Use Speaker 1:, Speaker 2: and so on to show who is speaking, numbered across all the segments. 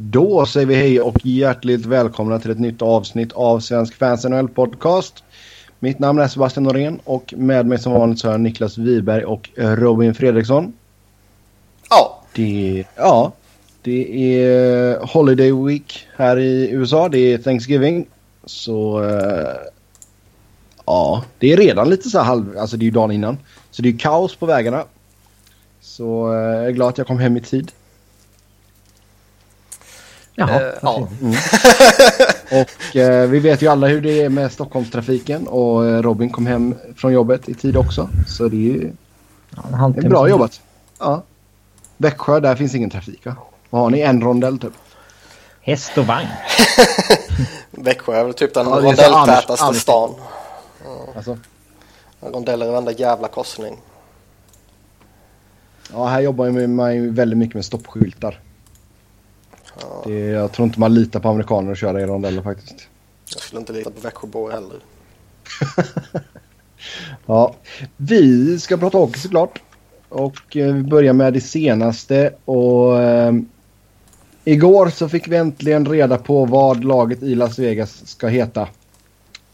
Speaker 1: Då säger vi hej och hjärtligt välkomna till ett nytt avsnitt av Svensk Fans NHL Podcast. Mitt namn är Sebastian Norén och med mig som vanligt så är Niklas Wiberg och Robin Fredriksson.
Speaker 2: Ja.
Speaker 1: Det, ja, det är Holiday Week här i USA. Det är Thanksgiving. Så uh, ja, det är redan lite så här halv... Alltså det är ju dagen innan. Så det är kaos på vägarna. Så uh, jag är glad att jag kom hem i tid.
Speaker 2: Jaha, uh, ja.
Speaker 1: Mm. och eh, vi vet ju alla hur det är med Stockholmstrafiken och eh, Robin kom hem från jobbet i tid också. Så det är ju ja, det är bra jobbat. Ja. Växjö, där finns ingen trafik va? Vad har ni? En rondell typ?
Speaker 3: Häst och vagn.
Speaker 2: Växjö är väl typ den ja, rondelltätaste stan. Ja.
Speaker 1: Alltså?
Speaker 2: Rondeller i varenda jävla korsning.
Speaker 1: Ja, här jobbar man ju väldigt mycket med stoppskyltar. Det, jag tror inte man litar på amerikaner att köra i rondeller faktiskt.
Speaker 2: Jag skulle inte lita på Växjöbor heller.
Speaker 1: ja, vi ska prata hockey såklart. Och eh, vi börjar med det senaste. Och eh, Igår så fick vi äntligen reda på vad laget i Las Vegas ska heta.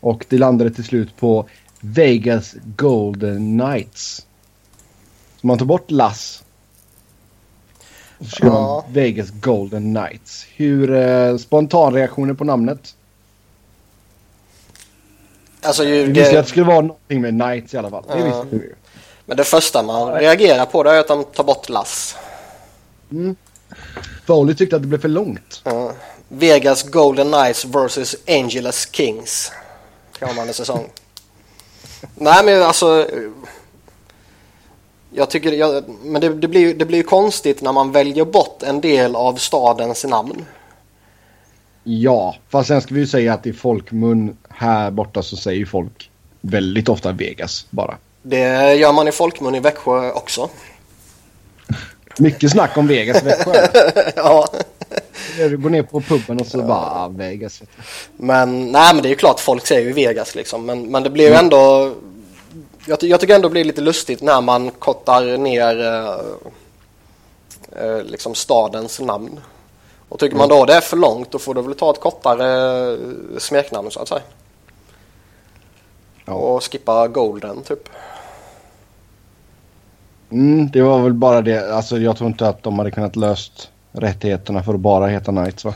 Speaker 1: Och det landade till slut på Vegas Golden Knights. Så man tog bort Las ja. Vegas Golden Knights. Hur eh, spontanreaktioner på namnet?
Speaker 2: Alltså ju,
Speaker 1: vi visste att det skulle vara någonting med Knights i alla fall. Det uh. visste vi.
Speaker 2: Men det första man reagerar på det är att de tar bort Lass.
Speaker 1: Mm. Foley tyckte att det blev för långt.
Speaker 2: Uh. Vegas Golden Knights vs Angeles Kings. Kommande säsong. Nej men alltså jag tycker, jag, men det, det, blir, det blir ju konstigt när man väljer bort en del av stadens namn.
Speaker 1: Ja, fast sen ska vi ju säga att i folkmun här borta så säger folk väldigt ofta Vegas bara.
Speaker 2: Det gör man i folkmun i Växjö också.
Speaker 1: Mycket snack om Vegas i Växjö.
Speaker 2: ja.
Speaker 1: Du går ner på puben och så ja. bara ah, Vegas.
Speaker 2: Men nej men det är ju klart folk säger ju Vegas liksom. Men, men det blir ju mm. Jag, jag, tycker ändå det blir lite lustigt när man kortar ner eh, eh, liksom stadens namn. Och tycker man då det är för långt då får du väl ta ett kortare eh, smeknamn så att säga. Ja. Och skippa Golden typ.
Speaker 1: Mm, det var väl bara det. Alltså jag tror inte att de hade kunnat löst rättigheterna för att bara heta Knights va?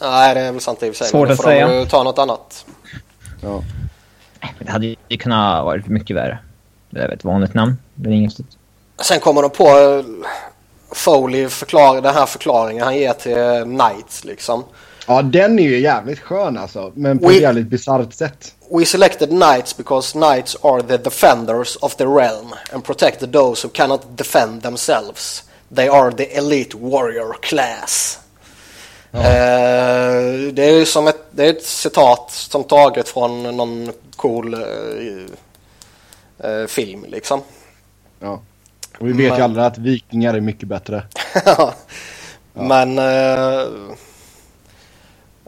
Speaker 2: Nej det är väl sant i och för sig.
Speaker 3: Svårt att säga.
Speaker 2: De ta något annat.
Speaker 1: Ja.
Speaker 3: Det hade ju kunnat varit mycket värre. Det är ett vanligt namn. Det är inget
Speaker 2: Sen kommer de på eh, Foley förklar, den här förklaringen han ger till eh, Knights liksom.
Speaker 1: Ja, den är ju jävligt skön alltså. Men på We, ett jävligt bisarrt sätt.
Speaker 2: We selected Knights because Knights are the defenders of the realm and protect those who cannot defend themselves. They are the elite warrior class. Ja. Eh, det är som ett, det är ett citat som taget från någon cool eh, eh, film liksom.
Speaker 1: Ja. Och vi vet Men... ju alla att vikingar är mycket bättre.
Speaker 2: ja. Men eh,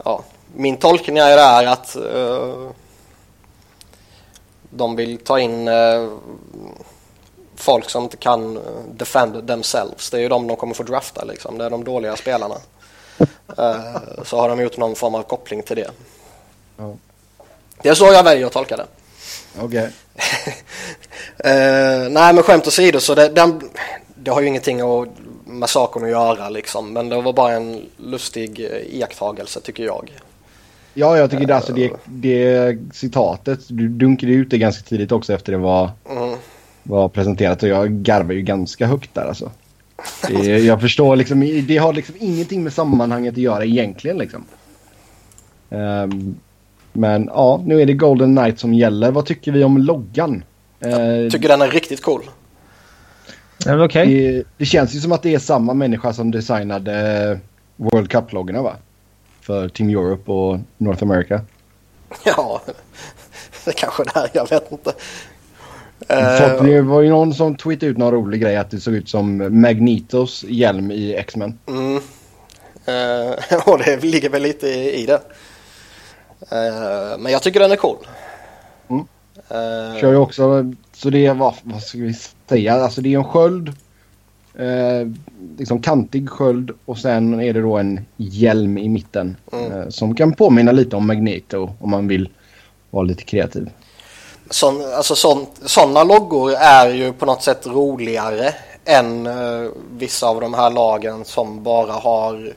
Speaker 2: ja, min tolkning är där att eh, de vill ta in folk som inte kan defend themselves. Det är ju de de kommer få drafta liksom. Det är de dåliga spelarna. Eh, så har de gjort någon form av koppling till det. Ja. Det är så jag väljer att tolka det.
Speaker 1: Okej. Okay.
Speaker 2: uh, nej men skämt åsido så det, den, det har ju ingenting att, med saken att göra liksom. Men det var bara en lustig iakttagelse tycker jag.
Speaker 1: Ja, jag tycker det, alltså det, det citatet, du dunkade ut det ganska tidigt också efter det var, mm. var presenterat och jag garvar ju ganska högt där alltså. Det, jag förstår liksom, det har liksom ingenting med sammanhanget att göra egentligen liksom. Um, men ja, nu är det Golden Knight som gäller. Vad tycker vi om loggan?
Speaker 2: Jag uh, tycker den är riktigt cool.
Speaker 3: Ja, okay.
Speaker 1: det, det, känns ju som att det är samma människa som designade World Cup-loggorna va? För Team Europe och North America.
Speaker 2: Ja, det kanske det är. Jag vet inte.
Speaker 1: Uh, det var ju någon som tweetade ut någon rolig grej att det såg ut som Magnetos hjälm i X-Men.
Speaker 2: Mm. Uh, och det ligger väl lite i, i det. Uh, men jag tycker den är cool.
Speaker 1: Mm. Uh, Kör ju också, så det är vad, vad ska vi säga, alltså det är en sköld. Eh, liksom kantig sköld och sen är det då en hjälm i mitten.
Speaker 2: Mm.
Speaker 1: Eh, som kan påminna lite om Magneto om man vill vara lite kreativ.
Speaker 2: Sån, alltså sån, sådana loggor är ju på något sätt roligare än eh, vissa av de här lagen som bara har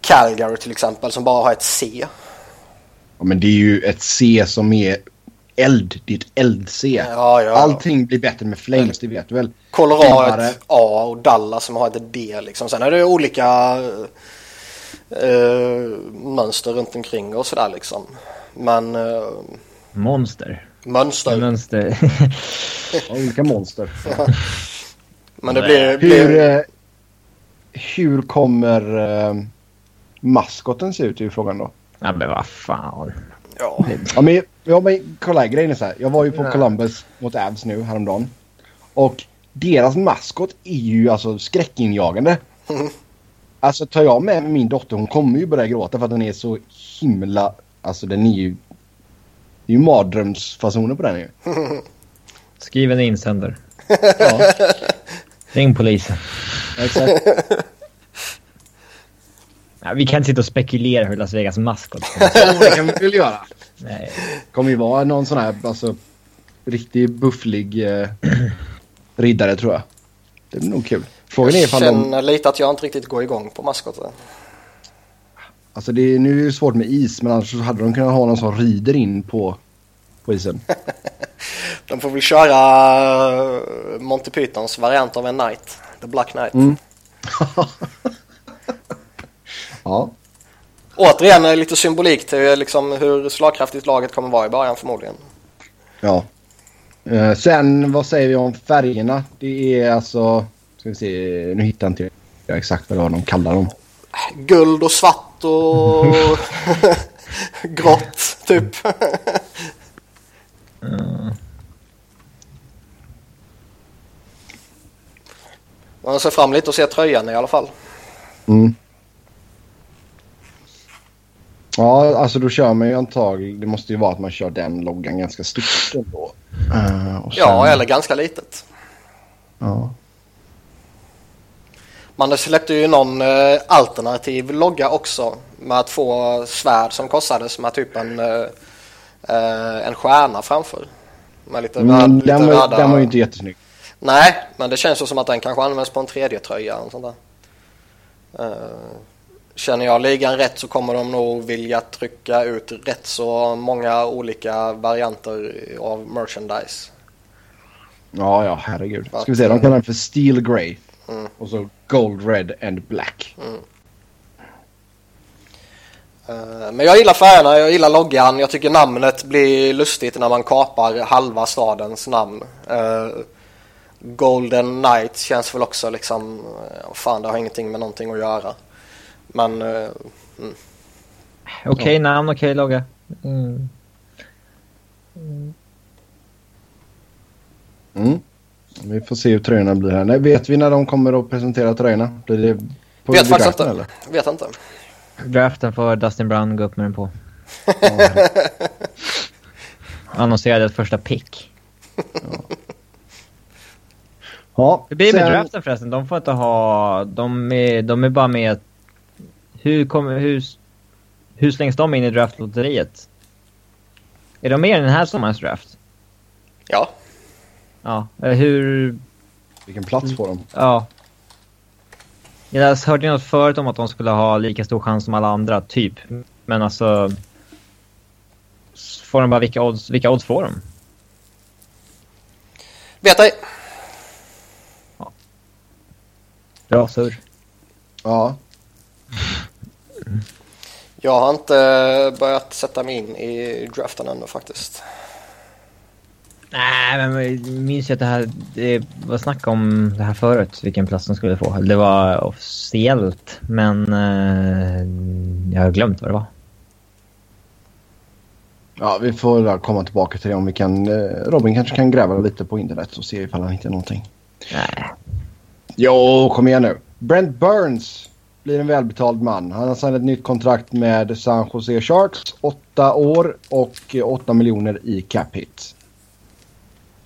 Speaker 2: Calgary till exempel som bara har ett C.
Speaker 1: Ja, men det är ju ett C som är eld. Det är ett eld-C.
Speaker 2: Ja, ja.
Speaker 1: Allting blir bättre med flames, det vet du väl?
Speaker 2: Colorado har ett A och Dallas som har ett D liksom. Sen är det olika eh, mönster runt omkring och sådär liksom. Men eh,
Speaker 3: Monster.
Speaker 2: Mönster.
Speaker 3: Mönster.
Speaker 1: Ja, olika monster.
Speaker 2: Men det blir...
Speaker 1: Hur,
Speaker 2: blir
Speaker 1: eh, hur kommer eh, maskoten se ut är ju frågan då.
Speaker 3: ja men vad fan.
Speaker 2: ja.
Speaker 1: Ja men, ja, men kolla här, grejen är så här. Jag var ju på Columbus mot Avs nu häromdagen. Och deras maskot är ju alltså skräckinjagande. Alltså tar jag med min dotter hon kommer ju börja gråta för att den är så himla... Alltså den är ju... Det är ju mardrömsfasoner på den ju.
Speaker 3: Skriv en insändare.
Speaker 1: Ja,
Speaker 3: Ring polisen.
Speaker 1: exakt.
Speaker 3: Ja, vi kan inte sitta och spekulera hur Las Vegas maskot
Speaker 1: Jo, det kan vi väl göra.
Speaker 3: Nej.
Speaker 1: kommer ju vara någon sån här alltså, riktigt bufflig eh, riddare tror jag. Det blir nog kul. Frågan är
Speaker 2: Jag
Speaker 1: ifall de...
Speaker 2: känner lite att jag inte riktigt går igång på maskoten.
Speaker 1: Alltså det är, nu är det svårt med is men annars så hade de kunnat ha någon som rider in på, på isen.
Speaker 2: De får väl köra eh, Monty Pythons variant av en Knight. The Black Knight.
Speaker 1: Mm. ja.
Speaker 2: Återigen det lite symbolik till liksom hur slagkraftigt laget kommer vara i början förmodligen.
Speaker 1: ja. Eh, sen vad säger vi om färgerna? Det är alltså... Ska vi se, nu hittar inte jag exakt vad de kallar dem.
Speaker 2: Guld och svart och grått typ. Man ser fram lite och ser tröjan i alla fall.
Speaker 1: Mm. Ja, alltså då kör man ju antagligen... Det måste ju vara att man kör den loggan ganska stort ändå. Och sen-
Speaker 2: Ja, eller ganska litet.
Speaker 1: Ja.
Speaker 2: Man släppte ju någon eh, alternativ logga också med två svärd som korsades med typ en, eh, eh, en stjärna framför. Med lite, röd,
Speaker 1: Mm,
Speaker 2: lite
Speaker 1: den, var,
Speaker 2: röda...
Speaker 1: den var ju inte jättesnygg.
Speaker 2: Nej, men det känns ju som att den kanske används på en tredje tröja och sånt där. Eh, känner jag ligan rätt så kommer de nog vilja trycka ut rätt så många olika varianter av merchandise.
Speaker 1: Ja, ja, herregud. Ska vi se, de kallar den för Steel Grey.
Speaker 2: Mm.
Speaker 1: Och så Gold, Red and Black.
Speaker 2: Eh, Men jag gillar färgerna, jag gillar loggan. Jag tycker namnet blir lustigt när man kapar halva stadens namn. Eh, Golden Knights känns väl också liksom, eh, fan det har ingenting med någonting att göra. Men eh,
Speaker 3: Okej namn, okej logga. Mm.
Speaker 1: Mm. Vi får se hur tröjorna blir här. Nej, vet vi när de kommer att presentera tröjorna? Blir det på
Speaker 2: vet faktiskt inte. Vet inte.
Speaker 3: Draften får Dustin Brown gå upp med den på. Annonserade ett första pick.
Speaker 1: Ja,
Speaker 3: Hur blir det med
Speaker 1: sen-
Speaker 3: draften förresten? De får inte ha... De är, de är bara med... Hur, kommer, hur, hur slängs de in i draftlotteriet? Är de med i den här sommarens draft?
Speaker 2: Ja,
Speaker 3: Ja. Eller hur...
Speaker 1: Vilken plats får de?
Speaker 3: Ja. Jag hörde något förut om att de skulle ha lika stor chans som alla andra, typ. Men alltså... Får de bara vilka odds, vilka odds får de?
Speaker 2: vet ej.
Speaker 3: Bra surr.
Speaker 1: Ja.
Speaker 2: Jag har inte börjat sätta mig in i draften ännu faktiskt.
Speaker 3: Nej, men jag minns ju att det här... Det var snack om det här förut, vilken plats de skulle få. Det var officiellt, men... Eh, jag har glömt vad det var.
Speaker 1: Ja, vi får komma tillbaka till det om vi kan. eh, Robin kanske kan gräva lite på internet och se ifall han hittar någonting.
Speaker 3: Nej.
Speaker 1: Jo, kom igen nu. Brent Burns blir en välbetald man. Han har signat ett nytt kontrakt med San Jose Sharks. Åtta år och eh, åtta miljoner i cap hit.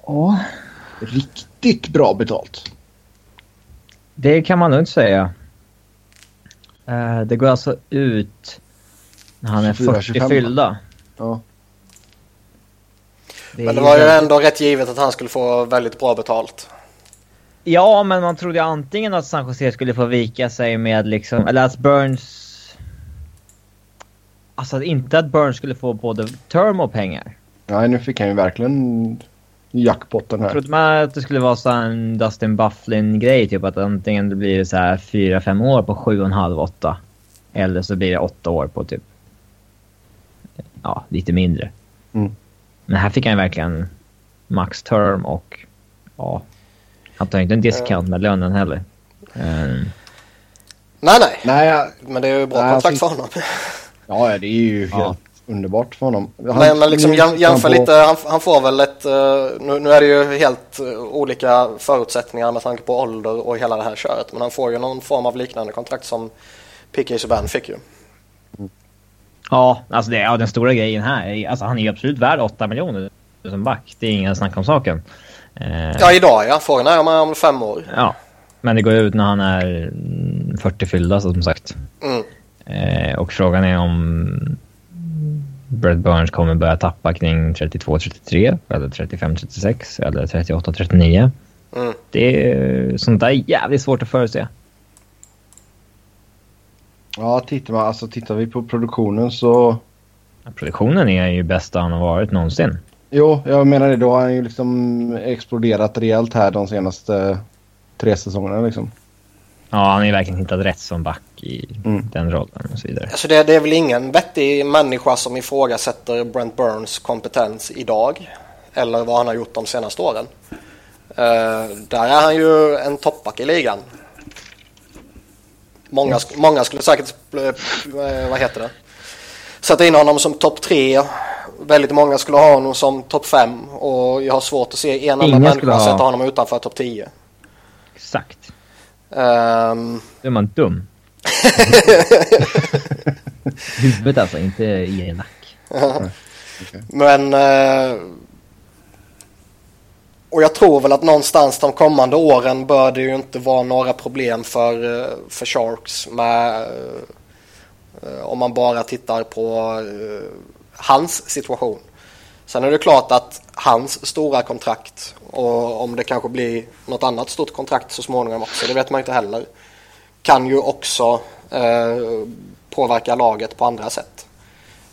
Speaker 3: Åh.
Speaker 1: Riktigt bra betalt.
Speaker 3: Det kan man nog inte säga. Eh, det går alltså ut när han är
Speaker 1: 24,
Speaker 3: 40
Speaker 1: 25.
Speaker 3: fyllda.
Speaker 1: Ja.
Speaker 3: är
Speaker 2: Men det var ju ändå rätt givet att han skulle få väldigt bra betalt.
Speaker 3: Ja, men man trodde ju antingen att San Jose skulle få vika sig med liksom, eller att Burns... Alltså inte att Burns skulle få både term och pengar.
Speaker 1: Nej, nu fick han ju verkligen jackpotten här.
Speaker 3: Trodde man att det skulle vara så en Dustin Bufflin-grej, typ att antingen det blir så här 4-5 år på 7,5-8. Eller så blir det 8 år på typ... Ja, lite mindre.
Speaker 1: Mm.
Speaker 3: Men här fick han verkligen max term och... Ja. Han tar inte en discount med lönen heller. Ehm,
Speaker 2: Nej, nej.
Speaker 1: Nej, ja,
Speaker 2: Men det är ju bra
Speaker 1: Nej,
Speaker 2: kontrakt för honom.
Speaker 1: ja, det är ju
Speaker 3: Ja.
Speaker 1: Underbart för honom. Han-
Speaker 2: Men, men liksom jämför
Speaker 1: han på-
Speaker 2: lite, han, han får väl ett, eh, nu, nu är det ju helt eh, olika förutsättningar med tanke på ålder och hela det här köret. Men han får ju någon form av liknande kontrakt som P.K. Subban fick ju.
Speaker 3: Ja, alltså det, ja, den stora grejen här är alltså han är ju absolut värd 8 miljoner som back. Det är inga snack om saken. Eh,
Speaker 2: Ja, idag ja. Frågan är om han är om fem år.
Speaker 3: ja. Men det går ut när han är mm, 40 fyllda som sagt.
Speaker 2: Mm.
Speaker 3: Eh, och frågan är om Brett Burns kommer börja tappa kring 32-33 eller 35-36 eller 38-39.
Speaker 2: Mm.
Speaker 3: Det är sånt där är jävligt svårt att förutse.
Speaker 1: Ja, tittar, man, alltså, tittar vi på produktionen så...
Speaker 3: Produktionen är ju bästa han har varit någonsin.
Speaker 1: Jo, jag menar det. Då har han ju liksom exploderat rejält här de senaste tre säsongerna liksom.
Speaker 3: Ja, han har ju verkligen hittat rätt som back i
Speaker 1: Mm.
Speaker 3: den rollen och så vidare.
Speaker 2: Alltså det, det är väl ingen vettig människa som ifrågasätter Brent Burns kompetens idag. Eller vad han har gjort de senaste åren. Eh, där är han ju en toppback i ligan. Många, sk- många skulle säkert, eh, vad heter det, sätta in honom som topp tre. Väldigt många skulle ha honom som topp fem. Och jag har svårt att se en
Speaker 3: Ingen
Speaker 2: människa
Speaker 3: skulle ha-
Speaker 2: sätta honom utanför topp 10.
Speaker 3: Exakt.
Speaker 2: Ehm,
Speaker 3: Då är man dum. Huvudet alltså, inte elak.
Speaker 2: Men... Eh, och jag tror väl att någonstans de kommande åren bör det ju inte vara några problem för, eh, för Sharks med... Eh, om man bara tittar på eh, hans situation. Sen är det klart att hans stora kontrakt och om det kanske blir något annat stort kontrakt så småningom också, det vet man inte heller. Kan ju också eh, påverka laget på andra sätt.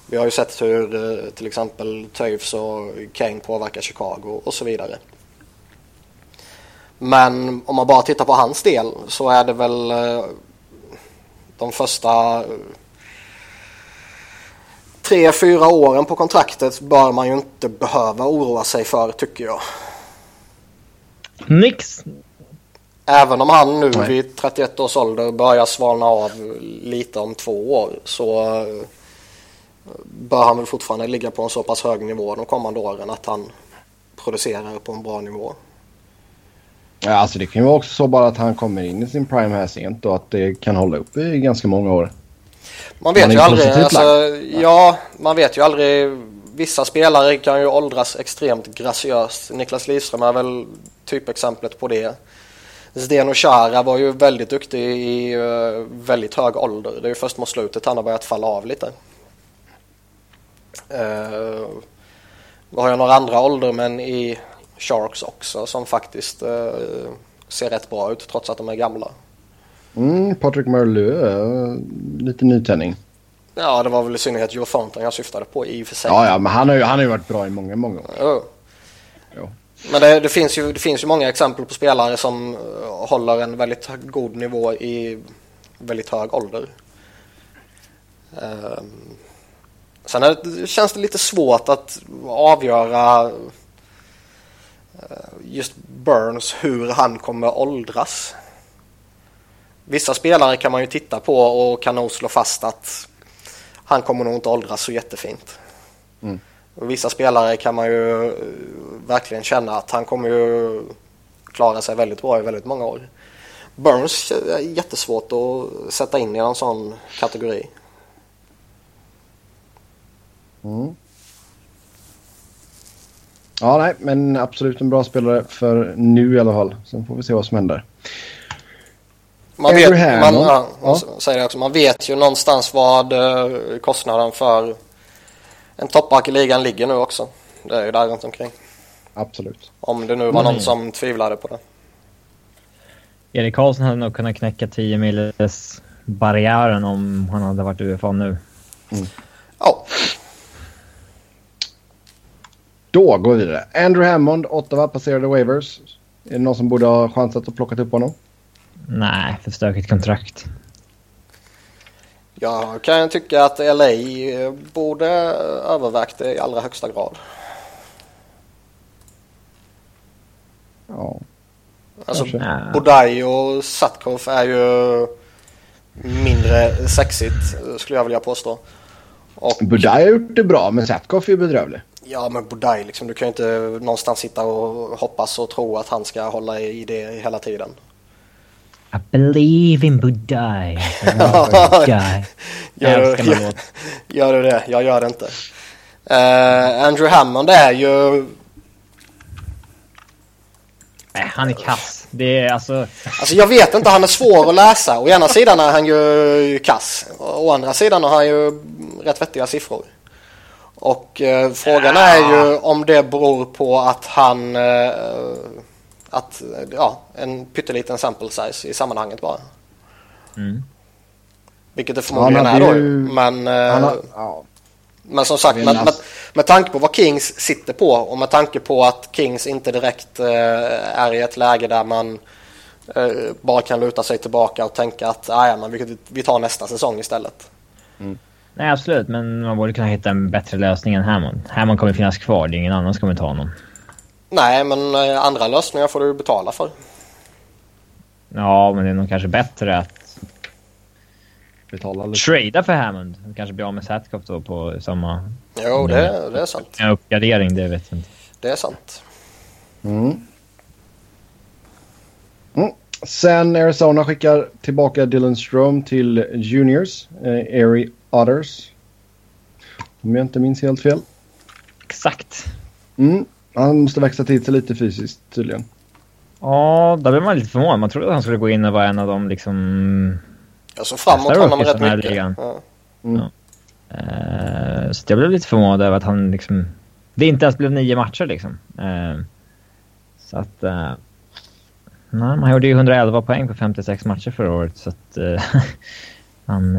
Speaker 2: Vi har ju sett hur eh, till exempel Toews och Kane påverkar Chicago och så vidare. Men om man bara tittar på hans del så är det väl eh, de första eh, tre, fyra åren på kontraktet bör man ju inte behöva oroa sig för tycker jag.
Speaker 3: Nix!
Speaker 2: Även om han nu
Speaker 1: Nej.
Speaker 2: vid 31 års ålder börjar svalna av lite om två år så eh, bör han väl fortfarande ligga på en så pass hög nivå de kommande åren att han producerar på en bra nivå.
Speaker 1: Ja, alltså det kan ju vara också så bara att han kommer in i sin prime här sent och att det kan hålla upp i ganska många år.
Speaker 2: Man vet
Speaker 1: Man
Speaker 2: ju aldrig. Alltså, ja, man vet ju aldrig. Vissa spelare kan ju åldras extremt graciöst. Niklas Lidström är väl typexemplet på det. Zdeno Chara var ju väldigt duktig i eh, väldigt hög ålder. Det är ju först mot slutet han har börjat falla av lite. Uh, har ju några andra åldermän i Sharks också som faktiskt eh, ser rätt bra ut trots att de är gamla.
Speaker 1: Mm, Patrick Marleau, uh, lite nytändning.
Speaker 2: Ja, det var väl i synnerhet Joe Thornton jag syftade på i och för sig.
Speaker 1: Ja, ja, men han har ju, han har ju varit bra i många, många år.
Speaker 2: Jo.
Speaker 1: Jo.
Speaker 2: Men det, det, finns ju, det finns ju många exempel på spelare som eh, håller en väldigt god nivå i väldigt hög ålder. Um, sen är det, känns det lite svårt att avgöra eh, just Burns hur han kommer åldras. Vissa spelare kan man ju titta på och kan nog slå fast att han kommer nog inte åldras så jättefint. Mm. Vissa spelare kan man ju eh, verkligen känna att han kommer ju klara sig väldigt bra i väldigt många år. Burns är jättesvårt att sätta in i en sån kategori.
Speaker 1: Mm. Ja, nej, men absolut en bra spelare för nu i alla fall. Sen får vi se vad som händer.
Speaker 2: Man vet, man, ja,
Speaker 1: Ja.
Speaker 2: säger också, man vet ju någonstans vad eh, kostnaden för en toppback i ligan ligger nu också. Det är ju där runt omkring.
Speaker 1: Absolut.
Speaker 2: Om det nu var någon som tvivlade på det.
Speaker 3: Erik Karlsson hade nog kunnat knäcka 10 miles barriären om han hade varit UFA nu.
Speaker 2: Ja,
Speaker 1: Då går vi vidare. Andrew Hammond, Ottawa, passerade waivers. Är det någon som borde ha chansat att plocka upp honom?
Speaker 3: Nej, för stökigt kontrakt.
Speaker 2: Jag kan tycka att LA borde övervägt det i allra högsta grad.
Speaker 1: Ja.
Speaker 2: Alltså
Speaker 1: Kanske.
Speaker 3: Ja.
Speaker 2: Bodaj och Satkov är ju mindre sexigt skulle jag vilja påstå. Och
Speaker 1: Budaj har gjort det bra, men Zatkoff är bedrövlig.
Speaker 2: ja men Bodaj liksom, du kan ju inte någonstans sitta och hoppas och tro att han ska hålla i det hela tiden.
Speaker 3: I believe in Budai. Budai. Jag
Speaker 2: Gör,
Speaker 3: här
Speaker 2: gör, gör du det? Jag gör det inte. Eh, Andrew Hammond är ju...
Speaker 3: Nej, han är kass. Det är alltså...
Speaker 2: Alltså jag vet inte, han är svår att läsa. Å ena sidan är han ju kass. Å andra sidan har han ju rätt vettiga siffror. Och eh, frågan är ju om det beror på att han... Eh, att, ja, en pytteliten sample size i sammanhanget bara.
Speaker 3: Mm.
Speaker 2: Vilket det förmodligen
Speaker 1: Han
Speaker 2: är då.
Speaker 1: ju-
Speaker 2: Men, eh,
Speaker 1: har, ja.
Speaker 2: men som sagt, med, med, med tanke på vad Kings sitter på och med tanke på att Kings inte direkt eh, är i ett läge där man eh, bara kan luta sig tillbaka och tänka att "Ah, ja, men vi, vi tar nästa säsong istället.
Speaker 3: Nej, absolut. Men man borde kunna hitta en bättre lösning än Hammond. Hammond kommer finnas kvar. Det är ingen annan som kommer ta honom.
Speaker 2: Nej, men eh, andra lösningar får du betala för.
Speaker 3: Ja, men det är nog kanske bättre att
Speaker 1: Betala lite.
Speaker 3: trada för Hammond. Kanske bli av med Satkoff då på samma...
Speaker 2: Jo, det, det är sant.
Speaker 3: En uppgradering, det vet jag inte.
Speaker 2: Det är sant.
Speaker 1: Mm. Mm. Sen Arizona skickar tillbaka Dylan Strom till Juniors, eh, Erie Otters. Om jag inte minns helt fel.
Speaker 3: Exakt.
Speaker 1: Mm. Han måste växa till sig lite fysiskt tydligen.
Speaker 3: Ja, där blev man lite förvånad. Man trodde att han skulle gå in och vara en av de liksom...
Speaker 2: Jag såg fram emot honom rätt mycket.
Speaker 3: ligan.
Speaker 2: Ja.
Speaker 3: Eh, så jag blev lite förvånad över att han liksom... Det inte ens blev nio matcher liksom. Eh, så att... Uh, nej, han gjorde ju 111 poäng på 56 matcher förra året så att... han...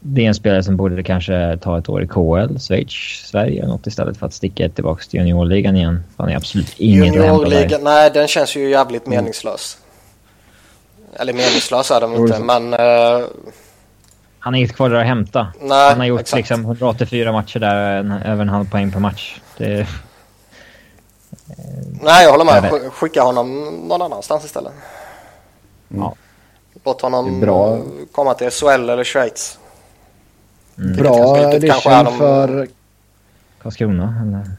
Speaker 3: det är en spelare som borde kanske ta ett år i KL, Schweiz, Sverige något istället för att sticka tillbaka till juniorligan igen. Han är absolut inget att hämta där.
Speaker 2: Juniorligan, nej den känns ju jävligt meningslös. Eller meningslös är den inte,
Speaker 1: så.
Speaker 2: men... eh,
Speaker 3: Han har inget kvar där att hämta.
Speaker 2: Nej,
Speaker 3: han har gjort
Speaker 2: exakt.
Speaker 3: liksom 184 matcher där, en, över en halv poäng per match. Det,
Speaker 2: nej, jag håller med. Skicka honom någon annanstans istället.
Speaker 3: ja.
Speaker 2: Låt honom
Speaker 1: är
Speaker 2: komma till SHL eller Schweiz.
Speaker 1: Bra
Speaker 2: är
Speaker 1: addition
Speaker 2: de-
Speaker 1: för...
Speaker 3: Karlskrona eller?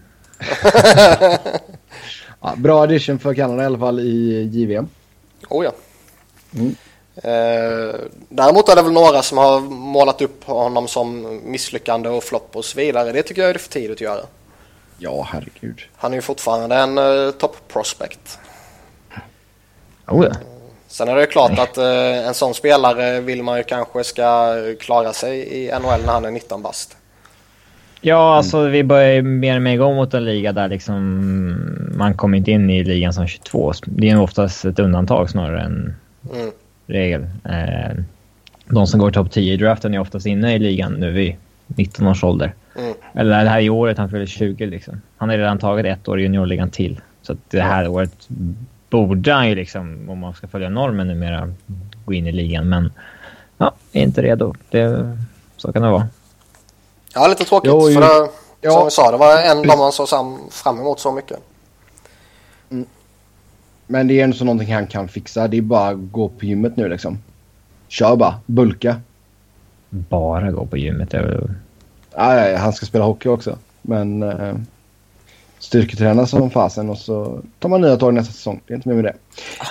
Speaker 1: Ja, bra addition för Kanada i alla fall i JVM.
Speaker 2: Oh ja.
Speaker 1: Mm.
Speaker 2: Eh, däremot är det väl några som har målat upp honom som misslyckande och flopp och så vidare. Det tycker jag är för tidigt att göra.
Speaker 1: Ja, herregud.
Speaker 2: Han är ju fortfarande en uh, top prospect.
Speaker 3: Oh, ja.
Speaker 2: Sen är det klart att eh, en sån spelare vill man ju kanske ska klara sig i NHL när han är 19 bast.
Speaker 3: ja, alltså vi börjar ju mer och mer gå mot en liga där liksom man kommer inte in i ligan som 22. Det är nog oftast ett undantag snarare än
Speaker 2: Mm.
Speaker 3: regel. Eh, de som går topp 10 i draften är oftast inne i ligan nu vid 19 års ålder.
Speaker 2: Mm.
Speaker 3: Eller det här är året han fyller 20 liksom. Han har redan tagit ett år i juniorligan till. Så det här året borde han ju liksom, om man ska följa normen numera, gå in i ligan. Men ja, är inte redo. Det, så kan det vara.
Speaker 2: Ja, lite tråkigt.
Speaker 1: Jo,
Speaker 2: för det,
Speaker 1: ja.
Speaker 2: Som vi sa, det var en av man såg fram emot så mycket.
Speaker 1: Men det är ändå så någonting han kan fixa. Det är bara att gå på gymmet nu liksom. Kör bara. Bulka.
Speaker 3: Bara gå på gymmet. Är väl-
Speaker 1: ja, han ska spela hockey också. Men eh, styrketräna som fasen och så tar man nya tag nästa säsong. Det är inte mer med det.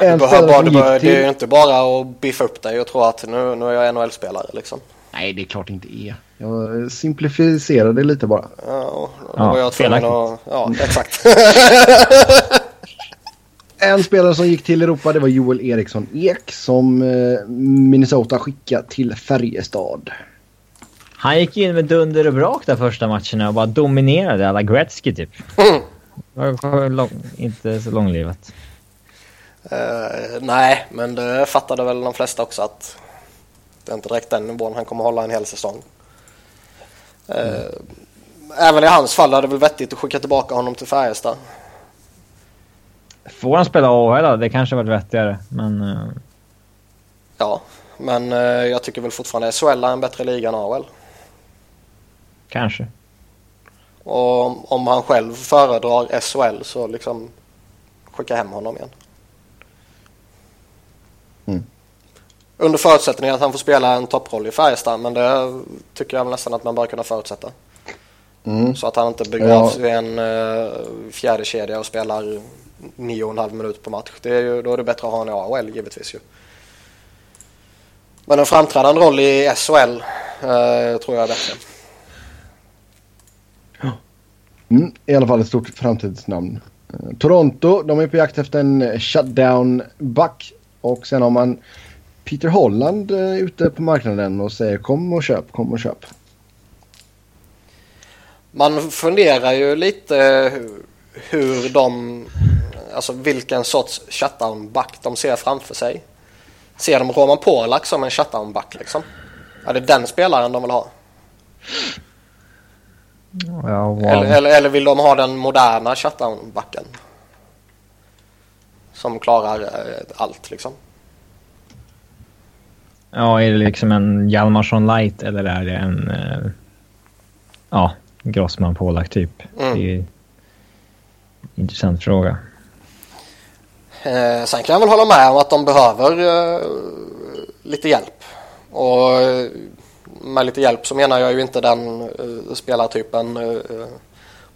Speaker 2: Det,
Speaker 1: En
Speaker 2: behöver
Speaker 1: spelare
Speaker 2: bara,
Speaker 1: gick
Speaker 2: behöver, det är ju inte bara att biffa upp dig och tro att nu, nu är jag NHL-spelare liksom.
Speaker 1: Nej, det är klart det inte är. Jag simplifierar det lite bara.
Speaker 2: Ja, då
Speaker 3: Ja,
Speaker 2: var jag tvungen att... Ja, exakt.
Speaker 1: En spelare som gick till Europa det var Joel Eriksson Ek som eh, Minnesota skickade till Färjestad.
Speaker 3: Han gick in med dunder och brak där första matcherna och bara dominerade alla Gretzky typ.
Speaker 2: Mm.
Speaker 3: Lång, inte så långlivat.
Speaker 2: Eh, nej, men det fattade väl de flesta också att det är inte direkt den nivån han kommer hålla en hel säsong. Eh, Även i hans fall är det väl vettigt att skicka tillbaka honom till Färjestad.
Speaker 3: Får han spela AHL då? Det kanske varit vettigare, men... eh,
Speaker 2: Ja, men jag tycker väl fortfarande SHL är en bättre liga än AHL.
Speaker 3: kanske.
Speaker 2: Och om- han själv föredrar SHL så liksom skicka hem honom igen.
Speaker 1: Mm.
Speaker 2: Under förutsättning att han får spela en topproll i Färjestad, men det tycker jag nästan att man bör kunna förutsätta.
Speaker 1: Mm.
Speaker 2: Så att han inte begravs
Speaker 1: Ja.
Speaker 2: vid en uh, fjärde kedja och spelar nio och en halv minut på match. Det är ju, då är det bättre att ha honom i AHL givetvis ju. Men en framträdande roll i SHL eh, tror jag är bättre.
Speaker 1: Mm, I alla fall ett stort framtidsnamn. Eh, Toronto, de är på jakt efter en eh, shutdown-back. Och sen har man Peter Holland eh, ute på marknaden och säger kom och köp, kom och köp.
Speaker 2: Man funderar ju lite hur, hur de, alltså vilken sorts shutdown-back de ser framför sig. Ser de Roman Polak som en shutdown-back liksom? Är det den spelaren de vill ha?
Speaker 3: Ja, wow.
Speaker 2: Eller, eller, eller vill de ha den moderna shutdown-backen? Som klarar eh, allt liksom.
Speaker 3: Ja, är det liksom en Hjalmarsson light eller är det en... eh, ja, Grossman pålagt typ?
Speaker 2: Mm.
Speaker 3: Det är en intressant fråga.
Speaker 2: Eh, sen kan jag väl hålla med om att de behöver eh, lite hjälp. Och eh, med lite hjälp så menar jag ju inte den eh, spelartypen eh,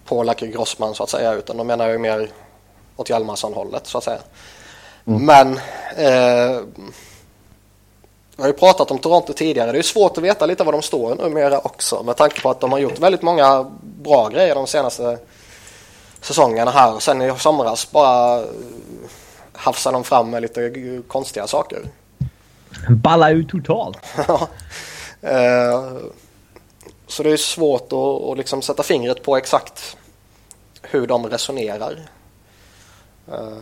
Speaker 2: Polak Grossman så att säga utan då menar jag ju mer åt Hjalmarsson-hållet så att säga. Men eh, jag har ju pratat om Toronto tidigare. Det är svårt att veta lite var de står numera också med tanke på att de har gjort väldigt många bra grejer de senaste säsongerna här. Och sen i somras bara eh, hafsar de fram med lite eh, konstiga saker.
Speaker 3: Balla ut totalt!
Speaker 2: Eh, så det är svårt att, att liksom sätta fingret på exakt hur de resonerar. Eh,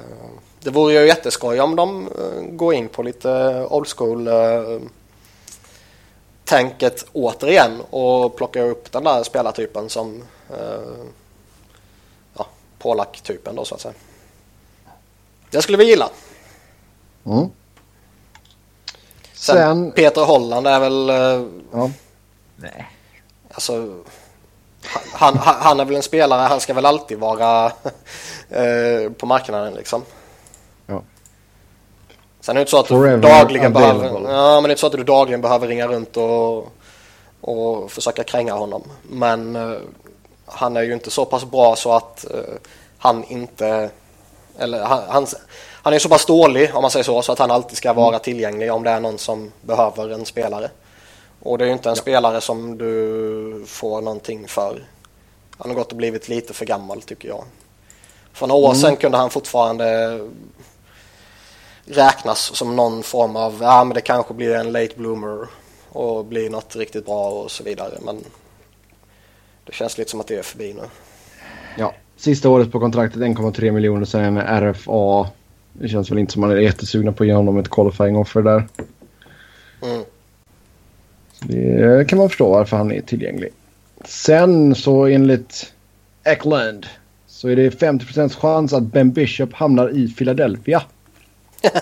Speaker 2: det vore ju jätteskoj om de eh, går in på lite old school-tänket återigen och plockar upp den där spelartypen som ja, Polak-typen då så att säga. Det skulle vi gilla.
Speaker 1: Mm.
Speaker 2: Sen,
Speaker 1: Sen,
Speaker 2: Peter Holland är väl eh,
Speaker 1: ja,
Speaker 3: Nej.
Speaker 2: Alltså, han, han, han är väl en spelare, han ska väl alltid vara eh, på marknaden liksom.
Speaker 1: Ja.
Speaker 2: Sen är det inte så att du
Speaker 1: Forever
Speaker 2: dagligen behöver, ja, men det är inte så att du dagligen behöver ringa runt och, och försöka kränga honom. Men eh, han är ju inte så pass bra så att eh, han inte, eller han, han, han är så pass dålig om man säger så, så att han alltid ska vara tillgänglig om det är någon som behöver en spelare. Och det är ju inte en spelare som du får någonting för. Han har gått och blivit lite för gammal tycker jag. För några år sedan kunde han fortfarande räknas som någon form av, ja men det kanske blir en late bloomer och blir något riktigt bra och så vidare. Men det känns lite som att det är förbi nu.
Speaker 1: ja. Sista året på kontraktet 1,3 miljoner sen en RFA. Det känns väl inte som man är jättesugna på att ge honom ett qualifying offer där.
Speaker 2: Mm.
Speaker 1: Det kan man förstå varför han är tillgänglig. Sen så enligt Eklund så är det 50 chans att Ben Bishop hamnar i Philadelphia.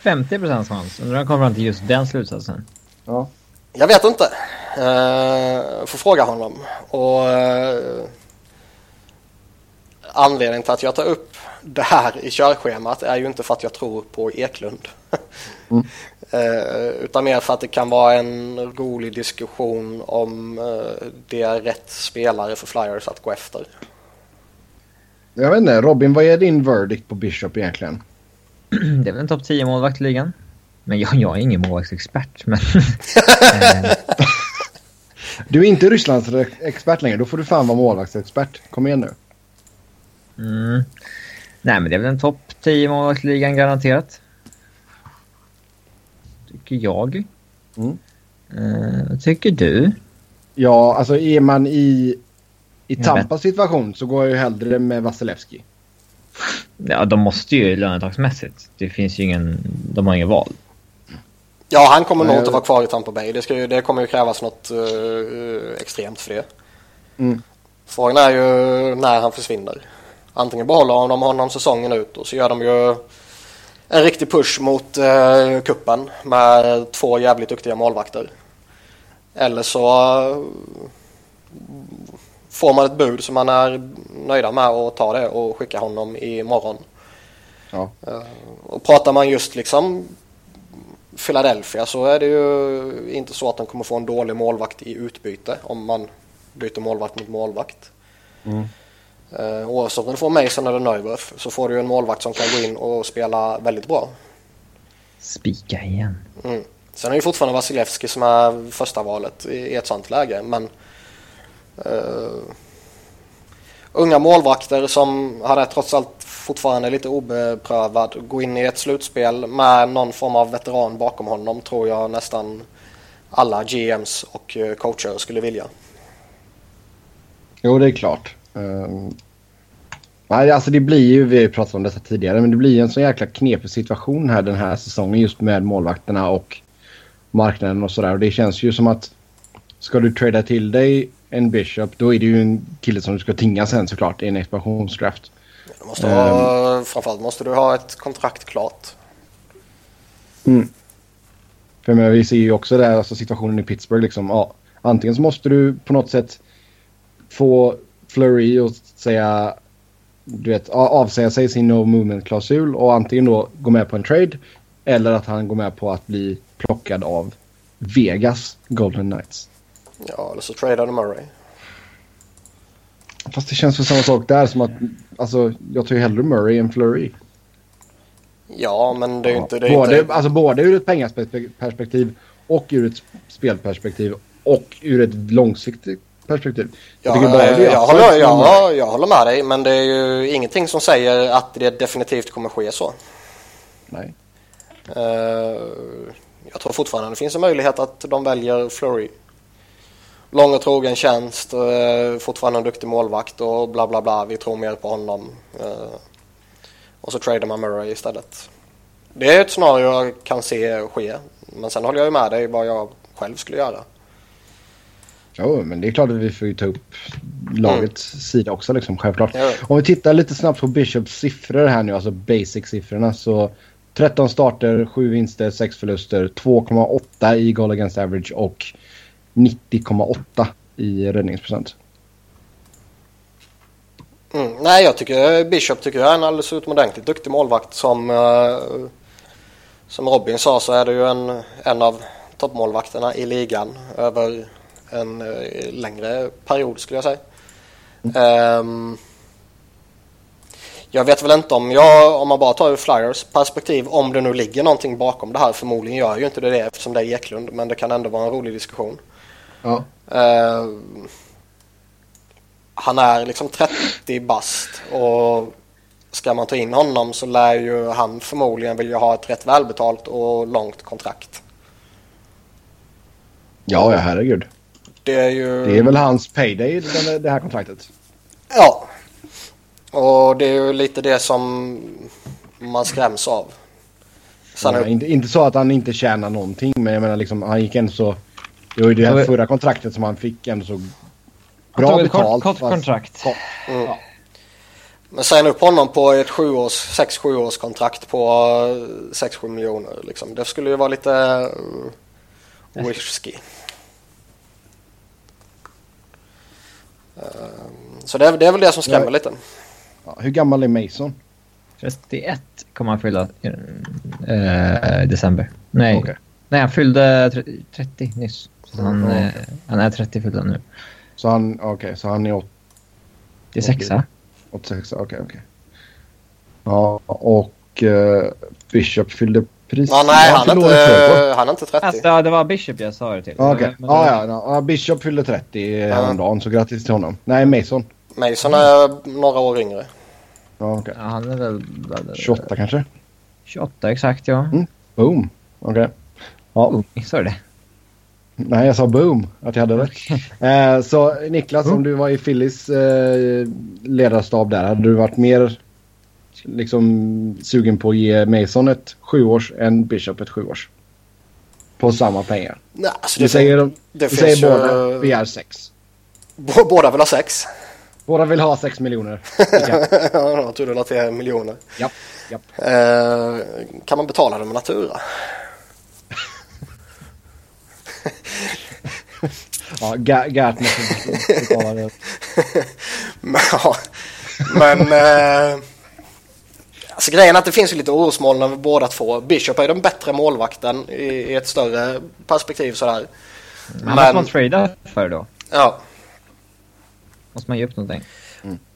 Speaker 3: 50 procents chans. Undrar han kommer fram till just den slutsatsen.
Speaker 1: Ja.
Speaker 2: Jag vet inte. Uh, får fråga honom. Och eh, anledningen till att jag tar upp det här i körschemat är ju inte för att jag tror på Eklund. Eh, utan mer för att det kan vara en rolig diskussion om eh, det är rätt spelare för Flyers att gå efter.
Speaker 1: Jag vet inte, Robin vad är din verdict på Bishop egentligen?
Speaker 3: Det är väl en topp 10 målvakt i ligan. Men jag, jag är ingen målvaktsexpert, men... eh,
Speaker 1: Du är inte Rysslands expert längre, då får du fan vara målvaktsexpert. Kom igen nu.
Speaker 3: mm. Nej, men det är väl en topp 10 målvaktsligan garanterat. Tycker jag.
Speaker 1: Mm.
Speaker 3: Eh, vad tycker du?
Speaker 1: Ja, alltså är man i, i Tampas situation så går jag ju hellre med Vasilevski.
Speaker 3: Ja, de måste ju lönetagsmässigt. Det finns ju ingen... De har inget val.
Speaker 2: Ja, han kommer nog inte vara kvar i Tampa Bay. Det, ska ju, det kommer ju krävas något eh, extremt för det.
Speaker 1: Mm.
Speaker 2: Frågan är ju när han försvinner. Antingen behåller de honom säsongen ut och så gör de ju en riktig push mot uh, kuppen med två jävligt duktiga målvakter. Eller så eh, får man ett bud som man är nöjda med och tar det och skickar honom imorgon.
Speaker 1: Ja.
Speaker 2: Eh, och pratar man just liksom Philadelphia så är det ju inte så att de kommer få en dålig målvakt i utbyte om man byter målvakt mot målvakt.
Speaker 1: Mm.
Speaker 2: Uh, oavsett om du får Mason eller Neuwerf så får du en målvakt som kan gå in och spela väldigt bra.
Speaker 3: Spika igen.
Speaker 2: Mm. Sen är det ju fortfarande Vasilevski som är första valet i, i ett sånt läge men eh, unga målvakter som hade trots allt fortfarande lite obeprövad gå in i ett slutspel med någon form av veteran bakom honom tror jag nästan alla GMs och eh, coacher skulle vilja.
Speaker 1: Jo, det är klart. Ehm, nej, alltså det blir ju, vi har ju pratat om detta tidigare, men det blir ju en så jäkla knepig situation här den här säsongen just med målvakterna och marknaden och sådär. Och det känns ju som att ska du trada till dig en Bishop då är det ju en kille som du ska tinga sen såklart i en expansionsdraft.
Speaker 2: Du måste ha, framförallt måste du ha ett kontrakt klart.
Speaker 1: Mm. För men vi ser ju också där, alltså situationen i Pittsburgh liksom. Ja, antingen så måste du på något sätt få Flurry att säga, du vet, avsäga sig sin no movement-klausul och antingen då gå med på en trade eller att han går med på att bli plockad av Vegas Golden Knights.
Speaker 2: Ja, eller så tradar du Murray.
Speaker 1: Fast det känns för samma sak där som att, alltså jag tar ju hellre Murray än Flurry.
Speaker 2: Ja, men det är ju
Speaker 1: Ja,
Speaker 2: inte... Det
Speaker 1: både,
Speaker 2: inte
Speaker 1: alltså både ur ett pengaperspektiv och ur ett spelperspektiv och ur ett långsiktigt perspektiv.
Speaker 2: Ja,
Speaker 1: tycker bara
Speaker 2: jag,
Speaker 1: är
Speaker 2: jag, håller, jag, jag håller med dig, men det är ju ingenting som säger att det definitivt kommer ske så.
Speaker 1: Nej.
Speaker 2: Eh, jag tror fortfarande det finns en möjlighet att de väljer Flurry. Lång och trogen tjänst, uh, fortfarande en duktig målvakt och bla bla bla. Vi tror mer på honom. Eh, och så tradar man Murray istället. Det är ett scenario jag kan se ske. Men sen håller jag ju med dig vad jag själv skulle göra.
Speaker 1: Jo, men det är klart att vi får ju ta upp lagets sida också liksom, självklart.
Speaker 2: Ja.
Speaker 1: Om vi tittar lite snabbt på Bishops siffror här nu, alltså basic-siffrorna så 13 starter, 7 vinster, 6 förluster, 2,8 i goal against average och 90,8 i räddningsprocent.
Speaker 2: Mm. Nej, jag tycker Bishop tycker jag är en alldeles utomordentligt duktig målvakt. Som, eh, som Robin sa så är det ju en, en av toppmålvakterna i ligan över en eh, längre period skulle jag säga. Ehm, jag vet väl inte om jag, om man bara tar ur Flyers perspektiv, om det nu ligger någonting bakom det här. Förmodligen gör ju inte det det eftersom det är Eklund, men det kan ändå vara en rolig diskussion.
Speaker 1: Ja.
Speaker 2: Eh, han är liksom 30 bast och ska man ta in honom så lär ju han förmodligen vilja ha ett rätt välbetalt och långt kontrakt.
Speaker 1: Ja, ja, herregud.
Speaker 2: Det är ju...
Speaker 1: Det är väl hans payday, det, det här kontraktet.
Speaker 2: Ja. Och det är ju lite det som man skräms av. Sen
Speaker 1: Ja,
Speaker 2: är...
Speaker 1: inte, inte så att han inte tjänar någonting, men jag menar liksom, han gick ändå så... Det var ju det här
Speaker 3: Ja,
Speaker 1: förra kontraktet som han fick ändå så bra
Speaker 3: kort,
Speaker 1: betalt.
Speaker 3: kort
Speaker 1: fast-
Speaker 3: kontrakt.
Speaker 2: Mm. Men signa upp honom på ett 6-7 års kontrakt på 6-7 miljoner. Liksom. Det skulle ju vara lite uh, risky. Så det är, det är väl det som skrämmer
Speaker 1: Ja.
Speaker 2: lite.
Speaker 1: Ja, hur gammal är Mason?
Speaker 3: 31 kommer han fylla i eh, december. Nej.
Speaker 1: Okej.
Speaker 3: Nej, han fyllde tre- 30 nyss. Så han,
Speaker 1: Mm,
Speaker 3: eh, han är 30 fyllda nu.
Speaker 1: Så han, okej, så han är åt-
Speaker 3: Det är sexa.
Speaker 1: 86, okej, okej. Ja, och eh, Bishop fyllde precis...
Speaker 2: Ja, nej,
Speaker 1: Ja,
Speaker 2: han
Speaker 1: före.
Speaker 2: inte, han är inte 30.
Speaker 3: Alltså, ja, det var Bishop jag sa det till.
Speaker 1: Ja, Okej,
Speaker 3: Men-
Speaker 1: ja, ja, ja, Bishop fyllde 30 häromdagen så grattis till honom. Nej, Mason.
Speaker 2: Mason är några år yngre.
Speaker 1: Ja, okej.
Speaker 3: Ja, han är väl...
Speaker 1: 28 kanske?
Speaker 3: 28 exakt ja.
Speaker 1: Mm. Boom. Okej. Ja.
Speaker 3: Oh, sa du det?
Speaker 1: Nej, jag sa boom. Att jag hade rätt. Eh, så Niklas,
Speaker 3: Mm.
Speaker 1: om du var i Phillies eh, ledarstab där, hade du varit mer liksom sugen på att ge Mason ett sjuårs än Bishop ett sjuårs? På samma pengar.
Speaker 2: Nej, alltså
Speaker 1: Du
Speaker 2: det,
Speaker 1: säger,
Speaker 2: det
Speaker 1: du
Speaker 2: finns
Speaker 1: säger
Speaker 2: ju-
Speaker 1: båda begär sex.
Speaker 2: Båda vill ha sex.
Speaker 1: Båda vill ha sex miljoner.
Speaker 2: Ja, tror du att det är miljoner.
Speaker 1: Japp, japp.
Speaker 2: Eh, kan man betala det med Natura?
Speaker 1: Ja, Gert måste betala det.
Speaker 2: Men, ja, men eh, alltså grejen är att det finns ju lite orosmoln över båda två. Bishop är den bättre målvakten i, i ett större perspektiv sådär.
Speaker 3: Men han måste man trada för då.
Speaker 2: ja,
Speaker 3: Måste man ge upp någonting.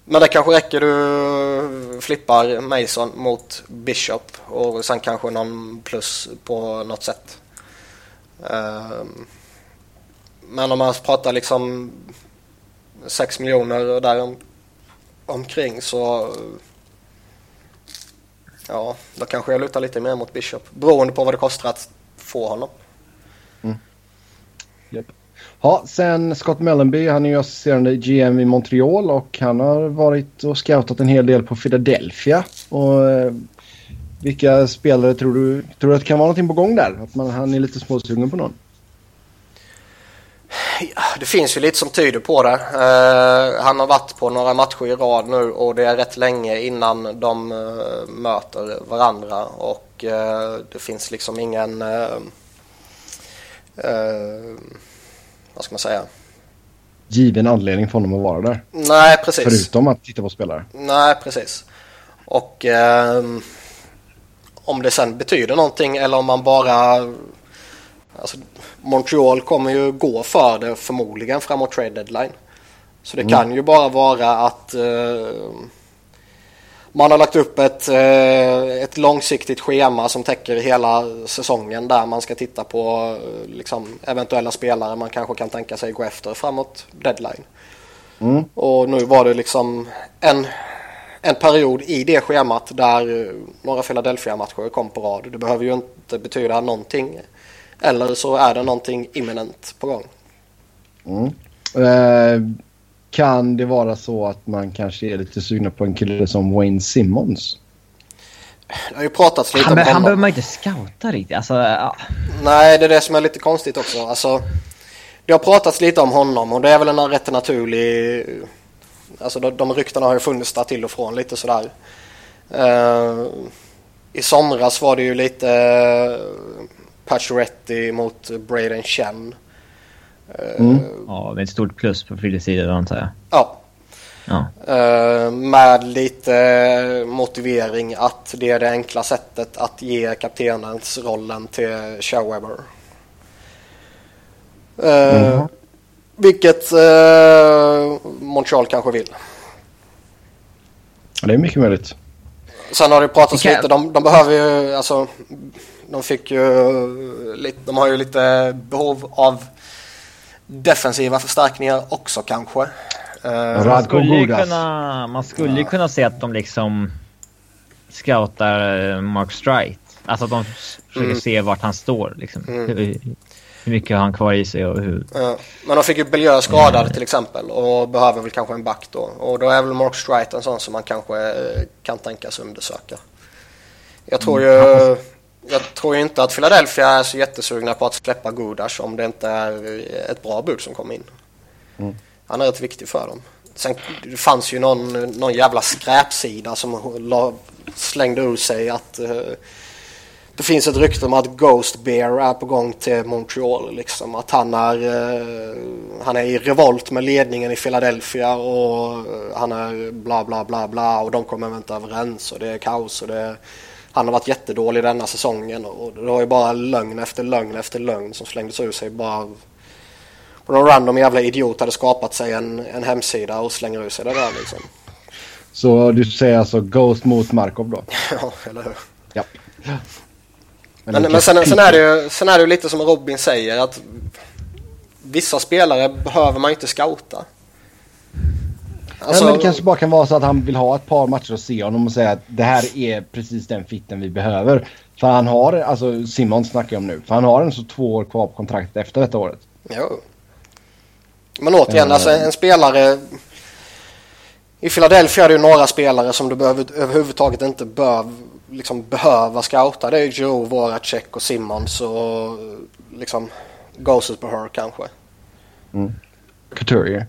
Speaker 2: men det kanske räcker du flippar Mason mot Bishop och sen kanske någon plus på något sätt. Ehm, men om man pratar liksom 6 miljoner och där om, omkring så ja, då kanske jag lutar lite mer mot Bishop beroende på vad det kostar att få honom. Mm.
Speaker 1: Ja, sen Scott Mellenby, han är ju assisterande GM i Montreal och han har varit och scoutat en hel del på Philadelphia. Och, eh, vilka spelare tror du, tror du att det kan vara någonting på gång där? Att man, han är lite småsugen på någon?
Speaker 2: Det finns ju lite som tyder på det. Eh, han har varit på några matcher i rad nu och det är rätt länge innan de eh, möter varandra och eh, det finns liksom ingen eh, eh, vad ska man säga?
Speaker 1: Given anledning för honom att vara där.
Speaker 2: Nej, precis.
Speaker 1: Förutom att titta på spelare.
Speaker 2: Nej, precis. Och ehm, om det sen betyder någonting eller om man bara... Alltså, Montreal kommer ju gå för det förmodligen framåt trade deadline. Så det kan ju bara vara att eh, man har lagt upp ett, eh, ett långsiktigt schema som täcker hela säsongen där man ska titta på eh, liksom, eventuella spelare man kanske kan tänka sig gå efter framåt deadline.
Speaker 1: Mm.
Speaker 2: Och nu var det liksom en, en period i det schemat där eh, några Philadelphia-matcher kom på rad. Det behöver ju inte betyda någonting. Eller så är det någonting imminent på gång.
Speaker 1: Mm. Eh, kan det vara så att man kanske är lite sugna på en kille som Wayne Simmons?
Speaker 2: Det har ju pratats lite
Speaker 3: Han,
Speaker 2: om
Speaker 3: be- han
Speaker 2: honom.
Speaker 3: behöver man inte scouta riktigt. Alltså, ja.
Speaker 2: Nej, det är det som är lite konstigt också. Alltså, det har pratats lite om honom och det är väl en rätt naturlig... Alltså de, de ryktena har ju funnits där till och från lite sådär. Eh, I somras var det ju lite uh, Pacioretty mot Braden Chen. Eh,
Speaker 1: Mm.
Speaker 3: ja, med ett stort plus på Phillies sida antar jag.
Speaker 2: Ja,
Speaker 3: Ja.
Speaker 2: Eh, med lite motivering att det är det enkla sättet att ge kaptenens rollen till Showweber. Uh,
Speaker 1: Mhm.
Speaker 2: Vilket uh, Montreal kanske vill.
Speaker 1: Ja, det är mycket möjligt.
Speaker 2: Sen har det pratats
Speaker 3: Det
Speaker 2: lite, de, de behöver ju, alltså, de fick ju lite, de har ju lite behov av defensiva förstärkningar också kanske. Eh,
Speaker 3: Man skulle ju kunna, man skulle ju kunna se att de liksom scoutar eh, Mark Strite. Alltså att de försöker
Speaker 2: Mm.
Speaker 3: se vart han står liksom.
Speaker 2: Mm.
Speaker 3: Hur, mycket har han kvar i sig och hur...
Speaker 2: Ja, men de fick ju Belieu skadad
Speaker 3: Mm.
Speaker 2: till exempel och behöver väl kanske en back då. Och då är väl Mark Strite en sån som man kanske eh, kan tänkas undersöka. Jag tror
Speaker 3: Mm,
Speaker 2: ju jag tror inte att Philadelphia är så jättesugna på att släppa Gudas om det inte är ett bra bud som kommer in.
Speaker 1: Mm.
Speaker 2: Han är rätt viktig för dem. Sen det fanns ju någon, någon jävla skräpsida som la, slängde ur sig att eh, det finns ett rykte om att Ghost Bear är på gång till Montreal. Liksom. Att han är, eh, han är i revolt med ledningen i Philadelphia och eh, han är bla bla bla bla och de kommer inte överens och det är kaos och det är, han har varit jättedålig denna säsongen och det var ju bara lögn efter lögn efter lögn som slängdes ur sig bara och någon random jävla idiot hade skapat sig en, en hemsida och slänger ur sig det där liksom.
Speaker 1: Så du säger alltså Ghost mot Markov då?
Speaker 2: Ja, eller hur?
Speaker 1: Ja.
Speaker 2: Men, men sen, sen, är det ju, sen är det ju lite som Robin säger att vissa spelare behöver man inte scouta. Alltså,
Speaker 1: men det kanske bara kan vara så att han vill ha ett par matcher och se honom och säga att det här är precis den fitten vi behöver. För han har, alltså Simon snackar jag om nu, för han har en så två år kvar på kontraktet efter detta året.
Speaker 2: Jo. Men återigen,
Speaker 1: Eh.
Speaker 2: alltså en spelare... I Philadelphia är det ju några spelare som du behöver, överhuvudtaget inte bör, liksom, behöva scouta. Det är ju Joe, Voracek och Simmons och liksom Ghosts på her kanske.
Speaker 1: Couturier.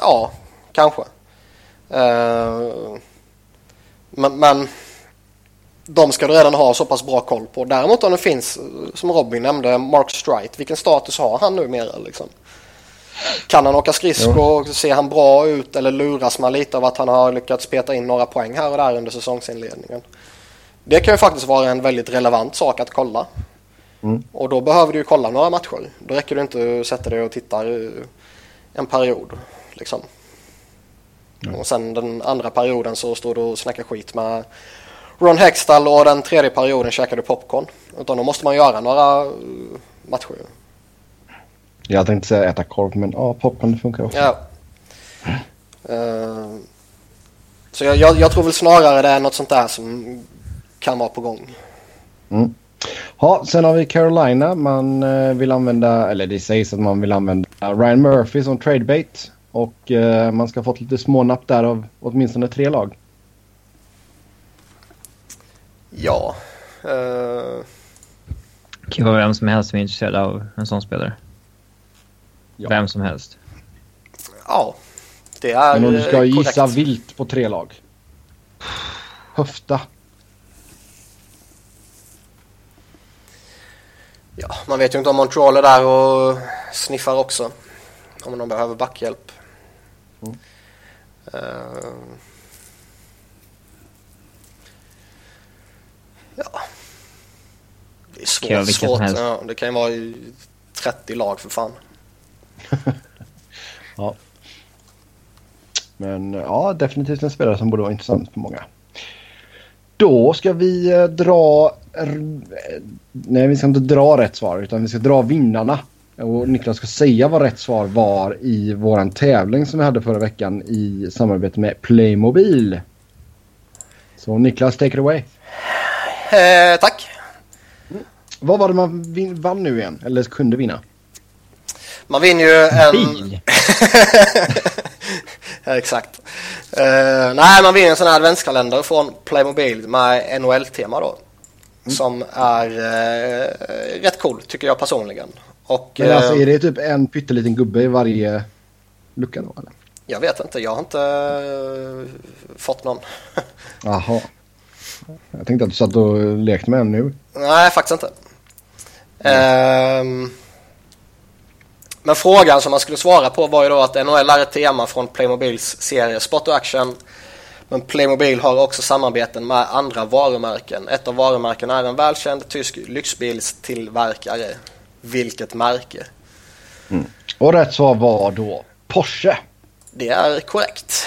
Speaker 2: Ja, kanske. Eh, men, men de ska du redan ha så pass bra koll på. Däremot om det finns, som Robin nämnde, Mark Strite. Vilken status har han numera liksom? Kan han åka skridskor? Ser han bra ut? Eller luras man lite av att han har lyckats peta in några poäng här och där under säsongsinledningen? Det kan ju faktiskt vara en väldigt relevant sak att kolla.
Speaker 1: Mm.
Speaker 2: Och då behöver du ju kolla några matcher. Då räcker det inte att sätta dig och titta en period. Liksom. Och sen den andra perioden så står du och snackar skit med Ron Hextall och den tredje perioden käkar du popcorn. Utan då måste man göra några eh, matcher.
Speaker 1: Jag tänkte säga äta korv men ja, popcorn funkar också.
Speaker 2: Ja. Eh, så jag, jag, jag tror väl snarare det är något sånt där som kan vara på gång.
Speaker 1: Mm. Ja, sen har vi Carolina. Man eh, vill använda, eller det sägs att man vill använda Ryan Murphy som tradebait. Och eh, man ska ha fått lite smånapp där av åtminstone tre lag.
Speaker 2: Ja.
Speaker 3: Det kan vara vem som helst som är intresserad av en sån spelare.
Speaker 1: Ja.
Speaker 3: Vem som helst.
Speaker 2: ja. Det är
Speaker 1: Men om du ska
Speaker 2: eh,
Speaker 1: gissa
Speaker 2: korrekt.
Speaker 1: vilt på tre lag. Höfta.
Speaker 2: Ja, man vet ju inte om Montreal är där och sniffar också. Om de behöver backhjälp.
Speaker 1: Mm.
Speaker 2: Eh, ja. Det är svårt.
Speaker 3: Som
Speaker 2: svårt. Ja, det kan ju vara i 30 lag för fan.
Speaker 1: Ja. Men ja, definitivt en spelare som borde vara intressant för många. Då ska vi eh, dra... eh, Nej, vi ska inte dra rätt svar utan vi ska dra vinnarna. Och Niklas ska säga vad rätt svar var i våran tävling som vi hade förra veckan i samarbete med Playmobil. Så Niklas, take it away.
Speaker 2: Eh, tack.
Speaker 1: Vad var det man vann nu igen? Eller kunde vinna?
Speaker 2: Man vinner ju en...
Speaker 3: Bil!
Speaker 2: ja, exakt. Eh, nej, man vinner en sån här adventskalender från Playmobil med NHL-tema då.
Speaker 1: Mm.
Speaker 2: Som är eh, rätt cool tycker jag personligen. Och
Speaker 1: Men alltså
Speaker 2: eh,
Speaker 1: är det typ en pytteliten gubbe i varje lucka då eller?
Speaker 2: jag vet inte, jag har inte eh, fått någon.
Speaker 1: Jaha. Jag tänkte att du satt och lekte med en nu.
Speaker 2: nej, faktiskt inte. Ehm, men frågan som man skulle svara på var ju då att NHL är ett tema från Playmobils serie Spot och Action. Men Playmobil har också samarbeten med andra varumärken. Ett av varumärkena är en välkänd tysk lyxbilstillverkare. Vilket märke?
Speaker 1: Och rätt svar var då Porsche.
Speaker 2: Det är korrekt.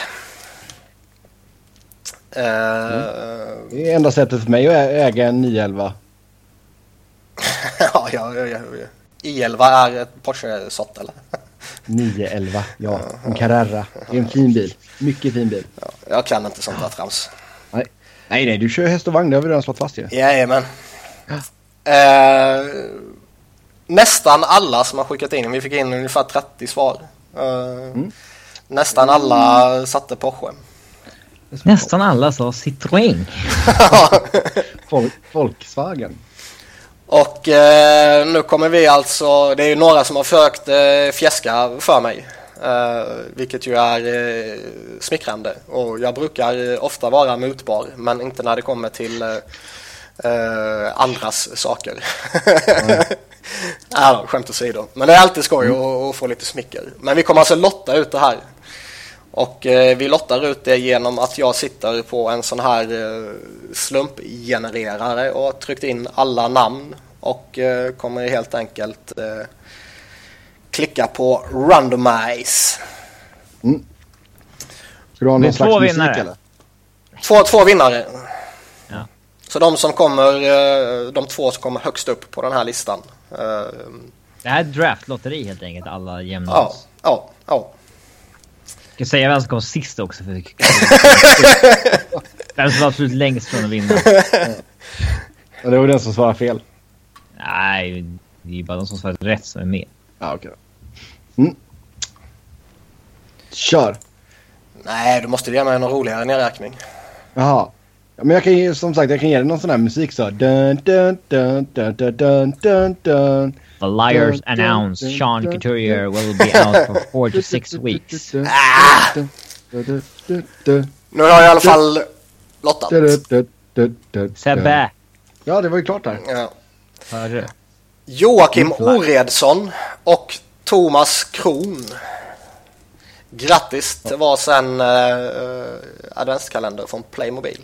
Speaker 2: Eh,
Speaker 1: Det är enda sättet för mig att äga en 911.
Speaker 2: ja, ja, ja, ja. I11 är ett Porsche-sort eller?
Speaker 1: 911, ja. En Carrera. Det är en fin bil. Mycket fin bil.
Speaker 2: Ja, jag kan inte sånt där trams.
Speaker 1: Nej, nej, nej du kör häst och vagn. Det har vi redan slått fast ju.
Speaker 2: Jajamän. Eh, nästan alla som har skickat in, vi fick in ungefär 30 svar. Eh, Nästan alla satte Porsche.
Speaker 3: Nästan alla sa Citroën.
Speaker 1: Folk, Volkswagen.
Speaker 2: Och eh, nu kommer vi alltså, det är ju några som har försökt eh, fjäska för mig. Eh, vilket ju är eh, smickrande. Och jag brukar eh, ofta vara mutbar, men inte när det kommer till eh, andras saker. Nej då, skämt åsido. Men det är alltid skoj att, att få lite smicker. Men vi kommer alltså lotta ut det här. Och eh, vi lottar ut det genom att jag sitter på en sån här eh, slumpgenererare och har tryckt in alla namn och eh, kommer helt enkelt eh, klicka på randomize.
Speaker 1: Ska du ha
Speaker 3: Det är
Speaker 1: någon slags
Speaker 3: två
Speaker 1: musik
Speaker 3: vinnare.
Speaker 1: eller?
Speaker 2: Två, två vinnare. Så de som kommer, eh, de två som kommer högst upp på den här listan. Eh,
Speaker 3: Det här är draftlotteri helt enkelt. Alla jämnas.
Speaker 2: ja, ja, ja.
Speaker 3: Ska jag säga vem som kom sist också? För... vem som var absolut längst från att vinna.
Speaker 1: Ja, det var den som svarade fel.
Speaker 3: Nej, det är ju bara de som svarat rätt som är med.
Speaker 1: Ja, okej. Mm. Kör!
Speaker 2: Nej, du måste ge mig någon roligare nedräkning.
Speaker 1: Jaha. Ja, men jag kan ge, som sagt, jag kan ge dig någon sån här musik så. Dun, dun, dun, dun, dun, dun, dun, dun.
Speaker 3: The Liars announce
Speaker 1: dun,
Speaker 3: Sean
Speaker 1: dun,
Speaker 3: Couturier
Speaker 1: dun.
Speaker 3: will be out for four to six weeks.
Speaker 2: Ah! Nu har jag i alla fall lottat.
Speaker 3: Sebbe!
Speaker 1: Ja, det var ju klart där.
Speaker 2: Ja.
Speaker 3: Hörru.
Speaker 2: Joakim Oredsson och Thomas Kron. Grattis till varsin uh, adventskalender från Playmobil.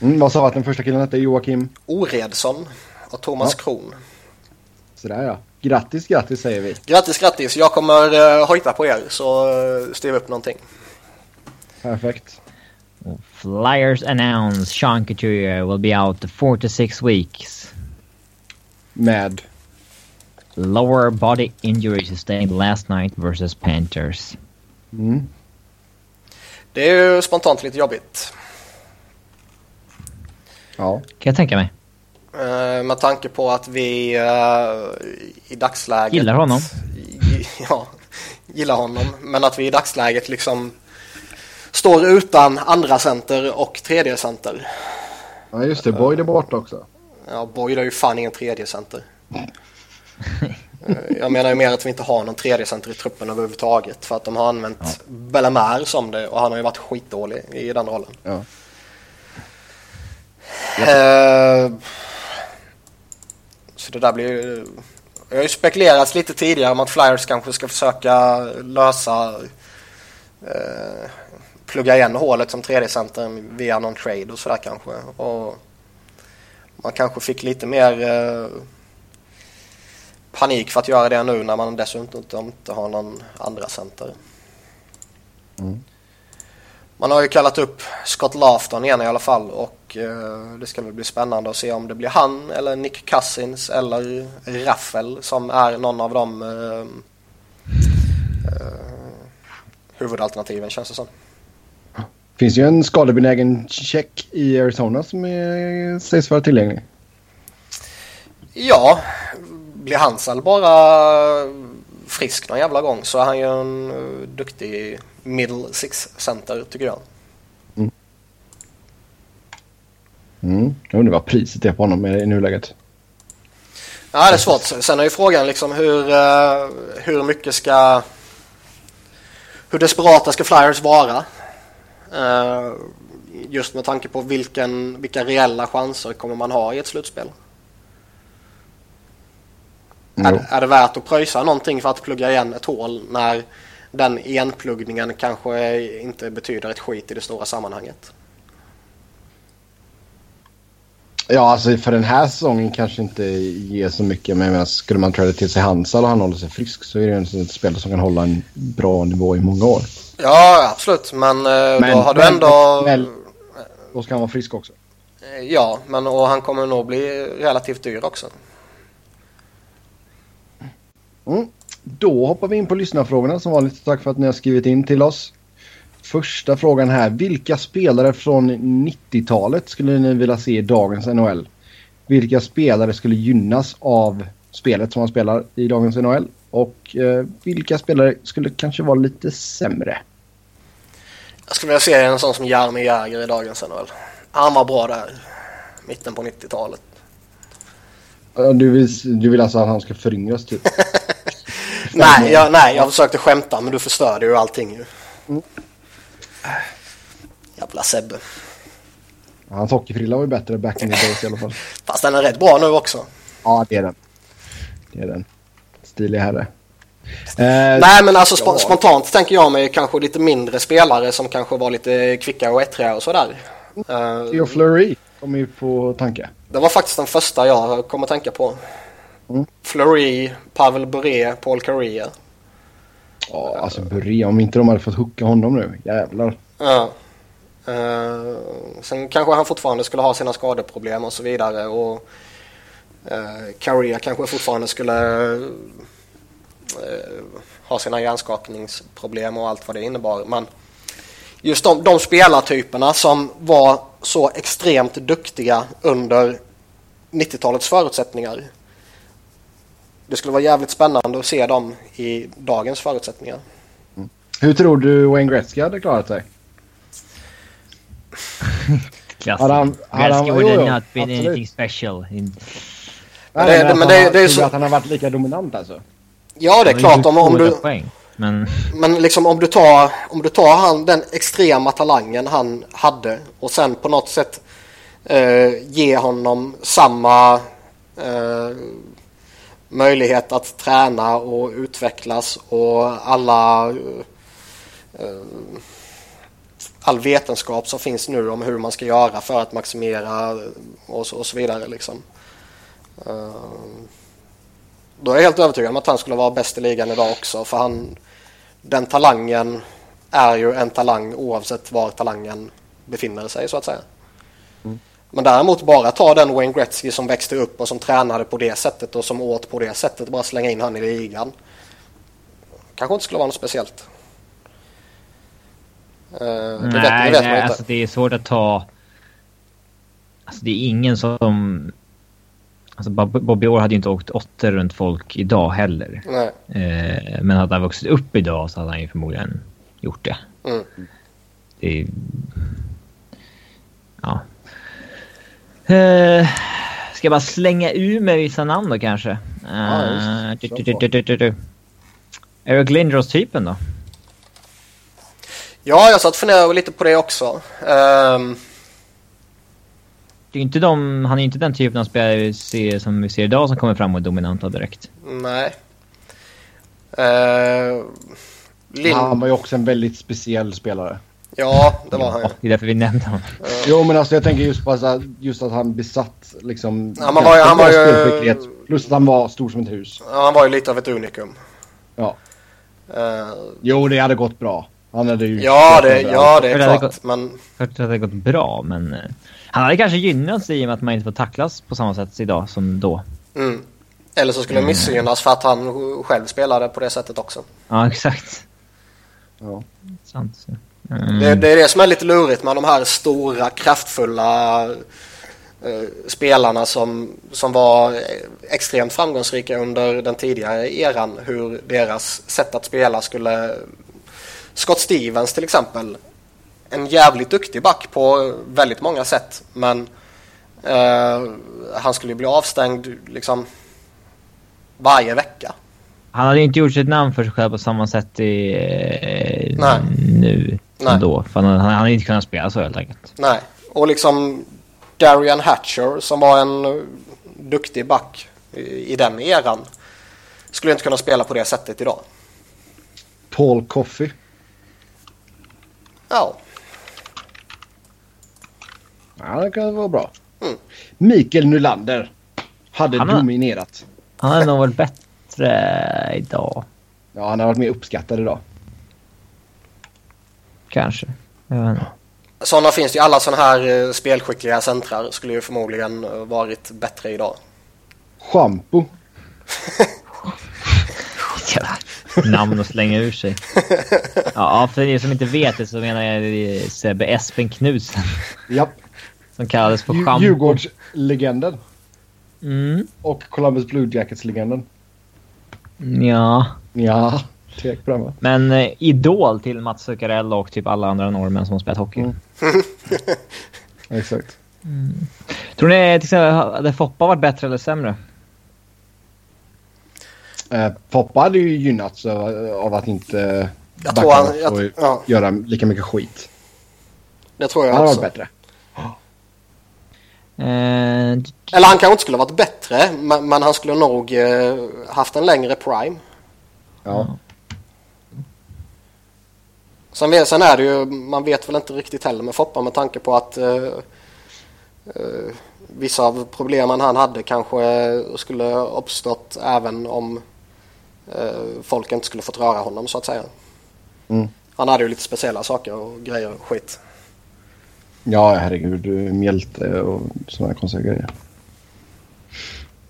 Speaker 1: Mm, vad sa att den första killen hette? Joakim?
Speaker 2: Oredsson och Thomas
Speaker 1: Ja.
Speaker 2: Kron.
Speaker 1: Sådär ja. Grattis, grattis säger vi.
Speaker 2: Grattis, grattis. Jag kommer uh, hojta på er så uh, styr upp någonting.
Speaker 1: Perfekt.
Speaker 3: Flyers announce Sean Couturier will be out four to six weeks.
Speaker 1: Med.
Speaker 3: Lower body injury sustained last night versus Panthers.
Speaker 1: Mm.
Speaker 2: Det är ju spontant lite jobbigt.
Speaker 1: Ja.
Speaker 3: Kan jag tänka mig.
Speaker 2: Uh, med tanke på att vi uh, i dagsläget...
Speaker 3: Gillar honom.
Speaker 2: Ja, gillar honom. Men att vi i dagsläget liksom står utan andra center och tredje center.
Speaker 1: ja, just det. Boyd är borta också.
Speaker 2: Ja, Boyd har ju fan ingen tredje center. Eh, Jag menar ju mer att vi inte har någon tredje center i truppen överhuvudtaget. För att de har använt
Speaker 3: Ja.
Speaker 2: Bellemare som det och han har ju varit skitdålig i den rollen.
Speaker 1: Ja.
Speaker 2: Eh, så det där blir ju... Jag har ju spekulerats lite tidigare om att Flyers kanske ska försöka lösa... Eh, plugga igen hålet som 3D-center via någon trade och sådär kanske. Och man kanske fick lite mer eh, panik för att göra det nu när man dessutom inte, inte har någon andra center.
Speaker 1: Mm.
Speaker 2: Man har ju kallat upp Scott Laughton igen i alla fall och eh, det ska väl bli spännande att se om det blir han eller Nick Cousins eller Raffel som är någon av de eh, eh, huvudalternativen känns det som.
Speaker 1: Finns ju en skadebenägen check i Arizona som är, sägs vara tillgänglig.
Speaker 2: Ja, blir Hansel bara frisk någon jävla gång så är han ju en eh, duktig middle six center tycker jag.
Speaker 1: Mm. Jag undrar vad priset är på honom i nuläget.
Speaker 2: Ja, det är svårt. Sen är ju frågan liksom hur, eh, hur mycket ska... Hur desperata ska Flyers vara? Eh, just med tanke på vilken, vilka reella chanser kommer man ha i ett slutspel? Är, är det värt att pröjsa någonting för att plugga igen ett hål när den igenpluggningen kanske inte betyder ett skit i det stora sammanhanget?
Speaker 1: Ja, alltså för den här säsongen kanske inte ger så mycket. Men menar, skulle man träda till sig Hansal och han håller sig frisk så är det en spelare som kan hålla en bra nivå i många år.
Speaker 2: Ja, absolut. Men, eh,
Speaker 1: Men-
Speaker 2: då har du ändå...
Speaker 1: men- Då ska han vara frisk också.
Speaker 2: Ja, men och han kommer nog bli relativt dyr också.
Speaker 1: Mm. Då hoppar vi in på lyssnarfrågorna som vanligt. Tack för att ni har skrivit in till oss. Första frågan här. Vilka spelare från 90-talet skulle ni vilja se i dagens NHL? Vilka spelare skulle gynnas av spelet som man spelar i dagens NHL? Och eh, vilka spelare skulle kanske vara lite sämre?
Speaker 2: Jag skulle vilja se en sån som Jaromir Jagr i dagens NHL. Han var bra där. Mitten på 90-talet.
Speaker 1: Ja, Du vill, du vill alltså att han ska föryngras typ?
Speaker 2: Nej jag, nej, jag försökte skämta men du förstörde ju allting ju.
Speaker 1: Mm.
Speaker 2: Jävla Sebbe.
Speaker 1: Hans hockeyfrilla var ju bättre back in the days i alla fall.
Speaker 2: Fast den är rätt bra nu också.
Speaker 1: Ja, det är den. Det är den. Stilig herre. Eh,
Speaker 2: Nej men alltså sp-
Speaker 1: ja.
Speaker 2: spontant tänker jag mig kanske lite mindre spelare som kanske var lite kvickare och ettriga och sådär.
Speaker 1: Theo Fleury kommer ju på tanke.
Speaker 2: det var faktiskt den första jag kom att tänka på.
Speaker 1: Mm.
Speaker 2: Fleury, Pavel Bure, Paul Kariya.
Speaker 1: Ja, alltså Bure, om inte de hade fått hooka honom nu. Jävlar.
Speaker 2: Ja. Eh, sen kanske han fortfarande skulle ha sina skadeproblem och så vidare. Och uh, Carrier kanske fortfarande skulle eh, har sina hjärnskakningsproblem och allt vad det innebar. Men just de, de spelartyperna som var så extremt duktiga under 90-talets förutsättningar. Det skulle vara jävligt spännande att se dem i dagens förutsättningar.
Speaker 1: Hur tror du Wayne Gretzky hade klarat sig?
Speaker 3: Klassiskt.
Speaker 1: Hade han- han-
Speaker 3: Gretzky would
Speaker 1: jo,
Speaker 3: have not been
Speaker 1: absolut.
Speaker 3: anything special. In,
Speaker 2: Men det-
Speaker 1: men
Speaker 2: det- det är så-
Speaker 1: att han har varit lika dominant alltså?
Speaker 2: Ja, det är klart. Om, om,
Speaker 3: 200
Speaker 2: du,
Speaker 3: Poäng. Men
Speaker 2: men liksom om du tar, om du tar han, den extrema talangen han hade och sen på något sätt eh, ge honom samma eh, möjlighet att träna och utvecklas och alla eh, all vetenskap som finns nu om hur man ska göra för att maximera och så, och så vidare. Liksom. Eh, då är jag helt övertygad om att han skulle vara bäst i ligan idag också. För han, den talangen är ju en talang oavsett var talangen befinner sig så att säga. Men däremot bara ta den Wayne Gretzky som växte upp och som tränade på det sättet och som åt på det sättet. Bara slänga in han i ligan. Kanske inte skulle vara något speciellt. Eh, det vet, det
Speaker 3: nej,
Speaker 2: vet
Speaker 3: nej
Speaker 2: man
Speaker 3: alltså det är svårt att ta... Alltså det är ingen som... Alltså Bob- Bobby Orr hade ju inte åkt åttor runt folk idag heller.
Speaker 2: Nej.
Speaker 3: Eh, men hade han vuxit upp idag så hade han ju förmodligen gjort det.
Speaker 2: Mm.
Speaker 3: Det är... Ja. Eh, ska jag bara slänga ur med vissa namn då kanske?
Speaker 1: Ja,
Speaker 3: Eh. Eric Lindros-typen då?
Speaker 2: Ja, jag satt och funderade lite på det också. Ehm,
Speaker 3: Det är inte de, han är ju inte den typen av spelare vi ser, som vi ser idag som kommer fram och är dominanta direkt.
Speaker 2: nej. Uh, Lind...
Speaker 1: Han var ju också en väldigt speciell spelare.
Speaker 2: Ja, det var han ju.
Speaker 3: Det är därför vi nämnde honom.
Speaker 1: Jo men alltså jag tänker just på att, just att han besatt liksom...
Speaker 2: Ja, man var ju- han var ju-
Speaker 1: Plus att han var stor som ett hus.
Speaker 2: Ja, Han var ju lite av ett unikum.
Speaker 1: Ja.
Speaker 2: Eh,
Speaker 1: Jo det hade gått bra. Han hade ju...
Speaker 2: ja, det, ja, det är klart.
Speaker 3: gått-
Speaker 2: Men
Speaker 3: Klart att det hade gått bra, men... eh, Han hade kanske gynnats i och med att man inte får tacklas på samma sätt idag som då.
Speaker 2: mm. Eller så skulle det missgynnas för att han själv spelade på det sättet också.
Speaker 3: Ja, exakt.
Speaker 1: Ja.
Speaker 3: Sant. så. Mm.
Speaker 2: Det, det är det som är lite lurigt med de här stora, kraftfulla eh, spelarna som, som var extremt framgångsrika under den tidigare eran. Hur deras sätt att spela skulle... Scott Stevens till exempel. En jävligt duktig back på väldigt många sätt. Men eh, han skulle ju bli avstängd liksom varje vecka.
Speaker 3: Han hade inte gjort sitt namn för sig själv på samma sätt i, eh, nu
Speaker 2: Nej.
Speaker 3: som då. För han, han hade inte kunnat spela så helt enkelt.
Speaker 2: Nej, och liksom Darian Hatcher som var en eh, duktig back i, i den eran skulle inte kunna spela på det sättet idag.
Speaker 1: Paul Coffey.
Speaker 2: Ja,
Speaker 1: Ja det kan vara bra.
Speaker 2: Mm.
Speaker 1: Mikael Nylander. Hade
Speaker 3: Han har-
Speaker 1: dominerat.
Speaker 3: Han hade nog varit bättre idag.
Speaker 1: Ja han har varit mer uppskattad idag.
Speaker 3: Kanske.
Speaker 2: Sådana finns det ju. Alla sådana här eh, spelskickliga centrar skulle ju förmodligen eh, varit bättre idag.
Speaker 1: Shampoo.
Speaker 3: Jävla namn att slänga ur sig. Ja, för er som inte vet det så menar jag Sebbe Espen Knudsen.
Speaker 1: Japp.
Speaker 3: Som kallades för Schampo.
Speaker 1: Djurgårdslegenden.
Speaker 3: Mm.
Speaker 1: Och Columbus Blue Jackets-legenden.
Speaker 3: Ja.
Speaker 1: Ja, tek på den va?
Speaker 3: Men eh, idol till Mats Zuccarello och typ alla andra norrmän som har spelat hockey.
Speaker 1: Mm. Exakt.
Speaker 3: Tror ni till exempel hade Foppa varit bättre eller sämre?
Speaker 1: Eh, Poppa hade ju gynnats av, av att inte
Speaker 2: Jag tror
Speaker 1: backarna
Speaker 2: han- jag- ja.
Speaker 1: göra lika mycket skit.
Speaker 2: Det tror
Speaker 1: Han
Speaker 2: jag
Speaker 1: hade
Speaker 2: också.
Speaker 1: varit bättre.
Speaker 3: Eh,
Speaker 2: Eller han kanske inte skulle ha varit bättre, men, men han skulle nog eh, haft en längre prime.
Speaker 1: Ja.
Speaker 2: Sen, sen är det ju, man vet väl inte riktigt heller med Foppa med tanke på att eh, eh, vissa av problemen han hade kanske skulle uppstått även om eh, folk inte skulle fått röra honom så att säga.
Speaker 1: Mm.
Speaker 2: Han hade ju lite speciella saker och grejer och skit.
Speaker 1: Ja, herregud. Mjälte och sådana konstiga grejer.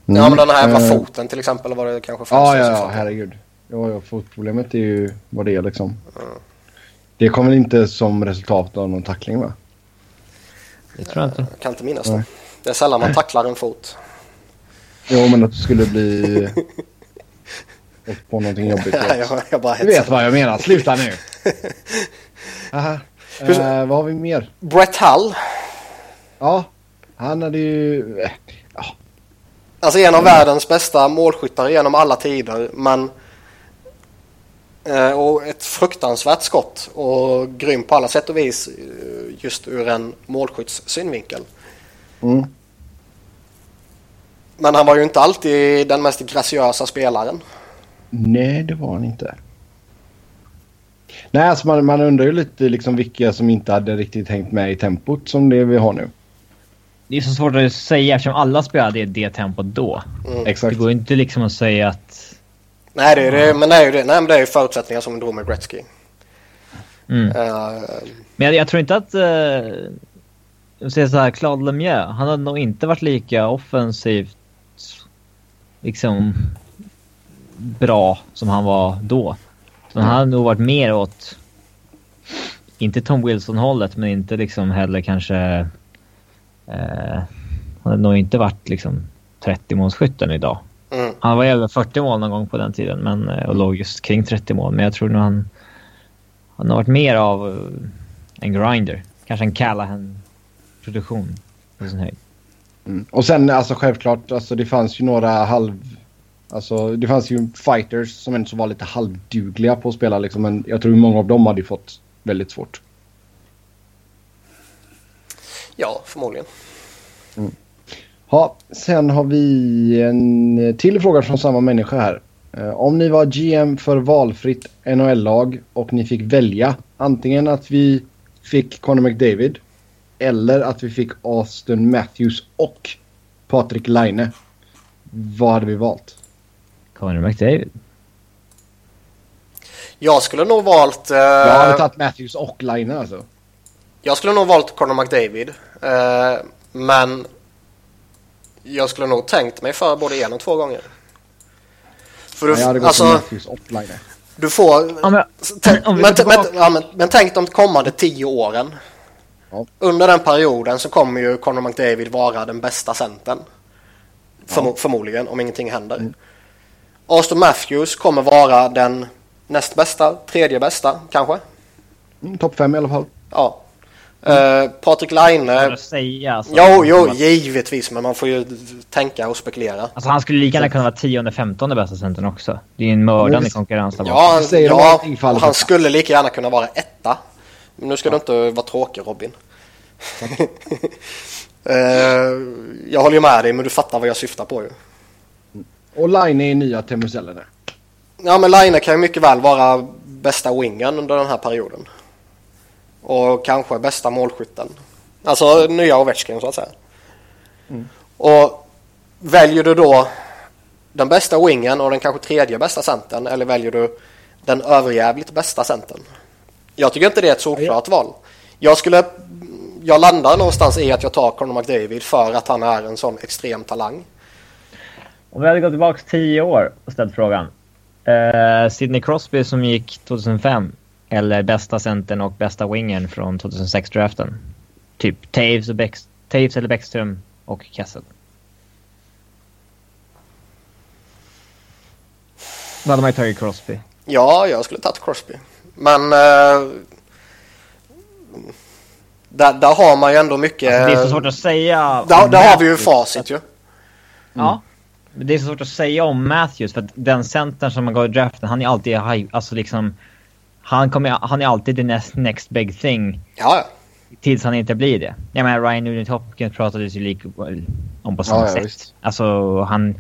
Speaker 2: Ja men den här jävla
Speaker 1: eh,
Speaker 2: foten till exempel var det kanske främst
Speaker 1: Ja, ja, ja, herregud. Ja, ja, fotproblemet är ju vad det är liksom. Det kommer inte som resultat av någon tackling va?
Speaker 3: Det tror jag inte.
Speaker 2: Jag kan inte minnas det.
Speaker 1: Nej.
Speaker 2: Det är sällan man tacklar en fot.
Speaker 1: Jo, men att det skulle bli... På någonting jobbigt.
Speaker 2: jag, jag bara
Speaker 1: Du vet vad jag menar. Sluta nu. Aha. Eh, vad har vi mer?
Speaker 2: Brett Hull.
Speaker 1: Ja, han hade ju... eh,
Speaker 2: Alltså en av världens bästa målskyttar genom alla tider. Men... eh, Och ett fruktansvärt skott. Och grym på alla sätt och vis. eh, Just ur en målskytts synvinkel.
Speaker 1: Mm.
Speaker 2: Men han var ju inte alltid den mest graciösa spelaren.
Speaker 1: Nej, det var han inte. Nej, alltså man, man undrar ju lite liksom vilka som inte hade riktigt hängt med i tempot som det vi har nu.
Speaker 3: Det är så svårt att säga eftersom alla spelade i det tempot då. Det
Speaker 1: Exakt.
Speaker 3: går inte liksom att säga att...
Speaker 2: Nej, det är det, men det är ju det. Nej, men det är ju förutsättningar som drog med Gretzky.
Speaker 3: Mm.
Speaker 2: Eh,
Speaker 3: Men jag, jag tror inte att... Uh, jag säger så här, Claude Lemieux, han hade nog inte varit lika offensivt liksom bra som han var då. Så han hade nog varit mer åt, inte Tom Wilson-hållet, men inte liksom heller kanske... eh, han hade nog inte varit liksom 30-målsskytten idag.
Speaker 2: Mm.
Speaker 3: Han var över 40 mål någon gång på den tiden men, eh, och låg just kring 30 mål. Men jag tror nog han, han har varit mer av eh, en grinder. Kanske en Callahan-produktion på sin höjd.
Speaker 1: Mm. Och sen alltså självklart, alltså det fanns ju några halv... Alltså det fanns ju fighters som ändå var lite halvdugliga på att spela liksom. Men jag tror många av dem hade ju fått väldigt svårt.
Speaker 2: Ja, förmodligen.
Speaker 1: Ja, sen har vi en till fråga från samma människa här. Eh, Om ni var GM för valfritt NHL-lag och ni fick välja antingen att vi fick Conor McDavid eller att vi fick Austin Matthews och Patrik Laine. Vad hade vi valt?
Speaker 3: Conor McDavid.
Speaker 2: Jag skulle nog valt... eh,
Speaker 1: Jag hade tagit Matthews och Laine alltså.
Speaker 2: Jag skulle nog valt Conor McDavid. eh, men jag skulle nog tänkt mig för både en och två gånger. För du,
Speaker 1: Jag hade gått
Speaker 2: alltså,
Speaker 1: Laine.
Speaker 2: du får...
Speaker 3: Om jag,
Speaker 2: Tänk- men, men, ja, men, men tänk de kommande tio åren.
Speaker 1: Ja.
Speaker 2: Under den perioden så kommer ju Conor McDavid vara den bästa centern. Förmo- Förmodligen, om ingenting händer.
Speaker 1: Mm.
Speaker 2: Austin Matthews kommer vara den näst bästa, tredje bästa kanske.
Speaker 1: Mm, Topp fem i alla fall.
Speaker 2: Ja. Uh, Patrik Laine.
Speaker 3: att säga alltså,
Speaker 2: Jo, jo, givetvis, men man får ju tänka och spekulera.
Speaker 3: Alltså han skulle lika gärna kunna vara 10-15 bästa centern också. Det är en mördande
Speaker 1: visst.
Speaker 3: konkurrens där.
Speaker 2: Ja,
Speaker 1: säger de
Speaker 2: ja han skulle lika gärna kunna vara etta. Men nu ska du inte vara tråkig Robin. Eh, jag håller ju med dig, men du fattar vad jag syftar på ju.
Speaker 1: Och Laine är nya Teemu.
Speaker 2: Ja, men Line kan ju mycket väl vara bästa wingen under den här perioden. Och kanske bästa målskytten. Alltså nya Ovechkin så att säga. Och väljer du då den bästa wingen och den kanske tredje bästa centern eller väljer du den överjävligt bästa centern? Jag tycker inte det är ett solklart val. Jag skulle jag landar någonstans i att jag tar Conor McDavid för att han är en sån extrem talang.
Speaker 3: Om vi hade gått tillbaka 10 år och ställt frågan. Eh, Sidney Crosby som gick 2005. Eller bästa centern och bästa wingen från 2006-draften. Typ Taves, och Taves eller Bäckström och Kessel. Då hade man ju tagit Crosby.
Speaker 2: Ja, jag skulle tagit Crosby. Men eh, där, där har man ju ändå mycket...
Speaker 3: Alltså, det är så svårt att säga.
Speaker 2: där, där har vi ju facit ju.
Speaker 3: Ja. Men det är så svårt att säga om Matthews för att den centern som man gav i draften, han är alltid high, alltså liksom... Han, kommer, han är alltid the next, next big thing
Speaker 2: Ja,
Speaker 3: tills han inte blir det. Jag menar Ryan Nugent Hopkins pratades ju lika om på samma
Speaker 1: Ja,
Speaker 3: sätt.
Speaker 1: visst.
Speaker 3: Alltså han...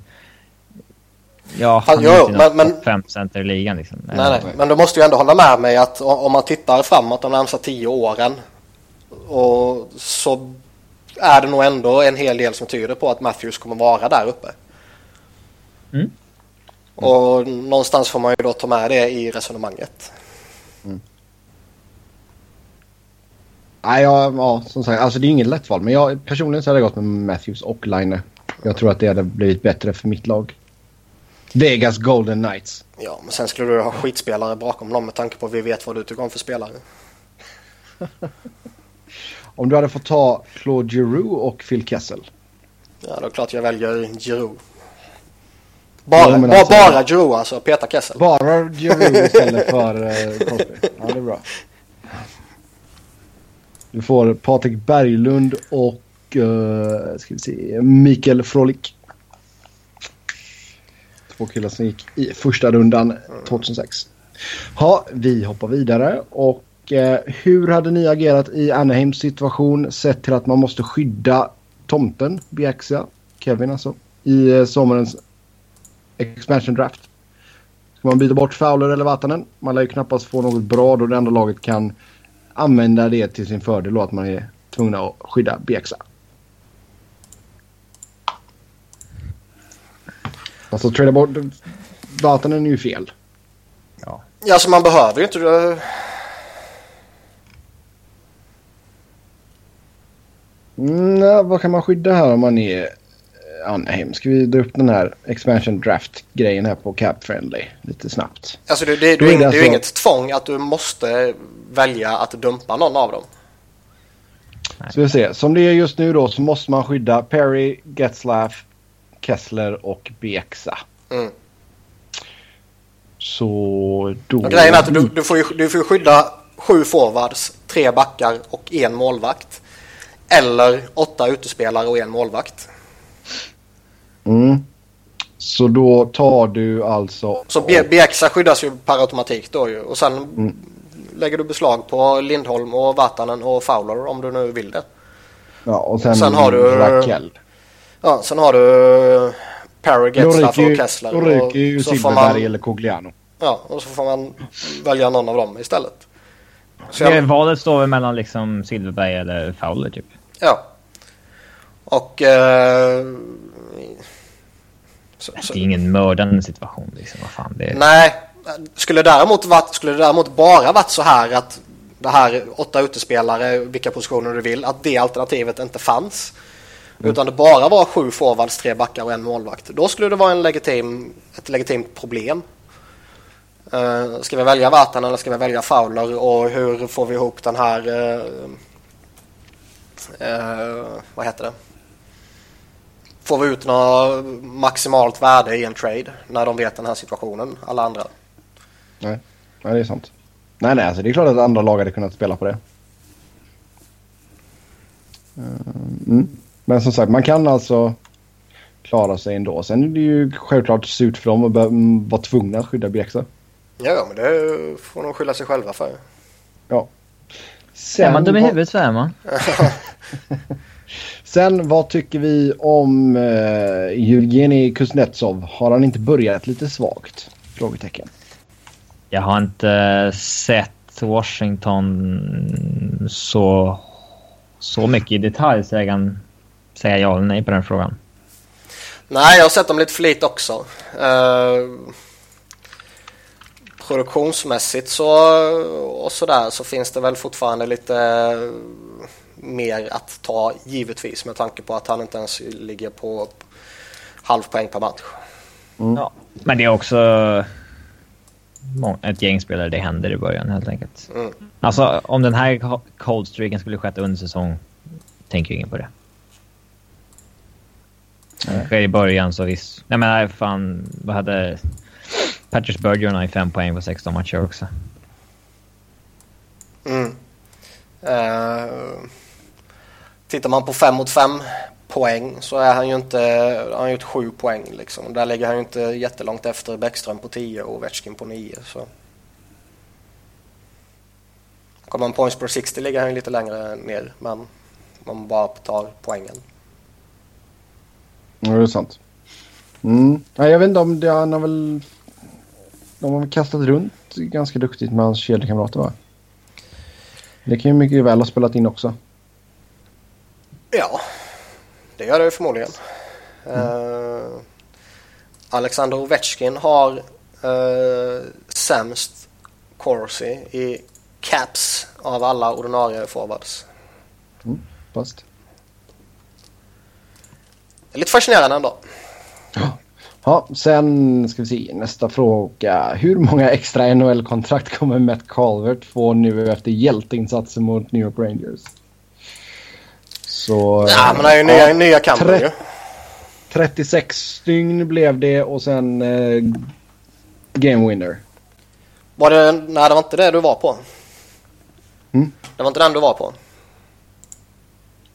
Speaker 3: Ja,
Speaker 2: Han-
Speaker 3: han är
Speaker 2: jo,
Speaker 3: inte
Speaker 2: men- men-
Speaker 3: center i ligan liksom.
Speaker 2: Nej, nej. Men du måste ju ändå hålla med mig att om man tittar framåt de närmsta tio åren och så är det nog ändå en hel del som tyder på att Matthews kommer vara där uppe.
Speaker 3: Mm.
Speaker 2: Och någonstans får man ju då ta med det i resonemanget.
Speaker 1: Nej, ja, ja, som sagt. Alltså det är inget lätt val. Men jag, personligen så hade jag gått med Matthews och Line. Jag tror att det hade blivit bättre för mitt lag. Vegas Golden Knights.
Speaker 2: Ja, men sen skulle du ha skitspelare bakom dem med tanke på att vi vet vad du tycker om för spelare.
Speaker 1: Om du hade fått ta Claude Giroux och Phil Kessel.
Speaker 2: Ja, då är det klart jag väljer Giroux. Bara,
Speaker 1: Ja,
Speaker 2: bara,
Speaker 1: alltså-
Speaker 2: bara Giroux alltså, Peter Kessel.
Speaker 1: Bara Giroux istället för Crosby. Ja, det är bra. Du får Patrik Berglund och uh, ska vi se, Mikael Frolik. Två killar som gick i första rundan 2006. Ja, vi hoppar vidare. Och uh, hur hade ni agerat i Anaheims situation sett till att man måste skydda tomten, Biaxia, Kevin alltså, i uh, sommarens expansion draft? Ska man byta bort Fowler eller Vatanen? Man lär ju knappast få något bra då det enda laget kan använda det till sin fördel då att man är tvungna att skydda Bieksa. Alltså trada bort Vatanen är ju fel.
Speaker 3: Ja.
Speaker 2: Ja, alltså man behöver ju inte... det.
Speaker 1: Mm, ja, vad kan man skydda här om man är Anaheim? Ska vi dra upp den här expansion draft grejen här på Cap Friendly lite snabbt?
Speaker 2: Alltså det, det,
Speaker 1: Då
Speaker 2: det,
Speaker 1: är
Speaker 2: det,
Speaker 1: det
Speaker 2: är ju
Speaker 1: alltså-
Speaker 2: inget tvång att du måste välja att dumpa någon av dem.
Speaker 1: Så vi ser. Som det är just nu då så måste man skydda Perry, Getzlaff, Kessler och Bieksa.
Speaker 2: Mm.
Speaker 1: Så då...
Speaker 2: Och grejen är att du, du, får ju, du får skydda sju forwards, tre backar och en målvakt. Eller åtta utespelare och en målvakt.
Speaker 1: Mm. Så då tar du alltså...
Speaker 2: Så Bie- Bieksa skyddas ju per automatik då ju. Och sen
Speaker 1: Mm.
Speaker 2: Lägger du beslag på Lindholm och Vatanen och Fowler om du nu vill det.
Speaker 1: Ja, och sen,
Speaker 2: Sen har du-
Speaker 1: Rakell.
Speaker 2: Ja, sen har du Perry,
Speaker 1: Då
Speaker 2: Getzlaff och Kessler.
Speaker 1: Då ryker ju
Speaker 2: och så får
Speaker 1: Silverberg
Speaker 2: man,
Speaker 1: eller Cogliano.
Speaker 2: ja, och så får man välja någon av dem istället. Så
Speaker 3: Det
Speaker 2: jag,
Speaker 3: valet står väl mellan liksom Silverberg eller Fowler typ.
Speaker 2: ja. Och... Eh, så, så,
Speaker 3: Det är ingen mördande situation liksom. Vad fan, det är...
Speaker 2: Nej, skulle det däremot, varit, skulle det däremot bara varit så här att det här åtta utespelare, vilka positioner du vill, att det alternativet inte fanns. Utan det bara var sju forwards, tre backar och en målvakt. Då skulle det vara en legitim, ett legitimt problem. Uh, ska vi välja Vatan eller ska vi välja Fowler och hur får vi ihop den här... eh, eh, vad heter det? Får vi ut något maximalt värde i en trade när de vet den här situationen, alla andra?
Speaker 1: Nej. Nej, det är sant. Nej, nej, alltså det är klart att andra lag hade kunnat spela på det. Eh, Mm. Men som sagt, man kan alltså klara sig ändå. Sen är det ju självklart surt för dem att mm, vara tvungna att skydda Bieksa.
Speaker 2: Ja, men det får de skylla sig själva för.
Speaker 1: Ja. Sen,
Speaker 3: Är man dum i
Speaker 1: vad-
Speaker 3: huvudet så är man.
Speaker 1: sen vad tycker vi om uh, Evgenij Kuznetsov? Har han inte börjat lite svagt? Frågetecken.
Speaker 3: Jag har inte sett Washington så, så mycket i detalj så jag kan säga ja eller nej på den frågan.
Speaker 2: Nej, jag har sett dem lite för lite också. Eh, produktionsmässigt så och sådär så finns det väl fortfarande lite eh, mer att ta givetvis med tanke på att han inte ens ligger på halv poäng per match.
Speaker 3: Ja. Men det är också ett gäng spelare det händer i början helt enkelt.
Speaker 2: Mm.
Speaker 3: Alltså om den här co- cold streaken skulle skett under säsong tänker ingen på det. Sker i början så visst. Nej men fan vad hade... Patrick Bergeron har ju fem poäng på 16 matcher också.
Speaker 2: Mm. Eh, tittar man på 5 mot 5 poäng så är han ju inte, han har gjort 7 poäng liksom. Där ligger han ju inte jättelångt efter Bäckström på 10 och Ovechkin på 9. Så. Kommer man points per 60 ligger han ju lite längre ner men man bara tar poängen.
Speaker 1: Ja, det är sant. Mm. Jag vet inte om det, han har väl... De har väl kastat runt ganska duktigt med hans kedjekamrater va? Det kan ju mycket väl ha spelat in också.
Speaker 2: Ja, det gör det förmodligen. Eh, Alexander Ovechkin har uh, sämst corsi i caps av alla ordinarie forwards.
Speaker 1: Fast.
Speaker 2: Det är lite fascinerande ändå.
Speaker 1: Ja, sen ska vi se nästa fråga. Hur många extra NHL-kontrakt kommer Matt Calvert få nu efter hjälteinsatsen mot New York Rangers? Så...
Speaker 2: Ja, men det är ju nya, nya kampen
Speaker 1: tre-
Speaker 2: ju.
Speaker 1: 36 stygn blev det och sen eh, game winner.
Speaker 2: Var det, nej, det var inte det du var på.
Speaker 1: Mm.
Speaker 2: Det var inte den du var på.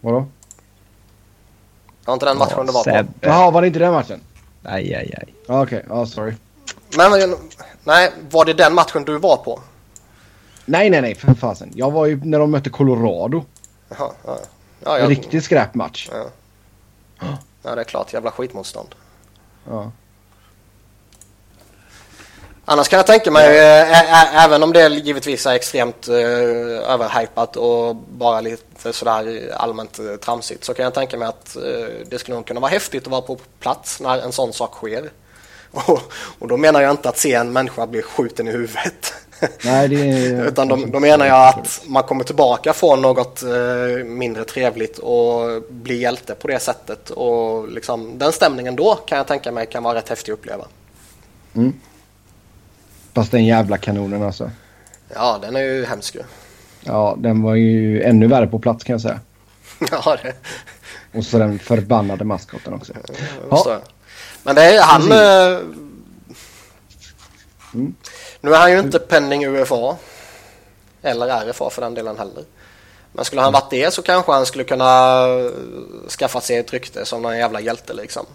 Speaker 1: Vadå?
Speaker 2: Det var inte den matchen du var på.
Speaker 3: Sebbe.
Speaker 1: Jaha, var det inte den matchen?
Speaker 3: Aj, aj, aj.
Speaker 1: Ja, Okej, ja sorry.
Speaker 2: Men, men, nej, var det den matchen du var på?
Speaker 1: Nej, nej, nej för fasen. Jag var ju när de mötte Colorado.
Speaker 2: Jaha, ja. Ja,
Speaker 1: En
Speaker 2: jag,
Speaker 1: riktig skräpmatch.
Speaker 2: ja. ja, det är klart. Jävla skitmotstånd.
Speaker 1: Ja.
Speaker 2: Annars kan jag tänka mig, ä- även om det givetvis är extremt äh, överhypat och bara lite sådär allmänt äh, tramsigt, så kan jag tänka mig att äh, det skulle nog kunna vara häftigt att vara på plats när en sån sak sker. Och, och då menar jag inte att se en människa bli skjuten i huvudet.
Speaker 1: Nej, det är...
Speaker 2: Utan då, då menar jag att man kommer tillbaka från något eh, mindre trevligt och bli hjälte på det sättet. Och liksom, den stämningen då kan jag tänka mig kan vara rätt häftig att uppleva.
Speaker 1: Fast den jävla kanonen alltså.
Speaker 2: Ja, den är ju hemsk ju.
Speaker 1: Ja, den var ju ännu värre på plats kan jag säga.
Speaker 2: ja, det
Speaker 1: Och så den förbannade maskoten också.
Speaker 2: ja. Men det är han... Eh, Nu är han ju inte penning UFA. Eller RFA för den delen heller. Men skulle han varit det så kanske han skulle kunna eh, skaffa sig ett rykte som någon jävla hjälte liksom.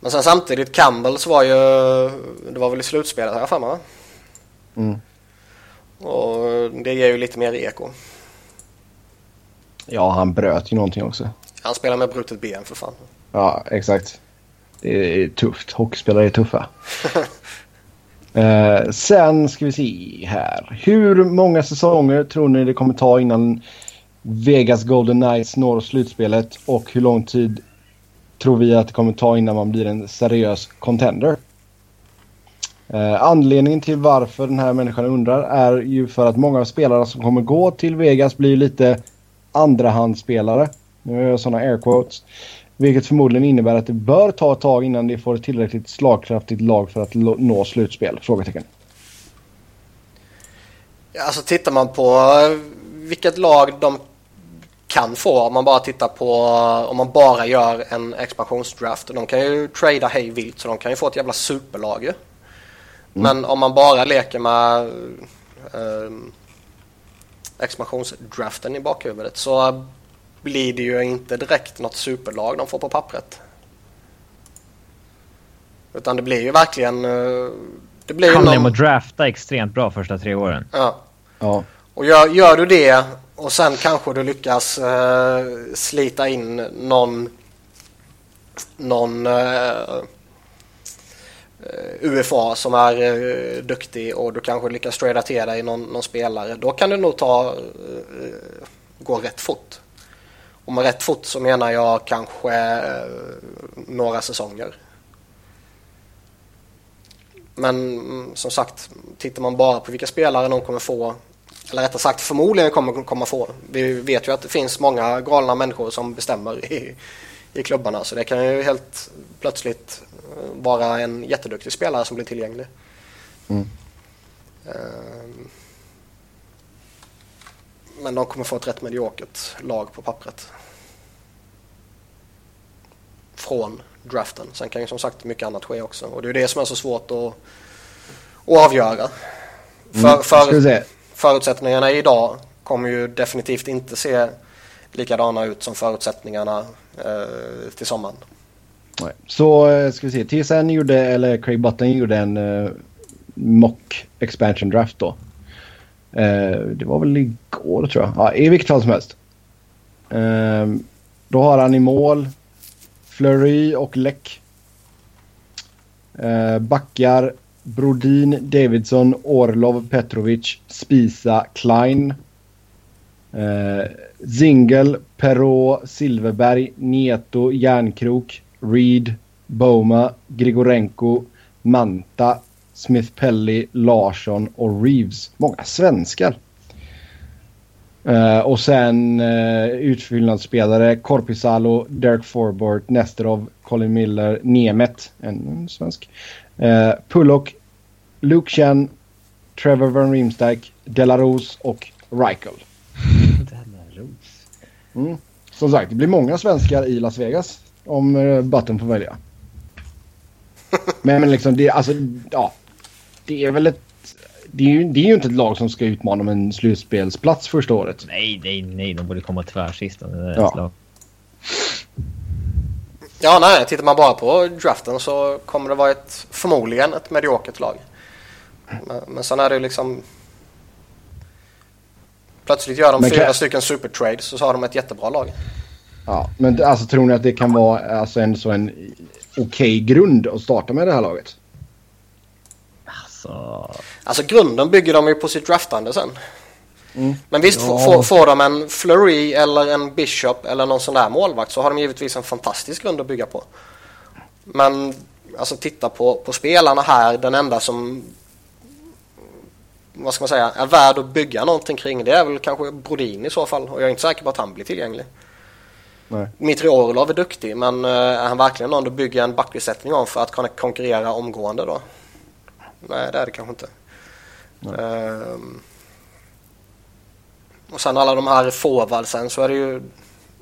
Speaker 2: Men sen samtidigt, Campbells var ju... Det var väl i slutspelet jag för mig va?
Speaker 1: Mm.
Speaker 2: Och det ger ju lite mer eko.
Speaker 1: Ja, han bröt ju någonting också.
Speaker 2: Han spelar med brutet ben för fan.
Speaker 1: Ja, exakt. Det är tufft. Hockeyspelare är tuffa. eh, sen ska vi se här. Hur många säsonger tror ni det kommer ta innan Vegas Golden Knights når slutspelet? Och hur lång tid tror vi att det kommer ta innan man blir en seriös contender? Eh, anledningen till varför den här människan undrar är ju för att många av spelarna som kommer gå till Vegas blir lite andrahandsspelare. Nu gör jag sådana air quotes. Vilket förmodligen innebär att det bör ta ett tag innan de får ett tillräckligt slagkraftigt lag för att nå slutspel? Frågetecken.
Speaker 2: Ja, Alltså tittar man på eh, vilket lag de kan få om man bara tittar på om man bara gör en expansionsdraft. De kan ju trada hej vilt så de kan ju få ett jävla superlag ju. Men om man bara leker med eh, expansionsdraften i bakhuvudet så blir det ju inte direkt något superlag de får på pappret. Utan det blir ju verkligen... eh, Det blir ju
Speaker 3: Handlar om
Speaker 2: någon,
Speaker 3: att drafta extremt bra första tre åren.
Speaker 2: ja,
Speaker 1: Ja.
Speaker 2: och gör, gör du det och sen kanske du lyckas eh, slita in någon, någon eh, eh, UFA som är eh, duktig och du kanske lyckas trada till dig någon, någon spelare. Då kan det nog ta, eh, gå rätt fort. Och med rätt fort så menar jag kanske eh, några säsonger. Men mm, som sagt, tittar man bara på vilka spelare de kommer få, eller rättare sagt förmodligen kommer komma få. Vi vet ju att det finns många galna människor som bestämmer i, i klubbarna så det kan ju helt plötsligt eh, vara en jätteduktig spelare som blir tillgänglig.
Speaker 1: Mm.
Speaker 2: Ehm, Men de kommer få ett rätt mediokert lag på pappret. Från draften. Sen kan ju som sagt mycket annat ske också. Och det är det som är så svårt att, att avgöra. För,
Speaker 1: Mm.
Speaker 2: För,
Speaker 1: se.
Speaker 2: förutsättningarna idag kommer ju definitivt inte se likadana ut som förutsättningarna eh, till sommaren.
Speaker 1: Nej. Så eh, ska vi se. TSN gjorde, eller Craig Button gjorde en uh, mock expansion draft då. Eh, det var väl igår tror jag. Ja, I vilket fall som helst. Eh, då har han i mål Fleury och Läck. Eh, backar Brodin, Davidson, Orlov, Petrovic, Spisa, Klein. Zingel, Perrault, Silverberg, Nieto, Järnkrok, Reed, Boma, Grigorenko, Manta, Smith Pelly, Larsson och Reeves. Många svenskar. Uh, och sen uh, utfyllnadsspelare Korpisalo, Derek Forbort, Nesterov, Colin Miller, Nemet, en svensk. Uh, Pullock, Luke Chen, Trevor Van Riemsdyk, Delarose och Reichel.
Speaker 3: Delarose.
Speaker 1: Mm. Som sagt, det blir många svenskar i Las Vegas om uh, Button får välja. men, men liksom, det, alltså, ja. Det är väl ett det är, ju, det är ju inte ett lag som ska utmana om en slutspelsplats första året.
Speaker 3: Nej, nej, nej. De borde komma tvärsist.
Speaker 1: Ja.
Speaker 2: Ja, nej. Tittar man bara på draften så kommer det vara ett förmodligen ett mediokert lag. Men, men sen är det ju liksom... Plötsligt gör de
Speaker 1: Men
Speaker 2: fyra
Speaker 1: kan-
Speaker 2: stycken supertrades så har de ett jättebra lag.
Speaker 1: Ja, men alltså, tror ni att det kan vara alltså, en, så en okej grund att starta med det här laget?
Speaker 3: Alltså...
Speaker 2: Alltså grunden bygger de ju på sitt draftande sen.
Speaker 1: Mm.
Speaker 2: Men visst,
Speaker 3: Ja.
Speaker 2: får, får, de en Fleury eller en Bishop eller någon sån där målvakt så har de givetvis en fantastisk grund att bygga på. Men alltså titta på, på spelarna här, den enda som vad ska man säga, är värd att bygga någonting kring det är väl kanske Brodin i så fall och jag är inte säker på att han blir tillgänglig.
Speaker 1: Nej.
Speaker 2: Dmitri Orlov är duktig men eh, är han verkligen någon du bygger en backbesättning om för att kunna konkurrera omgående då? Nej det är det kanske inte. Ehm, och sen alla de här forwardsen så är det ju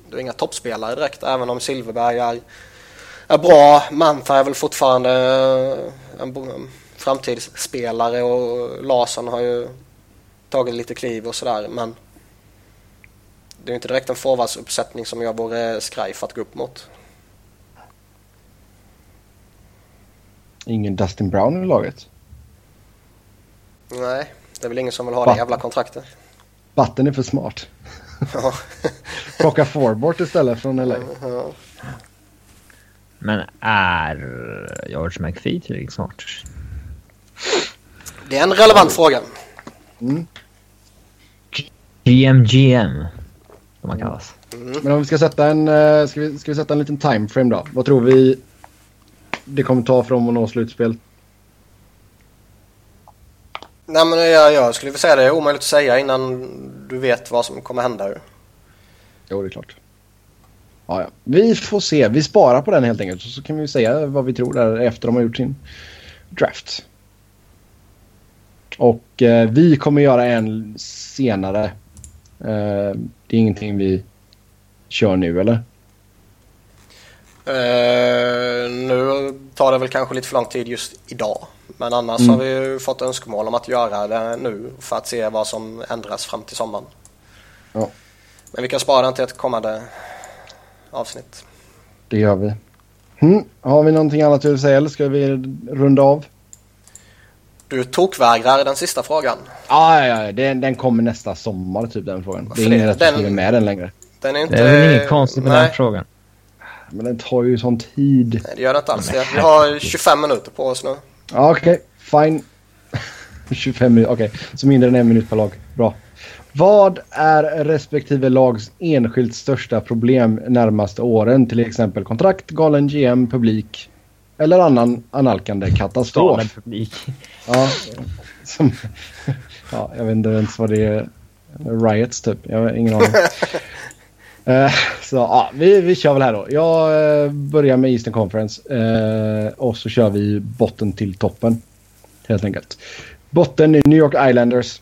Speaker 2: det är inga toppspelare direkt även om Silverberg är, är bra. Mantha är väl fortfarande eh, en bo- framtidsspelare och Larsson har ju tagit lite kliv och sådär men det är ju inte direkt en forwardsuppsättning som jag vore skraj för att gå upp mot.
Speaker 1: Ingen Dustin Brown i laget.
Speaker 2: Nej, det är väl ingen som vill ha
Speaker 1: Va?
Speaker 2: det jävla kontraktet.
Speaker 1: Button är för smart.
Speaker 2: Ja.
Speaker 1: Plocka Forbort istället från LA.
Speaker 2: Ja.
Speaker 3: Men är George McPhee tillräckligt smart?
Speaker 2: Det är en relevant fråga.
Speaker 3: GMGM, som man kallas.
Speaker 1: Men om vi ska sätta en, eh, ska vi, ska vi sätta en liten timeframe då? Vad tror vi det kommer ta för dem att nå slutspel?
Speaker 2: Nej men jag, jag skulle vilja säga det är omöjligt att säga innan du vet vad som kommer hända.
Speaker 1: Jo, det är klart. Ja, ja. Vi får se. Vi sparar på den helt enkelt. Så, så kan vi säga vad vi tror där efter de har gjort sin draft. Och eh, vi kommer göra en senare. Eh, det är ingenting vi kör nu, eller?
Speaker 2: Eh, nu tar det väl kanske lite för lång tid just idag. Men annars
Speaker 1: Mm.
Speaker 2: har vi ju fått önskemål om att göra det nu för att se vad som ändras fram till sommaren.
Speaker 1: Ja.
Speaker 2: Men vi kan spara den till ett kommande avsnitt.
Speaker 1: Det gör vi. Mm. Har vi någonting annat du vill säga eller ska vi runda av?
Speaker 2: Du tokvägrar den sista frågan.
Speaker 1: Ah, ja, ja, den, den kommer nästa sommar typ den frågan. Det är ingen rätt att
Speaker 2: Den-
Speaker 1: skriva med den längre.
Speaker 2: Den är inte...
Speaker 3: Det är väl inget konstigt med
Speaker 2: nej,
Speaker 3: den frågan?
Speaker 1: Men den tar ju sån tid.
Speaker 2: Nej, det gör det inte alls. Vi har 25 minuter på oss nu.
Speaker 1: Ja, Okej, fine. 25 minuter, okej. Så mindre än en minut per lag. Bra. Vad är respektive lags enskilt största problem närmaste åren? Till exempel kontrakt, galen GM, publik eller annan analkande katastrof.
Speaker 3: Galen publik.
Speaker 1: Ja, som, ja, jag vet inte ens vad det är. Riots typ. Jag har ingen aning. Eh, så ja, vi, vi kör väl här då. Jag eh, börjar med Eastern Conference eh, och så kör vi botten till toppen. Helt enkelt. Botten är New York Islanders.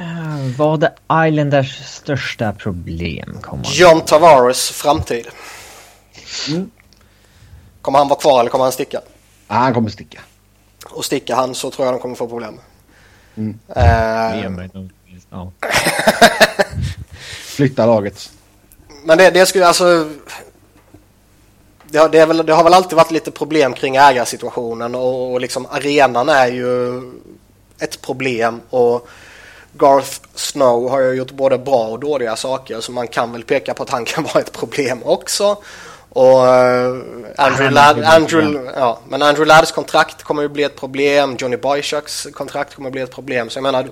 Speaker 3: Uh, vad är Islanders största problem?
Speaker 2: John Tavares framtid.
Speaker 1: Mm.
Speaker 2: Kommer han vara kvar eller kommer han sticka?
Speaker 1: Ah, han kommer sticka.
Speaker 2: Och sticker han så tror jag de kommer få problem.
Speaker 1: Mm.
Speaker 3: Ja.
Speaker 1: Flytta laget.
Speaker 2: men det, det skulle alltså... Det har, det, väl, det har väl alltid varit lite problem kring ägarsituationen och, och liksom arenan är ju ett problem och Garth Snow har ju gjort både bra och dåliga saker så man kan väl peka på att han kan vara ett problem också. Och eh, Andrew Ladd, Andrew, ja, men Andrew Ladds kontrakt kommer ju bli ett problem. Johnny Boychukks kontrakt kommer bli ett problem. Så jag menar,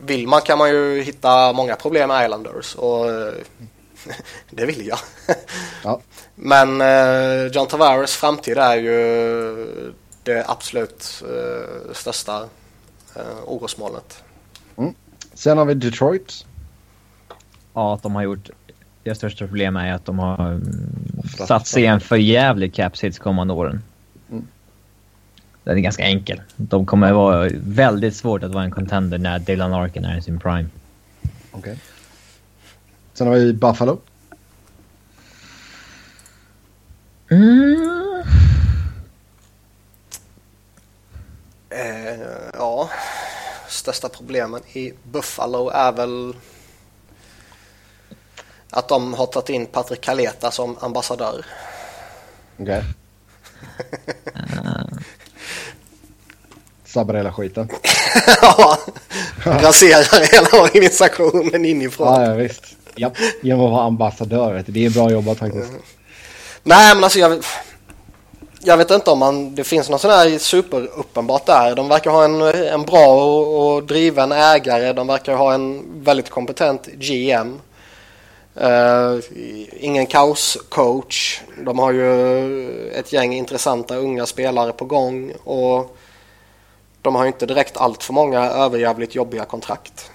Speaker 2: vill man kan man ju hitta många problem med Islanders och eh, det vill jag.
Speaker 1: Ja.
Speaker 2: Men eh, John Tavares framtid är ju det absolut eh, största eh, orosmolnet.
Speaker 1: Sen har vi Detroit.
Speaker 3: Ja, att de har gjort... Deras största problem är att de har mm, satt sig i en för jävlig cap kommande åren. Den är ganska enkel. De kommer vara väldigt svårt att vara en contender när Dylan Arkin är i sin prime.
Speaker 1: Okej. Sen har vi Buffalo.
Speaker 3: Mm.
Speaker 2: Eh, ja, största problemen i Buffalo är väl att de har tagit in Patrik Kaleta som ambassadör.
Speaker 1: Okej. Sabbar hela skiten.
Speaker 2: ja, raserar hela organisationen inifrån.
Speaker 1: Ja, ja visst. Japp. Genom att vara ambassadör. Det är bra jobbat faktiskt.
Speaker 2: Nej, men alltså jag, jag vet inte om man, det finns något sån här superuppenbart där. De verkar ha en, en bra och, och driven ägare. De verkar ha en väldigt kompetent GM. Eh, ingen kaoscoach. De har ju ett gäng intressanta unga spelare på gång. Och de har ju inte direkt allt för många överjävligt jobbiga kontrakt.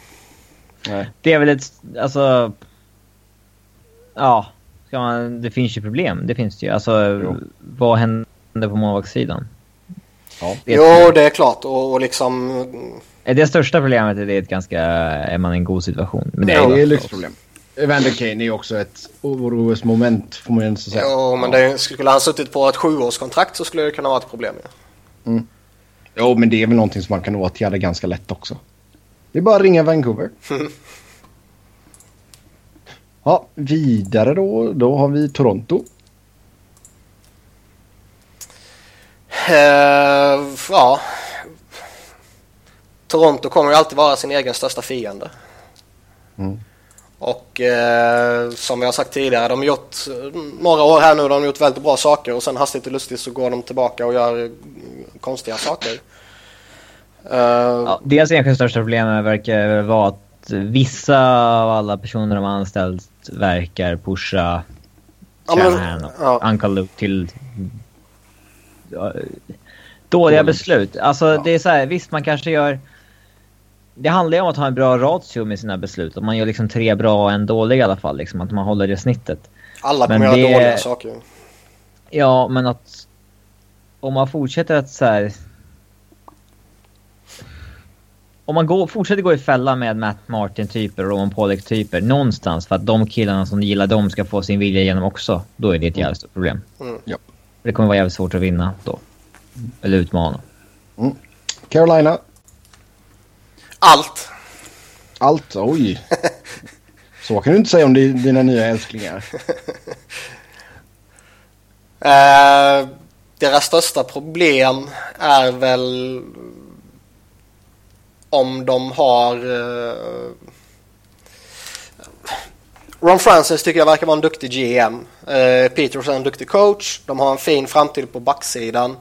Speaker 1: Nej.
Speaker 3: Det är väl ett... Alltså... Ja. Ska man, det finns ju problem. Det finns det ju. Alltså,
Speaker 1: Jo.
Speaker 3: vad händer på målvaktssidan?
Speaker 1: Ja.
Speaker 3: Det är
Speaker 2: Jo, det är klart. Och, och liksom...
Speaker 3: Det största problemet är det ett ganska... Är man i en god situation? Men det är,
Speaker 1: är ett lyxproblem. Evander Kane är ju också ett orosmoment får man ju säga.
Speaker 2: Jo, men det, skulle han suttit på ett sjuårskontrakt så skulle det kunna vara ett problem. Ja.
Speaker 1: Jo, men det är väl någonting som man kan åtgärda ganska lätt också. Det är bara att ringa Vancouver. ja, vidare då. Då har vi Toronto.
Speaker 2: Eh, ja. Toronto kommer ju alltid vara sin egen största fiende.
Speaker 1: Mm.
Speaker 2: Och eh, som jag har sagt tidigare, de har gjort några år här nu, de har gjort väldigt bra saker och sen hastigt och lustigt så går de tillbaka och gör konstiga saker. Eh,
Speaker 3: ja, deras enskilt största problem verkar vara att vissa av alla personer de har anställt verkar pusha
Speaker 2: Ja,
Speaker 3: Shanahan och
Speaker 2: ja.
Speaker 3: Uncle Luke till ja, dåliga beslut. Alltså det är så här, visst man kanske gör... Det handlar ju om att ha en bra ratio med sina beslut. Om man gör liksom tre bra och en dålig i alla fall. Liksom, att man håller det snittet.
Speaker 2: alla kommer göra
Speaker 3: det-
Speaker 2: dåliga saker.
Speaker 3: Ja, men att... Om man fortsätter att så här... Om man går, fortsätter gå i fälla med Matt Martin-typer och Roman Pollock-typer någonstans för att de killarna som gillar dem ska få sin vilja igenom också, då är det ett jävligt stort problem.
Speaker 2: Mm.
Speaker 1: Ja.
Speaker 3: Det kommer vara jävligt svårt att vinna då. Eller utmana.
Speaker 1: Carolina.
Speaker 2: Allt.
Speaker 1: Allt. Oj. Så kan du inte säga om di- dina nya älsklingar.
Speaker 2: Eh, deras största problem är väl om de har... Uh, Ron Francis tycker jag verkar vara en duktig GM. Uh, eh, Peters är en duktig coach. De har en fin framtid på backsidan.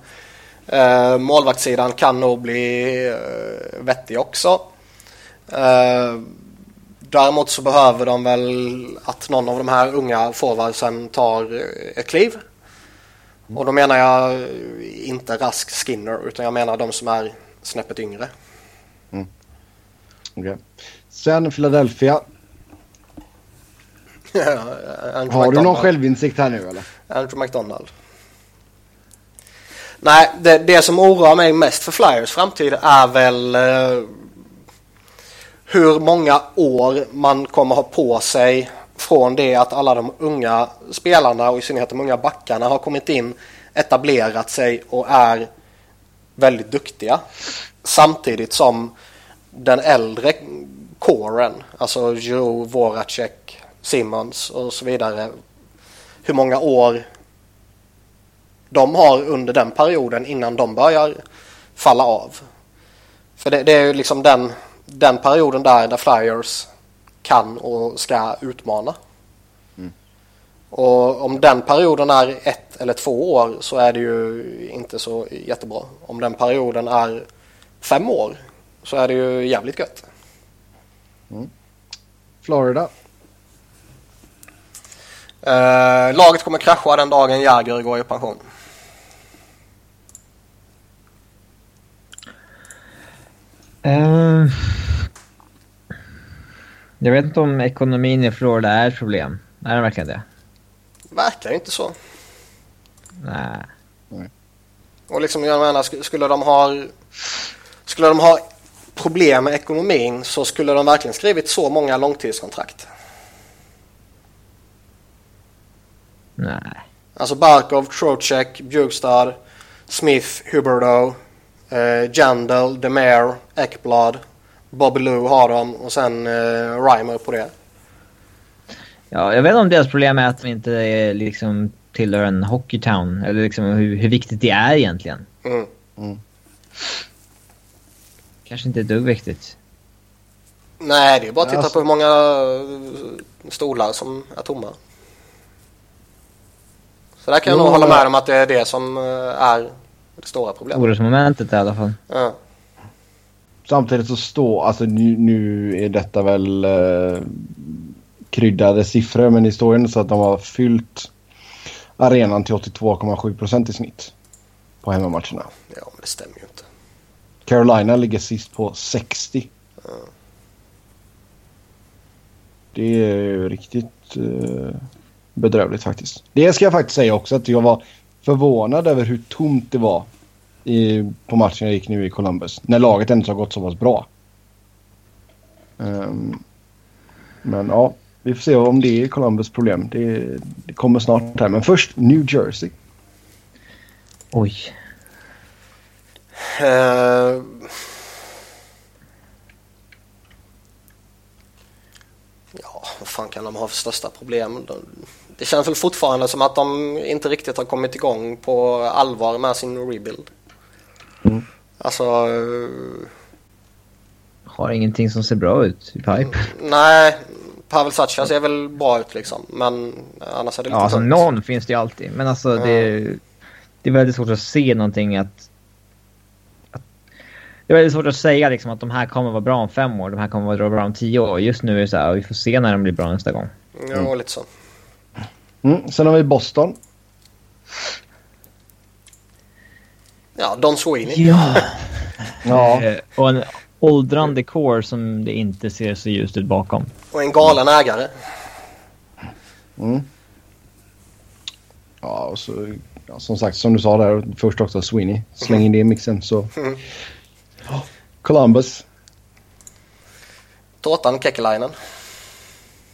Speaker 2: Uh, målvaktssidan kan nog bli uh, vettig också. Uh, däremot så behöver de väl att någon av de här unga forwardsen tar ett kliv. Och då menar jag inte Rask Skinner utan jag menar de som är snäppet yngre.
Speaker 1: Okej. Sen Philadelphia. Har du någon självinsikt här nu eller?
Speaker 2: Andrew McDonald. Nej, det, det som oroar mig mest för Flyers framtid är väl eh, hur många år man kommer ha på sig från det att alla de unga spelarna och i synnerhet de unga backarna har kommit in, etablerat sig och är väldigt duktiga. Samtidigt som den äldre kåren, alltså Joe, Voracek, Simmons och så vidare, hur många år de har under den perioden innan de börjar falla av. För det, det är ju liksom den, den perioden där, där Flyers kan och ska utmana. Och om den perioden är ett eller två år så är det ju inte så jättebra. Om den perioden är fem år så är det ju jävligt gött.
Speaker 1: Florida.
Speaker 2: Eh, laget kommer krascha den dagen Jagr går i pension.
Speaker 3: Uh, Jag vet inte om ekonomin i Florida är ett problem. Är den verkligen det?
Speaker 2: Verkar inte så.
Speaker 3: Nej.
Speaker 2: Och liksom jag menar, sk- skulle de ha skulle de ha problem med ekonomin så skulle de verkligen skrivit så många långtidskontrakt.
Speaker 3: Nej.
Speaker 2: Alltså Barkov, Trocheck, Bjugstad, Smith, Huberto, eh, Jandal, Demare, Ekblad, Bobby Lou har de och sen eh, Reimer på det.
Speaker 3: Ja, jag vet inte om deras problem är att de inte är, liksom tillhör en hockeytown. Eller liksom hur, hur viktigt det är egentligen.
Speaker 2: Mm.
Speaker 3: Kanske inte ett dugg viktigt.
Speaker 2: Nej, det är bara att titta
Speaker 1: Alltså-
Speaker 2: på hur många eh, stolar som är tomma. Så där kan jag nog hålla med om att det är det som eh, är det stora problemet.
Speaker 3: Orosmomentet i alla fall.
Speaker 2: Ja.
Speaker 1: Samtidigt så står, alltså nu, nu är detta väl eh, kryddade siffror men det står ju ändå så att de har fyllt arenan till 82,7 procent i snitt på hemmamatcherna.
Speaker 2: ja, men det stämmer ju inte.
Speaker 1: Carolina ligger sist på 60. Det är ju riktigt eh, bedrövligt faktiskt. Det ska jag faktiskt säga också att jag var förvånad över hur tomt det var i, på matchen jag gick nu i Columbus. När laget ändå har gått så pass bra. Ehm, men ja, vi får se om det är Columbus problem. Det, det kommer snart här. Men först New Jersey.
Speaker 3: Oj.
Speaker 2: Eh, Ja, vad fan kan de ha för största problem? De- Det känns väl fortfarande som att de inte riktigt har kommit igång på allvar med sin rebuild.
Speaker 1: Mm.
Speaker 2: Alltså, eh,
Speaker 3: Har ingenting som ser bra ut i pipe.
Speaker 2: nej, Pavel Sacha ser väl bra ut liksom, men annars är det lite
Speaker 3: Ja, alltså någon finns det ju alltid. Men alltså det, det är väldigt svårt att se någonting att, att... Det är väldigt svårt att säga liksom att de här kommer vara bra om fem år, de här kommer vara bra om tio år. Just nu är det så här, vi får se när de blir bra nästa gång.
Speaker 2: Ja, lite så.
Speaker 1: Mm. Sen har vi Boston.
Speaker 2: Ja, Don Sweeney.
Speaker 3: Ja!
Speaker 1: Ja.
Speaker 3: Eh, och en åldrande core som det inte ser så ljust ut bakom.
Speaker 2: Och en galen ägare.
Speaker 1: Mm. Ja, och så, ja, som sagt, som du sa där först också, Sweeney. Släng in det i mixen så...
Speaker 2: Mm.
Speaker 1: Columbus.
Speaker 2: Tårtan Kekkelainen.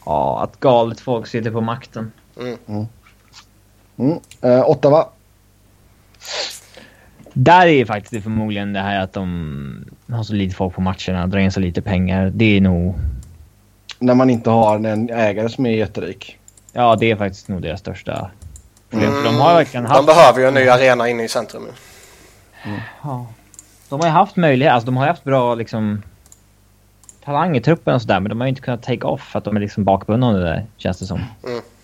Speaker 3: Ja, att galet folk sitter på makten.
Speaker 2: Mm.
Speaker 1: Mm. Eh, Ottawa.
Speaker 3: Där är faktiskt det förmodligen det här att de har så lite folk på matcherna, drar in så lite pengar. Det är nog...
Speaker 1: När man inte har en ägare som är jätterik.
Speaker 3: Ja, det är faktiskt nog deras största problem. För de har verkligen
Speaker 2: Mm. De
Speaker 3: haft...
Speaker 2: behöver ju en ny arena inne i centrum. nu.
Speaker 3: Ja. De har ju haft möjlighet, alltså de har ju haft bra liksom talang i truppen och sådär men de har ju inte kunnat take off för att de är liksom bakbundna av det där känns det som.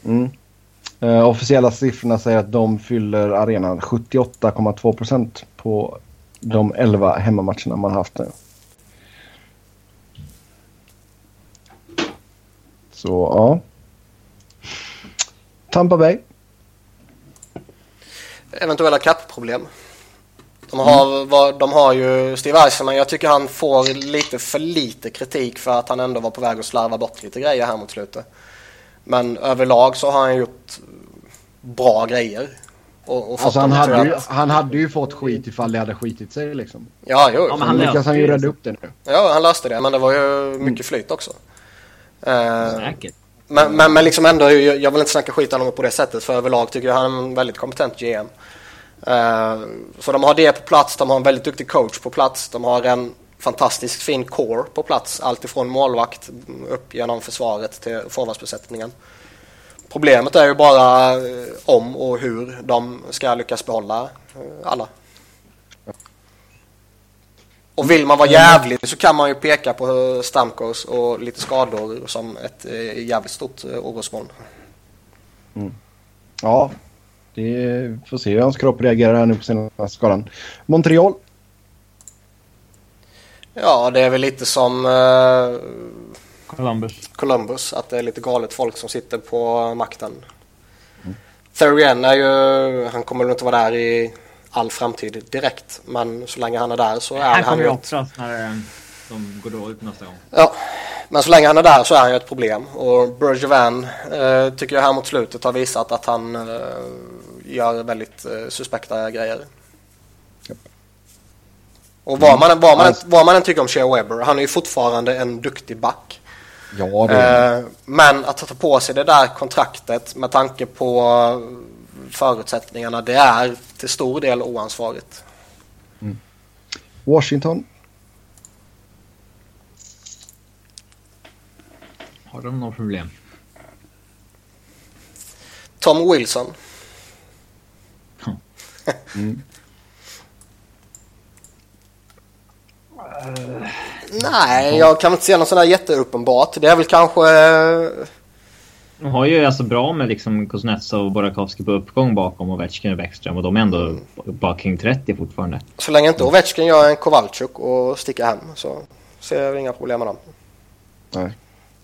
Speaker 1: Mm. Eh, officiella siffrorna säger att de fyller arenan 78,2 procent på de 11 hemmamatcherna man haft nu. Så ja. Tampa Bay.
Speaker 2: Eventuella kappproblem. De har, var, de har ju Steve Eisenman, jag tycker han får lite för lite kritik för att han ändå var på väg att slarva bort lite grejer här mot slutet. Men överlag så har han gjort bra grejer. Och, och
Speaker 1: Alltså han, hade ju,
Speaker 2: att-
Speaker 1: han hade ju fått skit ifall det hade skitit sig liksom.
Speaker 2: Ja, jo.
Speaker 3: Ja, men
Speaker 1: Han lyckas han ju rädda upp det nu.
Speaker 2: Ja, han löste det, men det var ju mycket flyt också. Eh,
Speaker 3: Säkert.
Speaker 2: men, men, men liksom ändå, jag, jag vill inte snacka skit om honom på det sättet för överlag tycker jag han är en väldigt kompetent GM. Eh, så de har det på plats, de har en väldigt duktig coach på plats, de har en Fantastiskt fin core på plats, alltifrån målvakt upp genom försvaret till forwardsbesättningen. Problemet är ju bara eh, om och hur de ska lyckas behålla eh, alla. Och vill man vara jävlig så kan man ju peka på Stamkos och lite skador som ett eh, jävligt stort orosmoln. orosmoln.
Speaker 1: Ja, det får se hur hans kropp reagerar här nu på senaste skadan. Montreal.
Speaker 2: Ja, det är väl lite som eh,
Speaker 3: Columbus.
Speaker 2: Columbus, att det är lite galet folk som sitter på makten. Therrien är ju, han kommer nog inte vara där i all framtid direkt, men så länge han är där så är
Speaker 3: Han
Speaker 2: han,
Speaker 3: kommer
Speaker 2: ju
Speaker 3: ju när eh, de går dåligt nästa gång.
Speaker 2: Ja, Men så länge han är där så är han ju ett problem. Och Bergevin eh, tycker jag här mot slutet har visat att han eh, gör väldigt eh, suspekta grejer. Och vad man, vad, man,
Speaker 1: Alltså-
Speaker 2: vad man än tycker om Shea Weber, han är ju fortfarande en duktig back.
Speaker 1: Ja, det är
Speaker 2: Eh, men att ta på sig det där kontraktet med tanke på förutsättningarna, det är till stor del oansvarigt.
Speaker 1: Washington.
Speaker 3: Har de några problem?
Speaker 2: Tom Wilson. Nej, jag kan inte se något sådär jätteuppenbart. Det är väl kanske... eh,
Speaker 3: De har ju alltså bra med liksom Kuznetsov och Burakovsky på uppgång bakom Ovechkin och Bäckström och de är ändå bara kring 30 fortfarande.
Speaker 2: Så länge inte Ovechkin gör en Kowalczyk och sticker hem så ser jag inga problem med dem.
Speaker 1: Nej.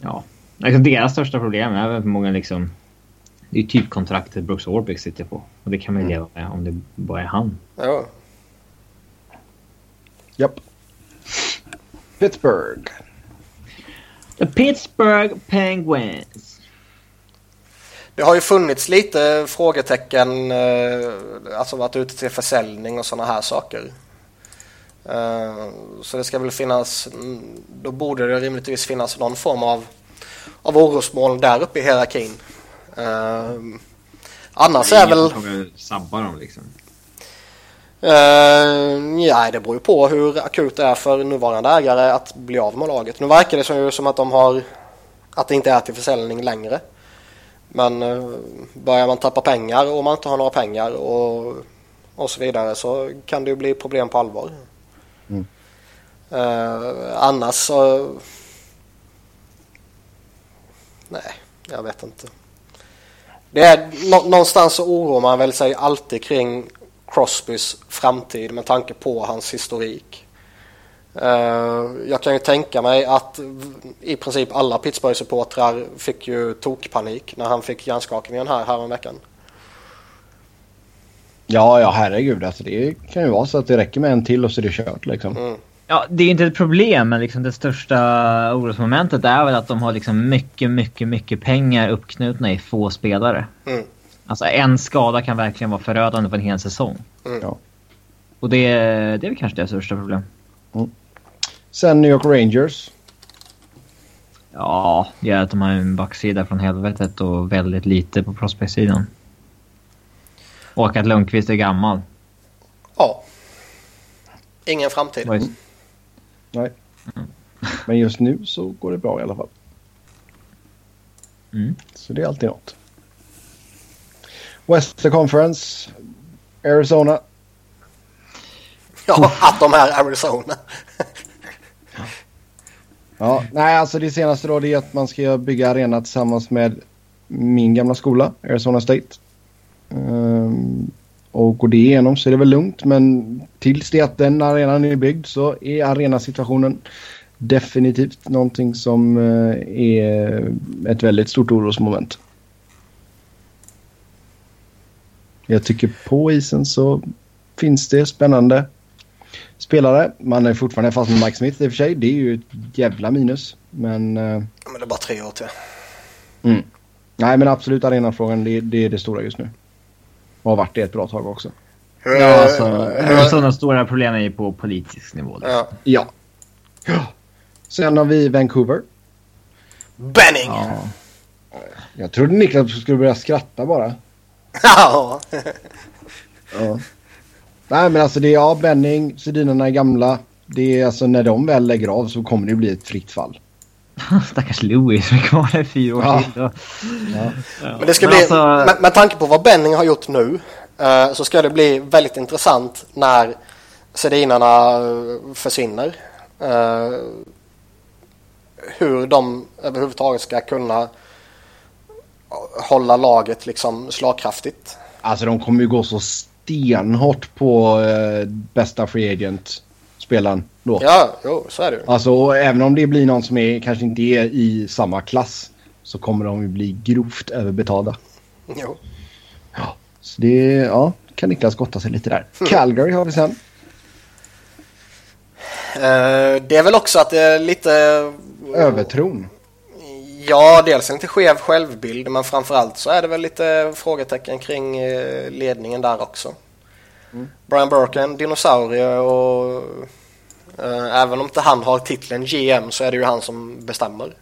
Speaker 3: Ja. Liksom deras största problem är väl förmodligen liksom... Det är ju typ kontraktet Brooks Orpik sitter på. Och det kan man ju leva med om det bara är han.
Speaker 2: Ja.
Speaker 1: Japp. Pittsburgh.
Speaker 3: The Pittsburgh Penguins.
Speaker 2: Det har ju funnits lite frågetecken, eh, alltså varit ute till försäljning och sådana här saker. Eh, Så det ska väl finnas, mm, då borde det rimligtvis finnas någon form av, av orosmoln där uppe i hierarkin. Eh, Annars är väl...
Speaker 3: kommer sabba dem liksom.
Speaker 2: Uh, ja, det beror ju på hur akut det är för nuvarande ägare att bli av med laget. Nu verkar det som, som att de har att det inte är till försäljning längre. Men uh, börjar man tappa pengar och man inte har några pengar och, och så vidare så kan det ju bli problem på allvar.
Speaker 1: Mm.
Speaker 2: Uh, annars så... Nej, jag vet inte. Det är, nå, någonstans så oroar man väl sig alltid kring Crosbys framtid med tanke på hans historik. Eh, jag kan ju tänka mig att i princip alla Pittsburgh-supportrar fick ju tokpanik när han fick hjärnskakningen här häromveckan.
Speaker 1: Ja, ja herregud. Alltså, det kan ju vara så att det räcker med en till och så är det kört liksom.
Speaker 2: Mm.
Speaker 3: Ja, det är inte ett problem, men liksom det största orosmomentet är väl att de har liksom mycket, mycket, mycket pengar uppknutna i få spelare.
Speaker 2: Mm.
Speaker 3: Alltså en skada kan verkligen vara förödande för en hel säsong.
Speaker 2: Mm.
Speaker 1: Ja.
Speaker 3: Och det, det är väl kanske deras största problem.
Speaker 1: Sen New York Rangers.
Speaker 3: Ja, det är att de har en backsida från helvetet och väldigt lite på prospect-sidan. Och att Lundqvist är gammal.
Speaker 2: Ja. Ingen framtid.
Speaker 3: Är-
Speaker 1: Nej. Men just nu så går det bra i alla fall.
Speaker 3: Mm.
Speaker 1: Så det är alltid något. Western Conference. Arizona.
Speaker 2: Ja, att de är Arizona.
Speaker 1: Ja, nej alltså det senaste då det är att man ska bygga arena tillsammans med min gamla skola, Arizona State. Ehm, och går det igenom så är det väl lugnt men tills det att den arenan är byggd så är arenasituationen definitivt någonting som eh, är ett väldigt stort orosmoment. Jag tycker på isen så finns det spännande spelare. Man är fortfarande fast med Mike Smith i och för sig. Det är ju ett jävla minus. Men, eh,
Speaker 2: Men det är bara tre år till.
Speaker 1: nej, men absolut arenafrågan det, det är det stora just nu. Och har varit det ett bra tag också.
Speaker 3: Ja, alltså, Arizonas stora problem är ju på politisk nivå. liksom.
Speaker 2: Ja.
Speaker 1: Ja. ja. Sen har vi Vancouver.
Speaker 2: Benning!
Speaker 3: Ja.
Speaker 1: Jag trodde Niklas skulle börja skratta bara.
Speaker 2: Ja.
Speaker 1: Ja. Nej men alltså det är ja, Benning, Sedinarna är gamla. Det är alltså när de väl lägger av så kommer det bli ett fritt fall.
Speaker 3: Stackars Louis som är kvar i fyra år
Speaker 1: Ja.
Speaker 3: till.
Speaker 1: Ja.
Speaker 2: Men det ska
Speaker 3: Men
Speaker 2: bli,
Speaker 3: alltså-
Speaker 2: med, med tanke på vad Benning har gjort nu eh, så ska det bli väldigt intressant när Sedinarna eh, försvinner. Eh, hur de överhuvudtaget ska kunna hålla laget liksom slagkraftigt.
Speaker 1: Alltså de kommer ju gå så stenhårt på eh, bästa free agent spelaren då.
Speaker 2: Ja, jo, så är det.
Speaker 1: Alltså även om det blir någon som är, kanske inte är i samma klass så kommer de ju bli grovt överbetalda.
Speaker 2: Jo.
Speaker 1: Så det, ja, kan Niklas gotta sig lite där. Calgary har vi sen.
Speaker 2: Eh, det är väl också att det är lite
Speaker 1: övertron.
Speaker 2: Ja, dels en lite skev självbild men framförallt så är det väl lite frågetecken kring eh, ledningen där också. Mm. Brian Burke är en dinosaurie och eh, även om inte han har titeln GM så är det ju han som bestämmer.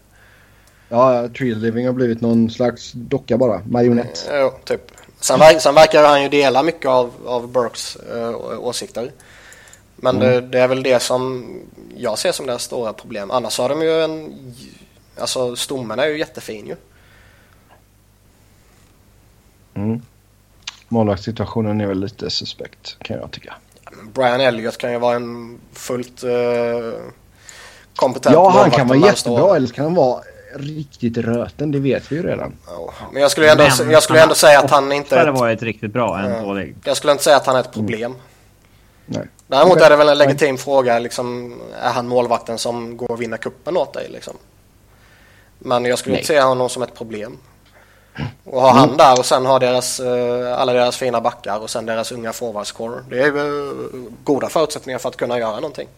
Speaker 1: Ja, Tree Living har blivit någon slags docka bara, marionett.
Speaker 2: Ja, typ. Sen, ver sen verkar han ju dela mycket av, av Burks äh, åsikter. Men mm. det, det, är väl det som jag ser som deras stora problem. Annars har de ju en... Alltså stommen är ju jättefin ju.
Speaker 1: Mm. Målvaktssituationen är väl lite suspekt kan jag tycka.
Speaker 2: Brian Elliott kan ju vara en fullt uh, kompetent
Speaker 1: Ja, han kan vara jättebra eller kan han vara riktigt röten, det vet vi ju redan.
Speaker 2: Ja, men jag skulle ändå, men, jag skulle ändå säga att han inte...
Speaker 3: är ett, varit riktigt bra än dålig.
Speaker 2: Jag skulle inte säga att han är ett problem. Mm.
Speaker 1: Nej.
Speaker 2: Däremot okay. är det väl en legitim fråga, liksom, är han målvakten som går och vinner kuppen åt dig? Liksom? Men jag skulle Nej. inte se honom som ett problem. Och ha mm. han där och sen ha deras, uh, alla deras fina backar och sen deras unga forwardscore. Det är ju uh, goda förutsättningar för att kunna göra någonting.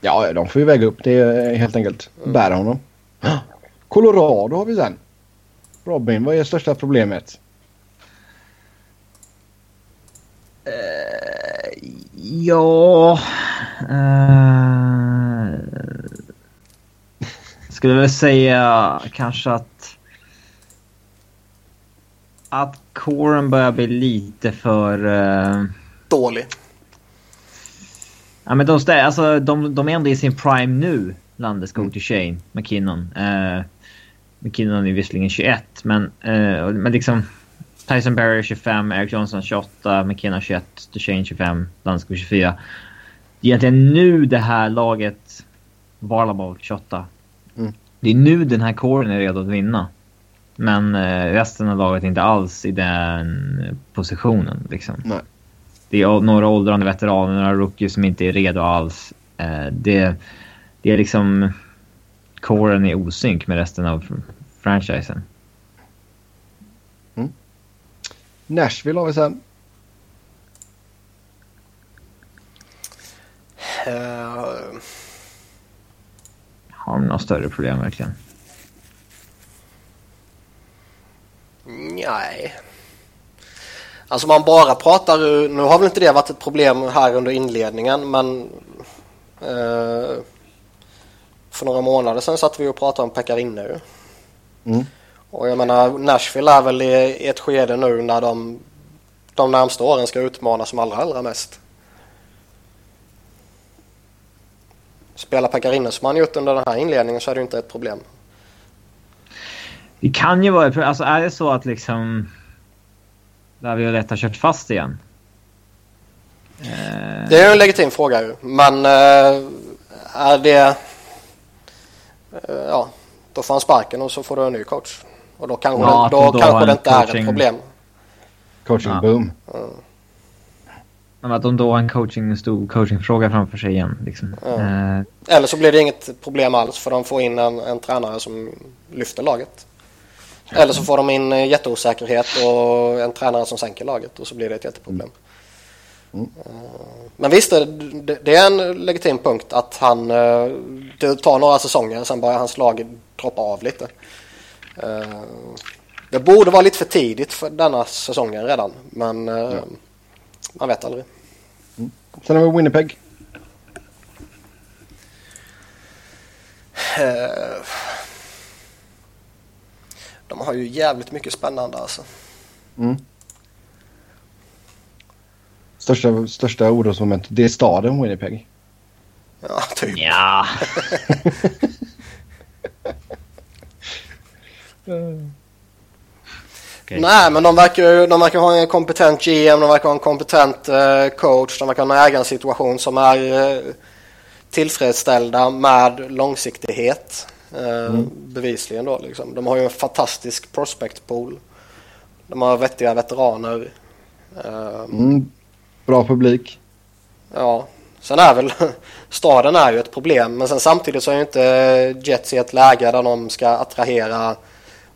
Speaker 1: Ja, de får ju väga upp det helt enkelt. Mm. Bära honom. Colorado har vi sen. Robin, vad är största problemet?
Speaker 3: Uh, ja... Uh, skulle väl säga kanske att... Att kåren börjar bli lite för... Uh,
Speaker 2: Dålig.
Speaker 3: Ja men de, alltså, de, de är ändå i sin prime nu, Landeskog till Shane, McKinnon. Uh, McKinnon är visserligen 21, men, uh, men liksom... Tyson Berry 25, Eric Johnson 28, McKinnon 21, Duchene 25, Landeskog 24. Det är egentligen nu det här laget... Varlamov 28. Mm. Det är nu den här kåren är redo att vinna. Men uh, resten av laget är inte alls i den positionen. Liksom.
Speaker 1: Nej.
Speaker 3: Det är några åldrande veteraner, några rookies som inte är redo alls. Uh, det, det är liksom coren i osynk med resten av franchisen.
Speaker 1: Mm. Nashville har vi sen.
Speaker 3: Uh... Har de några större problem verkligen?
Speaker 2: Nej. Alltså man bara pratar, nu har väl inte det varit ett problem här under inledningen men eh, för några månader sedan satt vi och pratade om Pekarinne. Mm. Och jag menar Nashville är väl i ett skede nu när de de närmsta åren ska utmana som allra, allra mest. Spela Pekarinne som han gjort under den här inledningen så är det ju inte ett problem.
Speaker 3: Det kan ju vara Alltså är det så att liksom... Där vi har kört fast igen?
Speaker 2: Det är ju en legitim fråga ju. Men äh, är det Eh, ja, då får han sparken och så får du en ny coach. Och då kanske, ja, det, då, då kanske det inte coaching... är ett problem.
Speaker 1: Coaching ja. boom.
Speaker 3: Mm. Men att de då har en coaching, stor coachingfråga framför sig igen. Liksom.
Speaker 2: Mm. Uh... Eller så blir det inget problem alls för de får in en, en tränare som lyfter laget. Eller så får de in jätteosäkerhet och en tränare som sänker laget och så blir det ett jätteproblem. Mm. Men visst, det är en legitim punkt att han det tar några säsonger sen börjar hans lag droppa av lite. Det borde vara lite för tidigt för denna säsongen redan men ja. Man vet aldrig.
Speaker 1: Mm. Sen har vi Winnipeg.
Speaker 2: De har ju jävligt mycket spännande alltså.
Speaker 1: Mm. Största, största orosmomentet, det är staden Winnipeg.
Speaker 2: Ja, typ.
Speaker 3: Ja.
Speaker 2: okay. Nej, men de verkar, de verkar ha en kompetent GM, de verkar ha en kompetent uh, coach, de verkar ha en ägarsituation som är uh, tillfredsställda med långsiktighet. Uh, mm. Bevisligen då liksom. De har ju en fantastisk prospect pool. De har vettiga veteraner.
Speaker 1: Mm. Bra publik.
Speaker 2: Ja, sen är väl staden är ju ett problem men sen samtidigt så är ju inte Jets i ett läge där de ska attrahera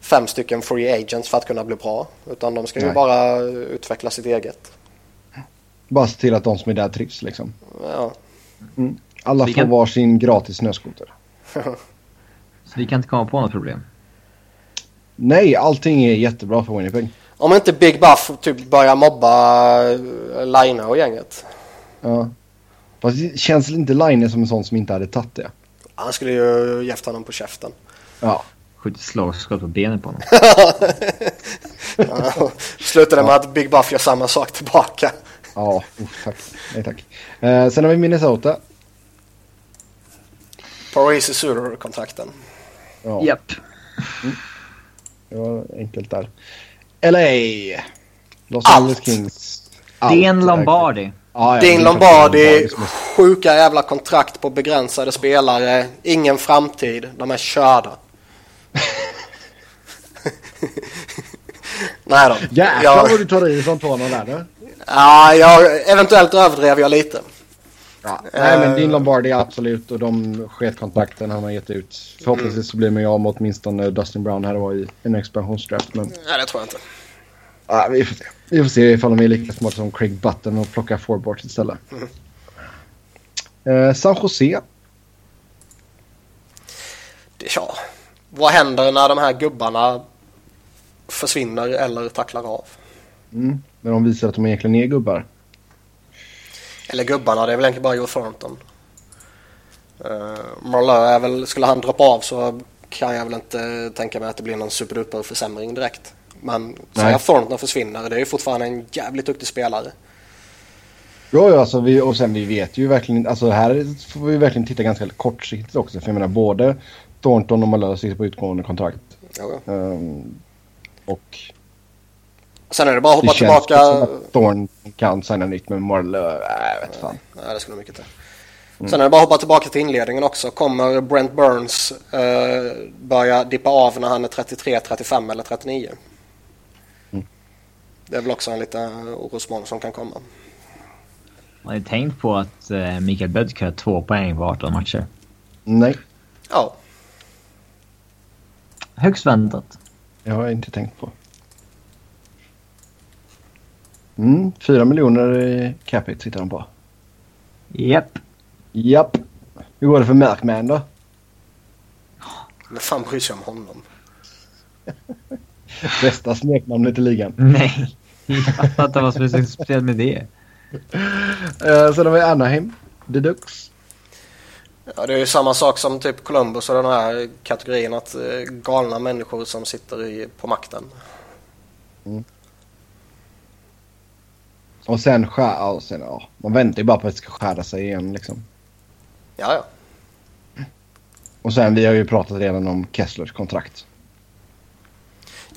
Speaker 2: fem stycken free agents för att kunna bli bra. Utan de ska ju Nej. bara utveckla sitt eget.
Speaker 1: Bara se till att de som är där trivs liksom.
Speaker 2: Ja.
Speaker 1: Mm. Alla får kan... varsin gratis snöskoter.
Speaker 3: Så vi kan inte komma på något problem.
Speaker 1: Nej, allting är jättebra för Winnipeg.
Speaker 2: Om inte Big Buff typ börjar mobba eh, Line och gänget.
Speaker 1: Ja. Fast det känns inte Line som en sån som inte hade tagit det.
Speaker 2: Han skulle ju gett honom på käften.
Speaker 1: Ja.
Speaker 3: Skjutit slagskott på benet på honom.
Speaker 2: Ja, Slutade med att Big Buff gör samma sak tillbaka.
Speaker 1: Ja, usch, tack. Nej tack. Eh, sen har vi Minnesota.
Speaker 2: Paris Suter-kontrakten.
Speaker 1: Ja,
Speaker 3: Japp.
Speaker 1: det var enkelt där. LA. Los
Speaker 2: Allt.
Speaker 1: Angeles Kings.
Speaker 3: Det är en
Speaker 1: Allt,
Speaker 3: Lombardi.
Speaker 1: Ja, ja,
Speaker 2: Dean Lombardi, sjuka jävla kontrakt på begränsade spelare. Ingen framtid. De är körda. Nej då.
Speaker 1: Jäklar
Speaker 2: Jag,
Speaker 1: vad du tar i som Tony där du.
Speaker 2: ja, jag, eventuellt överdrev jag lite.
Speaker 1: Ja. Nej men
Speaker 2: Eh.
Speaker 1: Dean Lombardi absolut och de sket kontrakten han har gett ut. Förhoppningsvis så blir man ju av med åtminstone Dustin Brown här var i en expansionsdraft. Men
Speaker 2: Nej, det tror jag inte.
Speaker 1: ja, vi får se. Vi får se ifall de är lika smarta som Craig Button och plockar forwards istället. Eh, San Jose.
Speaker 2: Det, ja. Vad händer när de här gubbarna försvinner eller tacklar av?
Speaker 1: Mm. När de visar att de egentligen är gubbar.
Speaker 2: Eller gubbarna, det är väl egentligen bara Joe Thornton. Uh, Marleau är väl, skulle han droppa av så kan jag väl inte tänka mig att det blir någon superduper försämring direkt. Men säg
Speaker 1: Nej.
Speaker 2: att Thornton försvinner, det är ju fortfarande en jävligt duktig spelare.
Speaker 1: Ja, ja alltså vi, och sen vi vet ju verkligen, alltså här får vi verkligen titta ganska kortsiktigt också. För jag menar både Thornton och Malö sitter på utgående kontrakt.
Speaker 2: Ja, ja.
Speaker 1: Ehm, och
Speaker 2: Sen är det bara att
Speaker 1: det
Speaker 2: hoppa
Speaker 1: känns
Speaker 2: tillbaka.
Speaker 1: som att Thornton kan signa nytt med Marlö. Äh, jag vet fan.
Speaker 2: Nej, det skulle mycket till. Sen är det bara att hoppa tillbaka till inledningen också. Kommer Brent Burns eh, börja dippa av när han är 33, 35 eller 39?
Speaker 1: Mm.
Speaker 2: Det är väl också en liten orosmoln som kan komma.
Speaker 3: Har ju tänkt på att eh, Mikael Bödker har två poäng på 18 matcher.
Speaker 1: Nej,
Speaker 2: Ja,
Speaker 3: Högst väntat.
Speaker 1: Det har jag inte tänkt på. Mm, fyra miljoner i capita sitter de på.
Speaker 3: Japp.
Speaker 1: Japp. Hur går det för Merkman då?
Speaker 2: men fan bryr sig om honom?
Speaker 1: Bästa smeknamnet i ligan.
Speaker 3: Nej. Jag fattar inte vad som är så speciellt med det.
Speaker 1: Uh, sen har vi Anaheim. Ducks.
Speaker 2: Ja, det är ju samma sak som typ Columbus och den här kategorin att eh, galna människor som sitter i, på makten.
Speaker 1: Och sen skär... Ja, sen, ja, man väntar ju bara på att det ska skära sig igen liksom.
Speaker 2: Ja, ja.
Speaker 1: Och sen vi har ju pratat redan om Kesslers kontrakt.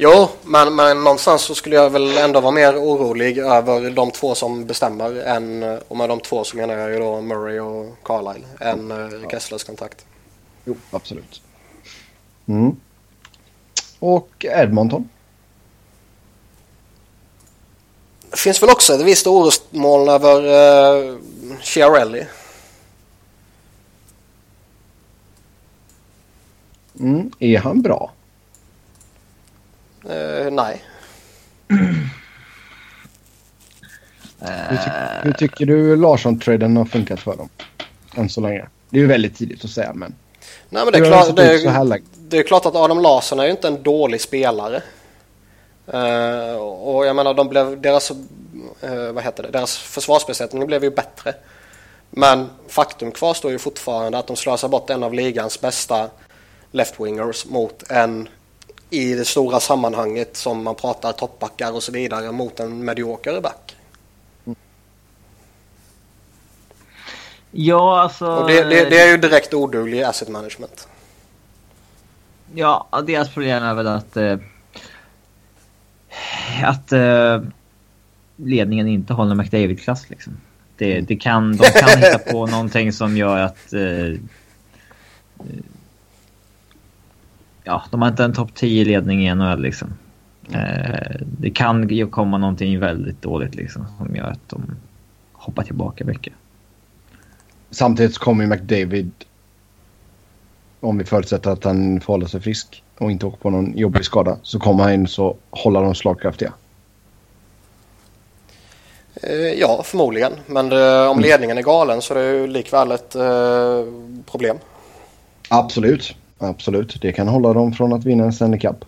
Speaker 2: Jo, men, men någonstans så skulle jag väl ändå vara mer orolig över de två som bestämmer än, och med de två så menar jag ju då Murray och Carlisle, än uh, Kesslers kontrakt.
Speaker 1: Jo, absolut. Mm. Och Edmonton.
Speaker 2: Det finns väl också ett visst orosmoln över uh, Chiarelli.
Speaker 1: Mm. Är han bra?
Speaker 2: Uh, nej.
Speaker 1: Hur, ty hur tycker du Larsson-traden har funkat för dem? Än så länge. Det är ju väldigt tidigt att säga men.
Speaker 2: Nej men det är, klart,
Speaker 1: det
Speaker 2: är, det är klart att Adam Larsson är ju inte en dålig spelare. Eh, och jag menar de blev, deras, eh, vad heter det, deras försvarsbesättning blev ju bättre. Men faktum kvarstår ju fortfarande att de slösar bort en av ligans bästa left-wingers mot en i det stora sammanhanget som man pratar toppbackar och så vidare mot en medioker back.
Speaker 3: Ja, alltså...
Speaker 2: Och det, det, det är ju direkt oduglig asset management.
Speaker 3: Ja, deras problem är väl att... Eh, att eh, ledningen inte håller McDavid-klass liksom. Det, det kan, de kan hitta på någonting som gör att... Eh, ja, de har inte en topp 10-ledning i NHL liksom. Eh, det kan ju komma någonting väldigt dåligt liksom som gör att de hoppar tillbaka mycket.
Speaker 1: Samtidigt kommer ju McDavid. Om vi förutsätter att han får hålla sig frisk och inte åker på någon jobbig skada. Så kommer han in så håller de slagkraftiga.
Speaker 2: Eh, Ja, förmodligen. Men det, om ledningen är galen så är det ju likväl ett eh, problem.
Speaker 1: Absolut. Absolut, det kan hålla dem från att vinna en Stanley Cup.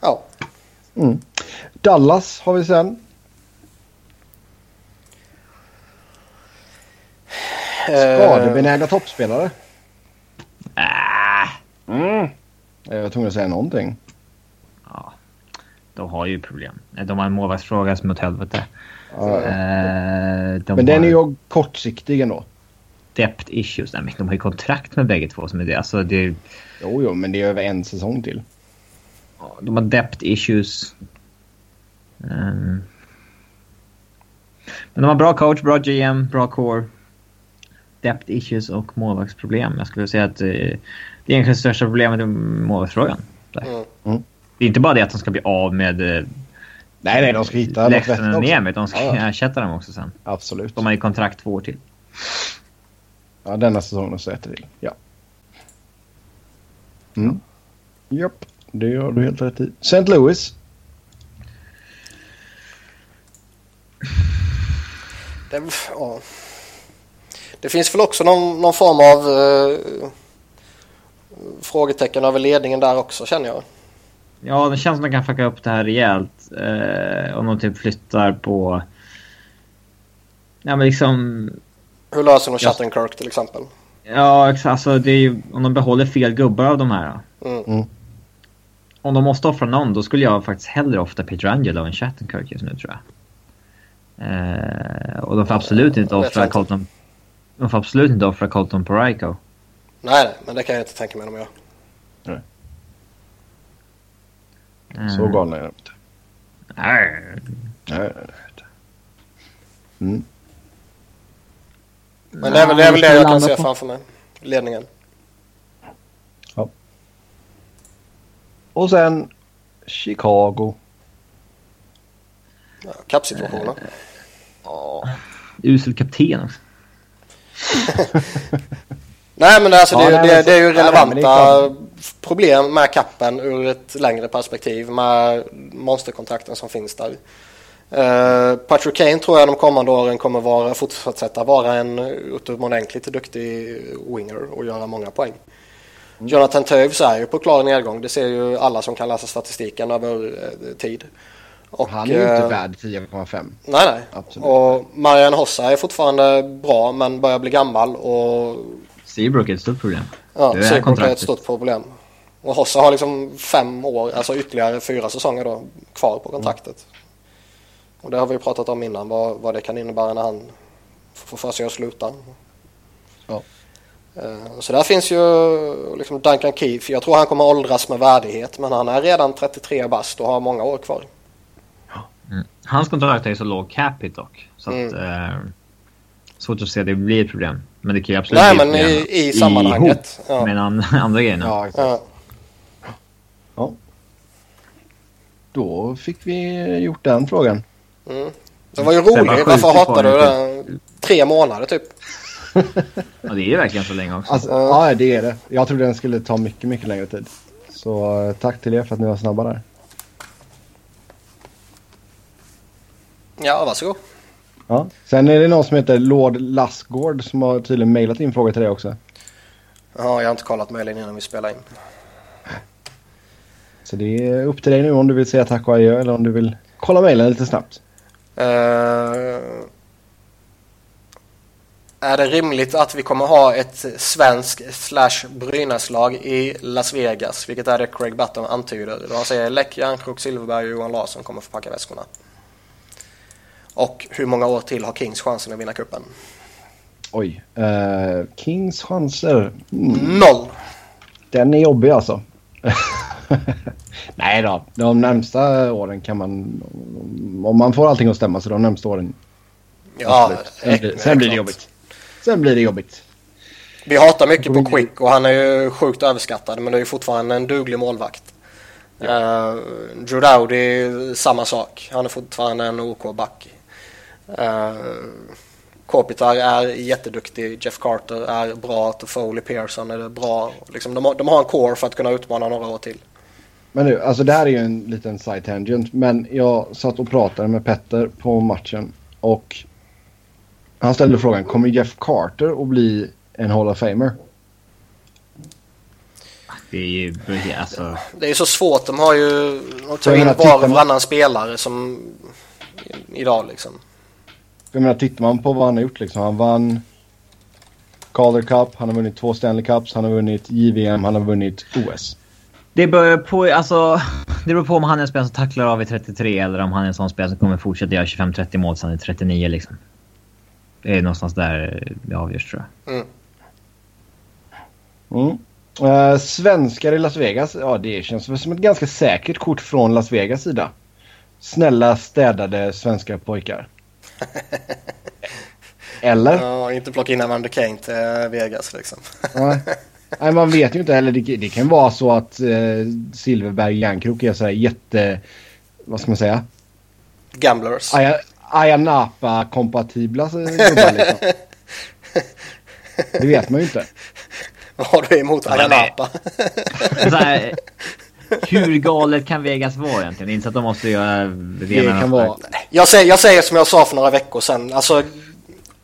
Speaker 2: Ja.
Speaker 1: Mm. Dallas har vi sen. Skadebenägna toppspelare.
Speaker 3: Äh.
Speaker 1: Mm. Jag var tvungen att säga någonting.
Speaker 3: Ja, de har ju problem. De har en målvaktsfråga som är åt helvete.
Speaker 1: Ja.
Speaker 3: Eh, de
Speaker 1: Men den
Speaker 3: har
Speaker 1: är ju kortsiktig ändå.
Speaker 3: Depth issues. Nej, men de har ju kontrakt med bägge två som är det. Alltså, det är,
Speaker 1: Jo, jo, men det är över en säsong till.
Speaker 3: de har depth issues. Ehm. men de har bra coach, bra GM, bra core. Depth issues och målvaktsproblem. Jag skulle säga att eh, det är egentligen största problemet i målvaktsfrågan. Där.
Speaker 2: Mm.
Speaker 3: Det är inte bara det att de ska bli av med eh,
Speaker 1: Nej, nej, de ska hitta något vettigt också.
Speaker 3: Nemeth. De ska
Speaker 1: Ja, ja.
Speaker 3: ersätta dem också sen.
Speaker 1: Absolut.
Speaker 3: De har ju kontrakt två år till.
Speaker 1: Ja, denna säsongen så rätt till. Ja. Mm. Japp, det gör du helt rätt i. St. Louis.
Speaker 2: Det, ja. det finns väl också någon, någon form av eh, frågetecken över ledningen där också känner jag.
Speaker 3: Ja, det känns som att de kan fucka upp det här rejält. Eh, om de typ flyttar på... Ja, men liksom...
Speaker 2: Hur löser de
Speaker 3: Jag-
Speaker 2: Shattenkirk till exempel?
Speaker 3: Ja, exakt. Alltså, det är ju, om de behåller fel gubbar av de här.
Speaker 2: Mm.
Speaker 3: Om de måste offra någon, då skulle jag faktiskt hellre offra Peter Angelo än Shattenkirk just nu, tror jag. Eh, och de får absolut inte
Speaker 2: jag
Speaker 3: offra
Speaker 2: inte.
Speaker 3: Colton... De får absolut inte offra Colton Poraico.
Speaker 2: Nej, nej, men det kan jag inte tänka mig att de gör.
Speaker 3: Eh,
Speaker 1: Så galna är de inte.
Speaker 3: nej.
Speaker 1: Nej, nej, nej. Mm.
Speaker 2: Men det är väl det, är väl det jag kan se framför mig. Ledningen.
Speaker 1: Och sen Chicago.
Speaker 2: Ja, Kappsituationen.
Speaker 3: Ja. Usel kapten också.
Speaker 2: Nej men alltså det,
Speaker 1: Ja,
Speaker 2: är ju-
Speaker 1: nej,
Speaker 2: det, det är ju relevanta problem med kappen ur ett längre perspektiv med monsterkontrakten som finns där. Uh, Patrick Kane tror jag de kommande åren kommer vara, fortsätta vara en utomordentligt duktig winger och göra många poäng.
Speaker 1: Mm.
Speaker 2: Jonathan Toews är ju på klar nedgång. Det ser ju alla som kan läsa statistiken över eh, tid. Och,
Speaker 1: Han är ju inte
Speaker 2: eh,
Speaker 1: värd 10,5.
Speaker 2: Nej, nej.
Speaker 1: Absolut.
Speaker 2: Och Marian Hossa är fortfarande bra men börjar bli gammal och
Speaker 3: Seabrook är ett stort problem.
Speaker 2: Ja,
Speaker 3: Det är
Speaker 2: Seabrook är ett stort problem. Och Hossa har liksom fem år, alltså ytterligare fyra säsonger då, kvar på kontraktet. Och det har vi pratat om innan, vad, vad det kan innebära när han får för sig att sluta.
Speaker 1: Ja.
Speaker 2: Eh, Så där finns ju liksom Duncan Keefe, jag tror han kommer åldras med värdighet men han är redan 33 bast och har många år kvar.
Speaker 3: Mm. Hans kontrakt är så låg capita dock. Så att... Eh, svårt att se att det blir ett problem. Men det kan ju absolut
Speaker 2: Nej
Speaker 3: bli
Speaker 2: men i, i sammanhanget.
Speaker 3: ihop
Speaker 2: Ja.
Speaker 3: med an, andra grejerna.
Speaker 1: Ja, exakt.
Speaker 2: Ja.
Speaker 1: Ja. Då fick vi gjort den frågan.
Speaker 2: Mm. Det var ju roligt, varför hatade du det? Tre månader typ.
Speaker 3: Ja, det är ju verkligen så länge också.
Speaker 1: Alltså, ja, det är det. Jag trodde den skulle ta mycket, mycket längre tid. Så eh, tack till er för att ni var snabba där.
Speaker 2: Ja, varsågod.
Speaker 1: Ja. Sen är det någon som heter Lord Lassgård som har tydligen mejlat in frågor till dig också.
Speaker 2: Ja, jag har inte kollat mejlen innan vi spelar in.
Speaker 1: Så det är upp till dig nu om du vill säga tack och adjö eller om du vill kolla mejlen lite snabbt.
Speaker 2: Eh, är det rimligt att vi kommer ha ett svensk slash Brynäslag i Las Vegas? Vilket är det Craig Button antyder. Då han säger Läck, Järnkrok, Silverberg och Johan Larsson kommer få packa väskorna. Och hur många år till har Kings chansen att vinna cupen?
Speaker 1: Oj. Eh, Kings chanser. Mm.
Speaker 2: Noll!
Speaker 1: Den är jobbig alltså. Nej då. De närmsta åren kan man... Om man får allting att stämma så de närmsta åren.
Speaker 2: Ja,
Speaker 1: absolut. Sen, blir- sen blir det jobbigt. Sen blir det jobbigt.
Speaker 2: Vi hatar mycket på Quick och han är ju sjukt överskattad men det är ju fortfarande en duglig målvakt. Ja. Uh, Drew Dowdy, samma sak. Han är fortfarande en OK-back. Uh, Kopitar är jätteduktig. Jeff Carter är bra. Toffoli Pearson är bra. Liksom, de, har, de har en core för att kunna utmana några år till.
Speaker 1: Men nu, alltså det här är ju en liten side tangent. Men jag satt och pratade med Petter på matchen. Och han ställde frågan, kommer Jeff Carter att bli en Hall of Famer?
Speaker 3: Det är ju alltså...
Speaker 2: Det är så svårt. De har ju... De tar in var och
Speaker 1: man-
Speaker 2: varannan spelare som... Idag liksom.
Speaker 1: Jag menar, tittar man på vad han har gjort liksom. Han vann Calder Cup, han har vunnit två Stanley Cups, han har vunnit JVM, han har vunnit OS.
Speaker 3: Det beror på, alltså... Det beror på om han är en spelare som tacklar av i 33 eller om han är en sån spelare som kommer fortsätta göra 25-30 mål sen i 39 liksom. Det är någonstans där det avgörs tror jag.
Speaker 2: Mm.
Speaker 1: Mm. Eh, svenskar i Las Vegas, ja det känns som ett ganska säkert kort från Las Vegas sida. Snälla städade svenska pojkar. Eller?
Speaker 2: Ja, inte plocka in Evander Kane till Vegas liksom.
Speaker 1: Nej. Nej, man vet ju inte heller. Det, det kan vara så att eh, Silverberg Järnkrok är så här jätte... Vad ska man säga?
Speaker 2: Gamblers.
Speaker 1: Aya- Ayanapa-kompatibla gubbar liksom. Det vet man ju inte.
Speaker 2: Vad har du emot Ayanapa?
Speaker 3: Hur galet kan Vegas vara egentligen? Inte så att de måste göra rena...
Speaker 1: kan vara-
Speaker 2: Jag säger, jag säger som jag sa för några veckor sedan. Alltså,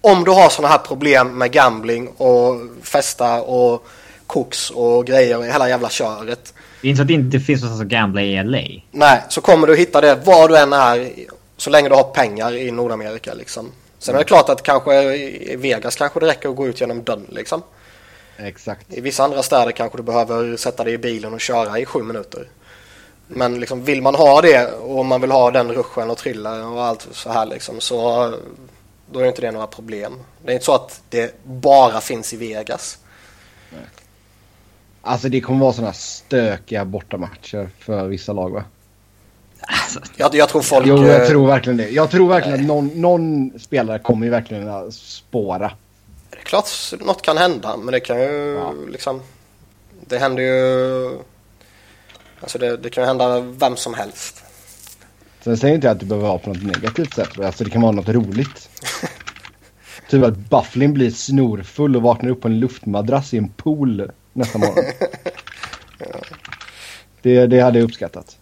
Speaker 2: om du har sådana här problem med gambling och festa och koks och grejer och hela jävla köret.
Speaker 3: Det är inte så att det inte finns någonstans att gambla i LA.
Speaker 2: Nej, så kommer du hitta det var du än är så länge du har pengar i Nordamerika liksom. Sen är det klart att kanske i Vegas kanske det räcker att gå ut genom dörren liksom.
Speaker 1: Exakt.
Speaker 2: I vissa andra städer kanske du behöver sätta dig i bilen och köra i sju minuter. Men liksom, vill man ha det och man vill ha den ruschen och trilla och allt så här liksom så då är inte det några problem. Det är inte så att det bara finns i Vegas.
Speaker 1: Alltså det kommer vara sådana stökiga bortamatcher för vissa lag va?
Speaker 3: Alltså,
Speaker 2: Jag, jag tror folk...
Speaker 1: Jo,
Speaker 2: eh,
Speaker 1: jag tror verkligen det. Jag tror verkligen att någon, någon spelare kommer ju verkligen att spåra.
Speaker 2: Det är klart något kan hända men det kan ju
Speaker 1: Ja.
Speaker 2: liksom... Det händer ju... Alltså det, det kan ju hända vem som helst.
Speaker 1: Sen säger inte jag att det behöver vara på något negativt sätt. Alltså det kan vara något roligt. typ att Bufflin blir snorfull och vaknar upp på en luftmadrass i en pool nästa morgon. det, det hade jag uppskattat.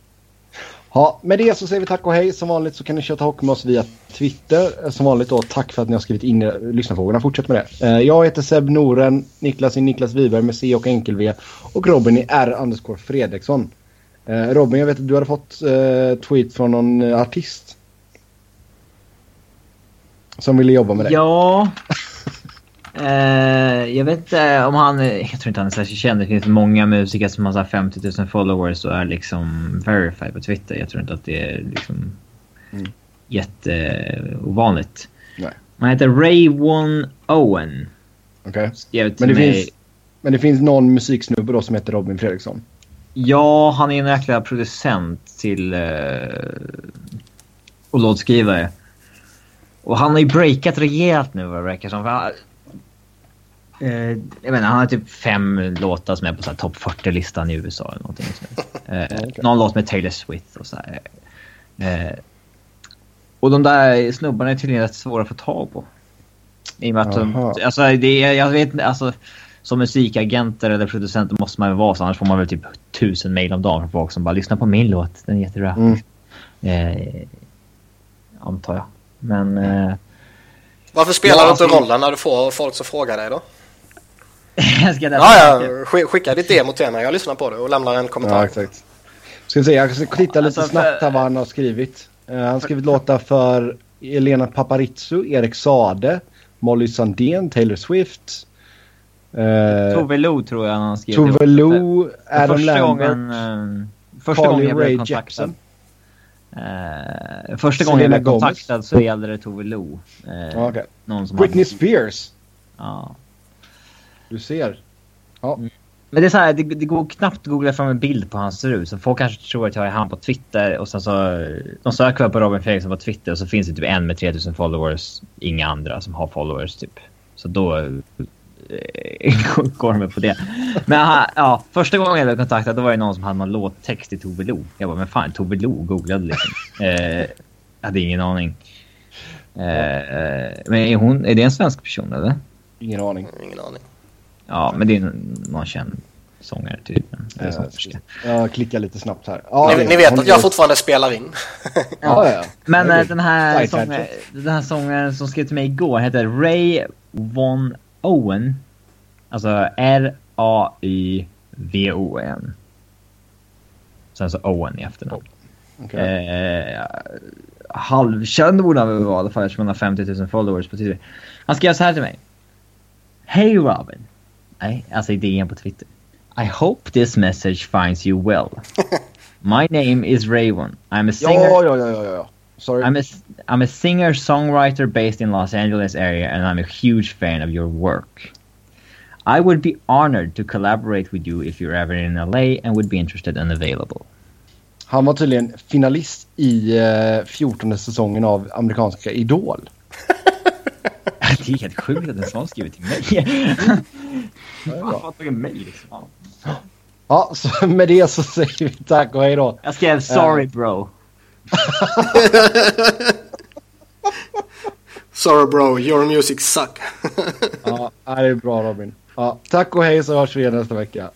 Speaker 1: Ja, med det så säger vi tack och hej. Som vanligt så kan ni köta hockey med oss via Twitter. Som vanligt då, tack för att ni har skrivit in lyssnarfrågorna. Fortsätt med det. Eh, jag heter Seb Noren, Niklas är Niklas Wiberg med C och enkel-V och Robin är R underscore Fredriksson. Eh, Robin, jag vet att du hade fått eh, tweet från någon artist. Som ville jobba med det.
Speaker 3: Ja. Eh, jag vet inte om han... Jag tror inte han är särskilt känd. Det finns många musiker som har så här 50 000 followers och är liksom verified på Twitter. Jag tror inte att det är liksom
Speaker 1: Mm.
Speaker 3: jätteovanligt.
Speaker 1: Nej.
Speaker 3: Han heter Ray-One Owen.
Speaker 1: Okej.
Speaker 3: Till
Speaker 1: Men, det
Speaker 3: mig.
Speaker 1: finns, men det finns någon musiksnubbe då som heter Robin Fredriksson.
Speaker 3: Ja, han är en jäkla producent till... Uh, och låtskrivare. Och han har ju breakat rejält nu vad det verkar som. Eh, jag menar, han har typ fem låtar som är på så här topp 40-listan i USA eller någonting. Eh,
Speaker 1: okej.
Speaker 3: Någon låt med Taylor Swift och så här. Eh, och de där snubbarna är tydligen rätt svåra att få tag på. I och med att de, alltså, det är, jag vet inte, alltså som musikagenter eller producenter måste man väl vara så annars får man väl typ tusen mail om dagen från folk som bara lyssnar på min låt, den är jättebra.
Speaker 1: Mm.
Speaker 3: Eh, antar jag. Men... Eh,
Speaker 2: Varför spelar
Speaker 1: Ja,
Speaker 2: du inte
Speaker 1: alltså-
Speaker 2: rollen när du får folk som frågar dig då?
Speaker 3: jag ska
Speaker 2: Ja, ja, sk- skicka ditt demo till mig. Jag lyssnar på det och lämnar en kommentar.
Speaker 1: Ja, exakt. Ska vi se, jag ska titta lite
Speaker 3: Alltså,
Speaker 1: snabbt här vad han har skrivit. Eh, han har skrivit låtar för Elena Paparizou, Erik Sade, Molly Sandén, Taylor Swift. Uh,
Speaker 3: Tove Lo tror jag han har skrivit.
Speaker 1: Tove Lo, Adam
Speaker 3: första
Speaker 1: Lambert,
Speaker 3: gången, eh, första
Speaker 1: Carly
Speaker 3: gången jag blev kontaktad. Eh, första gången jag blev
Speaker 1: Gomez.
Speaker 3: kontaktad så gällde det Tove Lo. Någon som
Speaker 1: Britney
Speaker 3: hade,
Speaker 1: Spears.
Speaker 3: ja.
Speaker 1: Du ser. Ja.
Speaker 3: Men det är så här, det, det går knappt att googla fram en bild på hur han ser ut. Så folk kanske tror att jag är han på Twitter och sen så... De söker på Robin Fredriksson på Twitter och så finns det typ en med 3000 followers. Inga andra som har followers typ. Så då eh, går de på det. Men han, ja, första gången jag blev kontaktad då var det någon som hade någon låttext i Tove Lo. Jag bara, men fan Tove Lo googlade liksom. Eh, jag hade ingen aning. Eh, men är, hon, är det en svensk person eller?
Speaker 1: Ingen aning.
Speaker 2: Ingen aning.
Speaker 3: Ja, men det är någon känd sångare typ. Eller sångerska.
Speaker 1: Jag klickar lite snabbt här. Ja,
Speaker 2: ni, ni vet att jag fortfarande spelar in.
Speaker 1: Ja, ja, ja.
Speaker 3: Men
Speaker 1: Ja,
Speaker 3: eh, den här, sångaren, den här sångaren som skrev till mig igår heter Ray Von Owen. Alltså R-A-Y V-O-N. Sen så O-N i efternamn.
Speaker 1: Okay.
Speaker 3: Eh, halvkänd borde han väl vara i alla fall eftersom han har 50 000 followers på Twitter. Han skrev så här till mig. Hej Robin. Nej, alltså idén på Twitter. I hope this message finds you well. My name is Raven. I'm a singer.
Speaker 1: Ja, ja, ja, ja, ja. Sorry.
Speaker 3: I'm a, I'm a singer songwriter based in Los Angeles area and I'm a huge fan of your work. I would be honored to collaborate with you if you're ever in LA and would be interested and available.
Speaker 1: Han var tydligen finalist i eh, 14 säsongen av amerikanska Idol.
Speaker 3: Det är helt sjukt att en sån skriver till mig. Han har tagit mig liksom.
Speaker 1: Ja, så med det så säger vi tack och hej då.
Speaker 3: Jag skrev sorry bro.
Speaker 2: Sorry bro, your music suck.
Speaker 1: Ja, det är bra Robin. Ja, tack och hej så hörs vi igen nästa vecka.